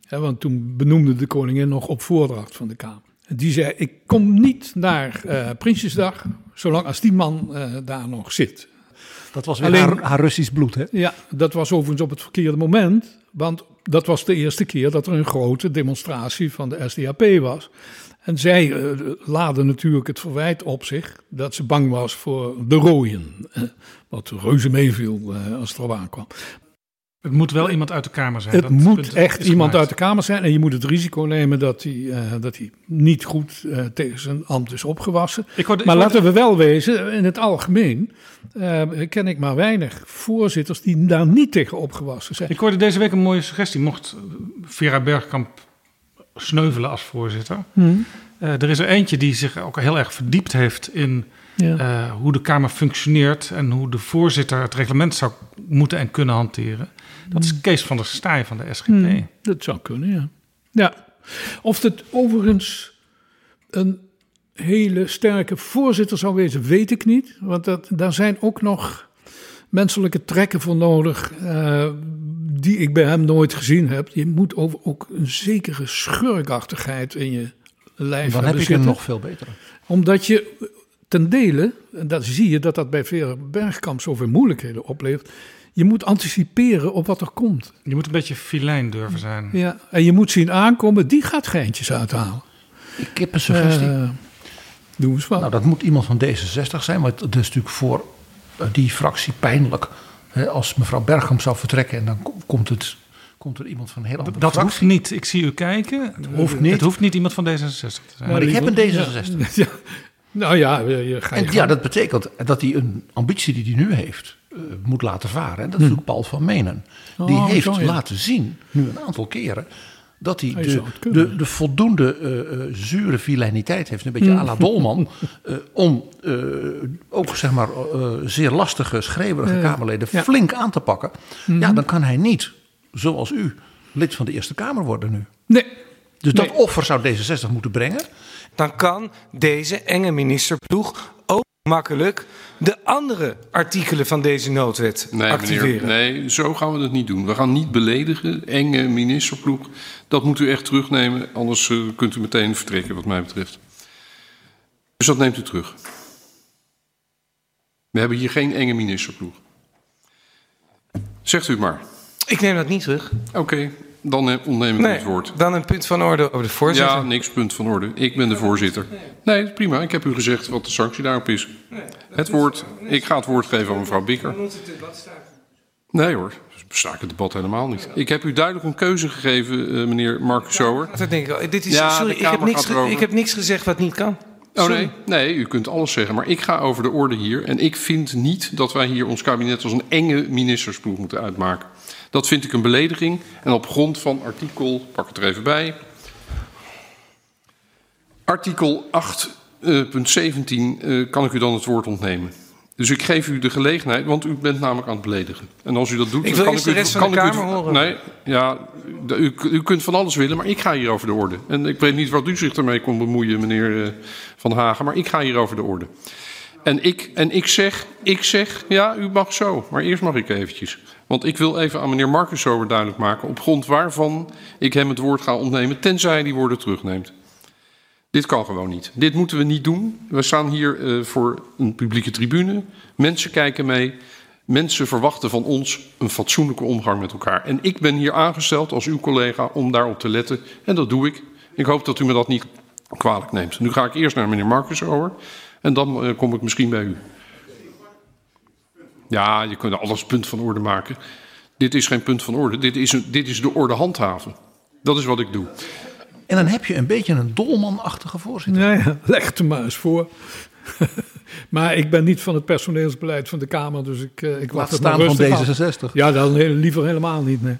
Want toen benoemde de koningin nog op voordracht van de Kamer. En die zei, ik kom niet naar eh Prinsjesdag, zolang als die man eh, daar nog zit. Dat was weer haar, haar Russisch bloed, hè? Ja, dat was overigens op het verkeerde moment. Want dat was de eerste keer dat er een grote demonstratie van de SDAP was. En zij eh, laden natuurlijk het verwijt op zich dat ze bang was voor de rooien. Wat reuze meeviel als het erop aankwam. Het moet wel iemand uit de Kamer zijn. Het dat moet echt iemand uit de Kamer zijn. En je moet het risico nemen dat hij, eh, dat hij niet goed eh, tegen zijn ambt is opgewassen. Ik hoorde- ik maar hoorde- laten we wel wezen, in het algemeen eh, ken ik maar weinig voorzitters die daar niet tegen opgewassen zijn. Ik hoorde deze week een mooie suggestie. Mocht Vera Bergkamp sneuvelen als voorzitter. Hmm. Er is er eentje die zich ook heel erg verdiept heeft in Ja. hoe de Kamer functioneert en hoe de voorzitter het reglement zou moeten en kunnen hanteren. Dat is Kees van der Staaij van de SGP. Hmm, dat zou kunnen, ja. ja. Of het overigens een hele sterke voorzitter zou wezen, weet ik niet. Want dat, daar zijn ook nog menselijke trekken voor nodig eh, die ik bij hem nooit gezien heb. Je moet over ook een zekere schurkachtigheid in je lijf Dan heb hebben ik zitten. nog veel betere. Omdat je ten dele, en dat zie je dat dat bij Vera Bergkamp zoveel moeilijkheden oplevert. Je moet anticiperen op wat er komt. Je moet een beetje filijn durven zijn. Ja, en je moet zien aankomen, die gaat geintjes uithalen. Ik heb een suggestie. Eh, doe eens wat. Nou, dat moet iemand van D66 zijn, want het is natuurlijk voor eh, die fractie pijnlijk. Hè, als mevrouw Bergkamp zou vertrekken en dan ko- komt, het, komt er iemand van een hele andere Dat fractie. hoeft niet. Ik zie u kijken. Het hoeft niet. Het hoeft niet iemand van D66 te zijn. Maar ik heb een D66. [LAUGHS] Ja. Nou ja, je, je ga je En ja, dat betekent dat hij een ambitie die hij nu heeft, eh, moet laten varen. En dat is natuurlijk Paul van Menen. Die Hm. Oh, heeft zo, ja. laten zien, nu een aantal keren, dat hij Hij de, de, de voldoende eh, eh, zure vilijniteit heeft, een beetje Hm. à la Dolman, eh, om eh, ook zeg maar eh, zeer lastige, schreeuwerige. Kamerleden Ja. flink aan te pakken. Mhm. Ja, dan kan hij niet, zoals u, lid van de Eerste Kamer worden nu. Nee. Dus dat offer zou D66 moeten brengen. dan kan deze enge ministerploeg makkelijk de andere artikelen van deze noodwet Nee, activeren. meneer, nee, zo gaan we het niet doen. We gaan niet beledigen, enge ministerploeg. Dat moet u echt terugnemen, anders eh, kunt u meteen vertrekken wat mij betreft. Dus dat neemt u terug. We hebben hier geen enge ministerploeg. Zegt u het maar. Ik neem dat niet terug. Oké, dan eh, ontneem ik Nee, het woord. dan een punt van orde over de voorzitter. Ja, niks punt van orde. Ik ben de voorzitter. Nee, prima. Ik heb u gezegd wat de sanctie daarop is. Het woord, ik ga het woord geven aan mevrouw Bikker. Nee hoor, bestaak het debat helemaal niet. Ik heb u duidelijk een keuze gegeven, eh, meneer Marcus Sower. Dat denk ik wel. Dit is, Ja, sorry, ik heb, niks, ge- ik heb niks gezegd wat niet kan. Oh nee, nee, u kunt alles zeggen, maar ik ga over de orde hier. En ik vind niet dat wij hier ons kabinet als een enge ministersploeg moeten uitmaken. Dat vind ik een belediging. En op grond van artikel, pak het er even bij. Artikel 8.17 uh, kan ik u dan het woord ontnemen. Dus ik geef u de gelegenheid, want u bent namelijk aan het beledigen. En als u dat doet, ik dan kan ik de u... rest kan van de ik u- Kamer horen. Nee, ja, de- u, u kunt van alles willen, maar ik ga hier over de orde. En ik weet niet wat u zich ermee kon bemoeien, meneer eh, Van Hagen, maar ik ga hier over de orde. En ik, en ik zeg, ik zeg, ja, u mag zo, maar eerst mag ik eventjes. Want ik wil even aan meneer Marcus zo duidelijk maken... op grond waarvan ik hem het woord ga ontnemen... tenzij die woorden terugneemt. Dit kan gewoon niet. Dit moeten we niet doen. We staan hier eh, voor een publieke tribune. Mensen kijken mee. Mensen verwachten van ons een fatsoenlijke omgang met elkaar. En ik ben hier aangesteld als uw collega om daarop te letten. En dat doe ik. Ik hoop dat u me dat niet kwalijk neemt. Nu ga ik eerst naar meneer Marcus over. En dan eh, kom ik misschien bij u. Ja, je kunt alles punt van orde maken. Dit is geen punt van orde. Dit is, een, dit is de orde handhaven. Dat is wat ik doe. En dan heb je een beetje een dolmanachtige voorzitter. Nee, ja, [LAUGHS] leg het er maar eens voor. [LAUGHS] maar ik ben niet van het personeelsbeleid van de Kamer, dus ik, eh, ik wacht het staan van rustig af. D66. Ja, dan liever helemaal niet. Nee.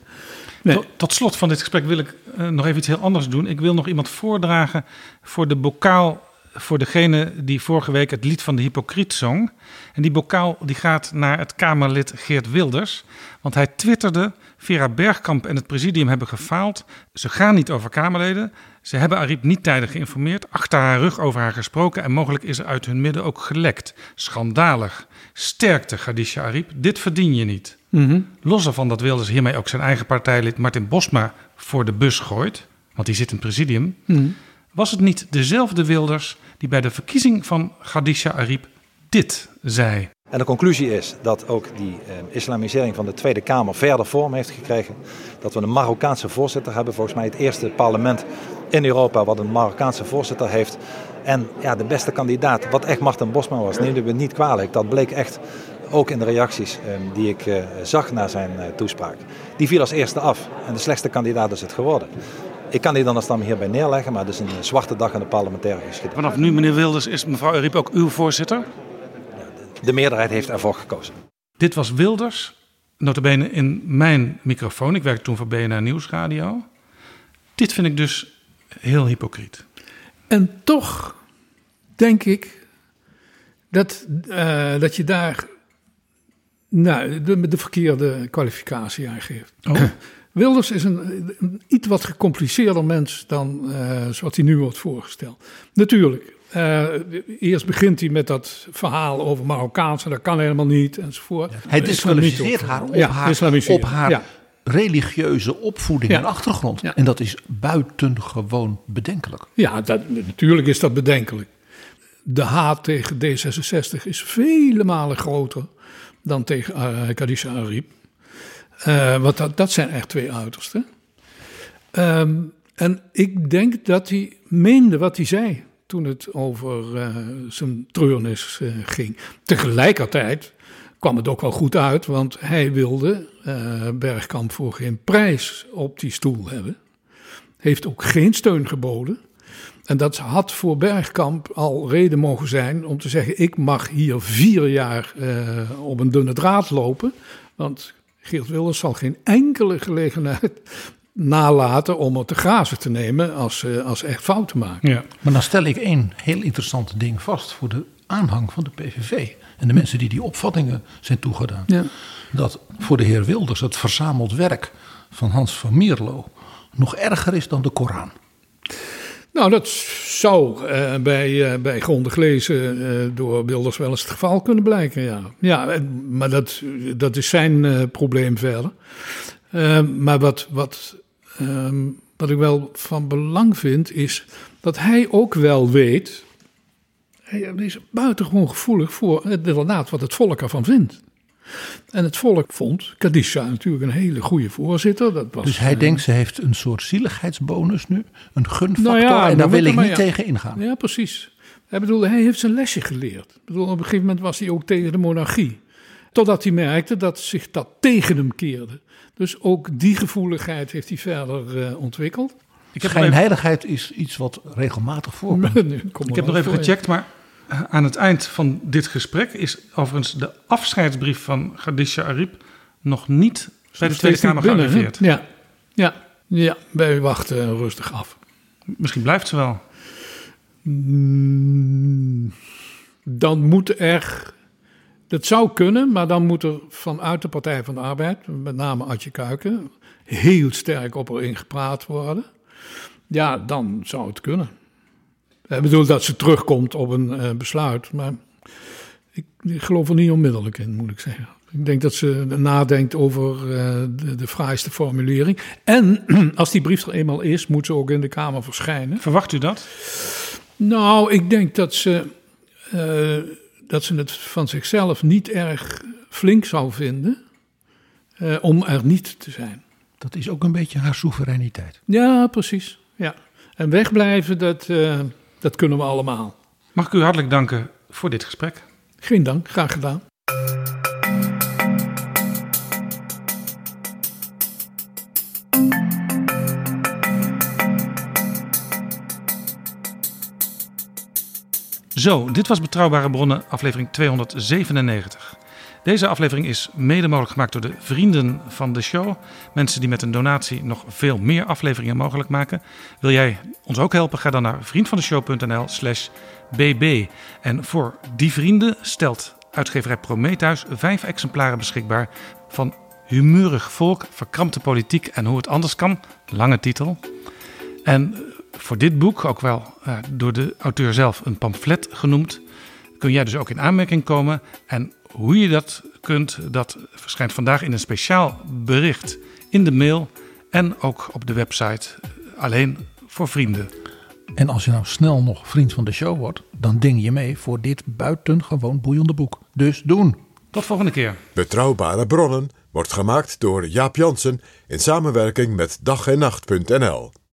Nee. Tot, tot slot van dit gesprek wil ik eh, nog even iets heel anders doen. Ik wil nog iemand voordragen voor de bokaal voor degene die vorige week het lied van de hypocriet zong. En die bokaal die gaat naar het Kamerlid Geert Wilders. Want hij twitterde, Vera Bergkamp en het presidium hebben gefaald. Ze gaan niet over Kamerleden. Ze hebben Ariep niet tijdig geïnformeerd, achter haar rug over haar gesproken... en mogelijk is er uit hun midden ook gelekt. Schandalig. Sterkte, Khadija Ariep. Dit verdien je niet. Mhm. Los ervan dat Wilders hiermee ook zijn eigen partijlid Martin Bosma voor de bus gooit, want die zit in het presidium, Mhm. Was het niet dezelfde Wilders die bij de verkiezing van Khadija Ariep dit zei. En de conclusie is dat ook die eh, islamisering van de Tweede Kamer verder vorm heeft gekregen. Dat we een Marokkaanse voorzitter hebben. Volgens mij het eerste parlement in Europa wat een Marokkaanse voorzitter heeft. En ja, de beste kandidaat, wat echt Martin Bosma was, neemden we niet kwalijk. Dat bleek echt ook in de reacties eh, die ik eh, zag na zijn eh, toespraak. Die viel als eerste af en de slechtste kandidaat is het geworden. Ik kan die dan als hierbij neerleggen, maar het is een zwarte dag in de parlementaire geschiedenis. Vanaf nu, meneer Wilders, is mevrouw Ariep ook uw voorzitter. De meerderheid heeft ervoor gekozen. Dit was Wilders, notabene in mijn microfoon. Ik werkte toen voor BNR Nieuwsradio. Dit vind ik dus heel hypocriet. En toch denk ik dat, eh, dat je daar nou, de, de verkeerde kwalificatie aan geeft. Oh. [CLEARS THROAT] Wilders is een, een iets wat gecompliceerder mens dan eh, zoals hij nu wordt voorgesteld. Natuurlijk. eh, eerst begint hij met dat verhaal over Marokkaanse, dat kan helemaal niet, enzovoort. Hij disqualificeert haar op Ja, haar, op haar Ja. religieuze opvoeding en achtergrond. En dat is buitengewoon bedenkelijk. Ja, dat, natuurlijk is dat bedenkelijk. De haat tegen D66 is vele malen groter dan tegen uh, Khadija Ariep. Uh, want dat, dat zijn echt twee uitersten. Um, en ik denk dat hij meende wat hij zei toen het over uh, zijn treurnis uh, ging. Tegelijkertijd kwam het ook wel goed uit, want hij wilde Bergkamp voor geen prijs op die stoel hebben. Heeft ook geen steun geboden. En dat had voor Bergkamp al reden mogen zijn om te zeggen: ik mag hier vier jaar op een dunne draad lopen. Want Geert Wilders zal geen enkele gelegenheid [LAUGHS] nalaten om er te grazen te nemen als, uh, als echt fouten maken. Ja. Maar dan stel ik één heel interessant ding vast voor de aanhang van de PVV. En de mensen die die opvattingen zijn toegedaan. Ja. Dat voor de heer Wilders het verzameld werk van Hans van Mierlo nog erger is dan de Koran. Nou, dat zou uh, bij, uh, bij grondig lezen uh, door Wilders wel eens het geval kunnen blijken, ja. Ja, maar dat, dat is zijn probleem verder. maar wat, wat, um, wat ik wel van belang vind, is dat hij ook wel weet... Hij is buitengewoon gevoelig voor inderdaad wat het volk ervan vindt. En het volk vond Kadisha natuurlijk een hele goede voorzitter. Dat was, dus hij uh, denkt ze heeft een soort zieligheidsbonus nu, een gunfactor nou ja, en daar wil ik niet ja. tegen ingaan. Ja, precies. Hij, bedoel, hij heeft zijn lesje geleerd. Ik bedoel, op een gegeven moment was hij ook tegen de monarchie. Totdat hij merkte dat zich dat tegen hem keerde. Dus ook die gevoeligheid heeft hij verder uh, ontwikkeld. Ik heb Schijnheiligheid is iets wat regelmatig voorkomt. [LAUGHS] ik heb nog even gecheckt, maar aan het eind van dit gesprek is overigens de afscheidsbrief van Khadija Ariep nog niet Bij de Tweede Kamer gearriveerd? Ja, ja, ja, wij wachten rustig af. Misschien blijft ze wel. Mm, dan moet er, dat zou kunnen, maar dan moet er vanuit de Partij van de Arbeid, met name Adje Kuiken, heel sterk op haar ingepraat worden. Ja, dan zou het kunnen. Ik bedoel dat ze terugkomt op een uh, besluit, maar ik, ik, geloof er niet onmiddellijk in, moet ik zeggen. Ik denk dat ze nadenkt over uh, de, de fraaiste formulering. En [CLEARS THROAT] als die brief er eenmaal is, moet ze ook in de Kamer verschijnen. Verwacht u dat? Nou, ik denk dat ze, uh, dat ze het van zichzelf niet erg flink zou vinden uh, om er niet te zijn. Dat is ook een beetje haar soevereiniteit. Ja, precies. Ja. En wegblijven, dat, uh, dat kunnen we allemaal. Mag ik u hartelijk danken voor dit gesprek? Geen dank, graag gedaan. Zo, dit was Betrouwbare Bronnen, aflevering 297. Deze aflevering is mede mogelijk gemaakt door de vrienden van de show. Mensen die met een donatie nog veel meer afleveringen mogelijk maken. Wil jij ons ook helpen? Ga dan naar vriendvandeshow.nl slash bb. En voor die vrienden stelt uitgeverij Prometheus vijf exemplaren beschikbaar van Humeurig Volk, Verkrampte Politiek en Hoe het Anders Kan. Lange titel. En voor dit boek, ook wel uh, door de auteur zelf een pamflet genoemd, kun jij dus ook in aanmerking komen. En hoe je dat kunt, dat verschijnt vandaag in een speciaal bericht in de mail en ook op de website alleen voor vrienden. En als je nou snel nog vriend van de show wordt, dan ding je mee voor dit buitengewoon boeiende boek. Dus doen. Tot volgende keer. Betrouwbare bronnen wordt gemaakt door Jaap Jansen in samenwerking met dag en nacht.nl.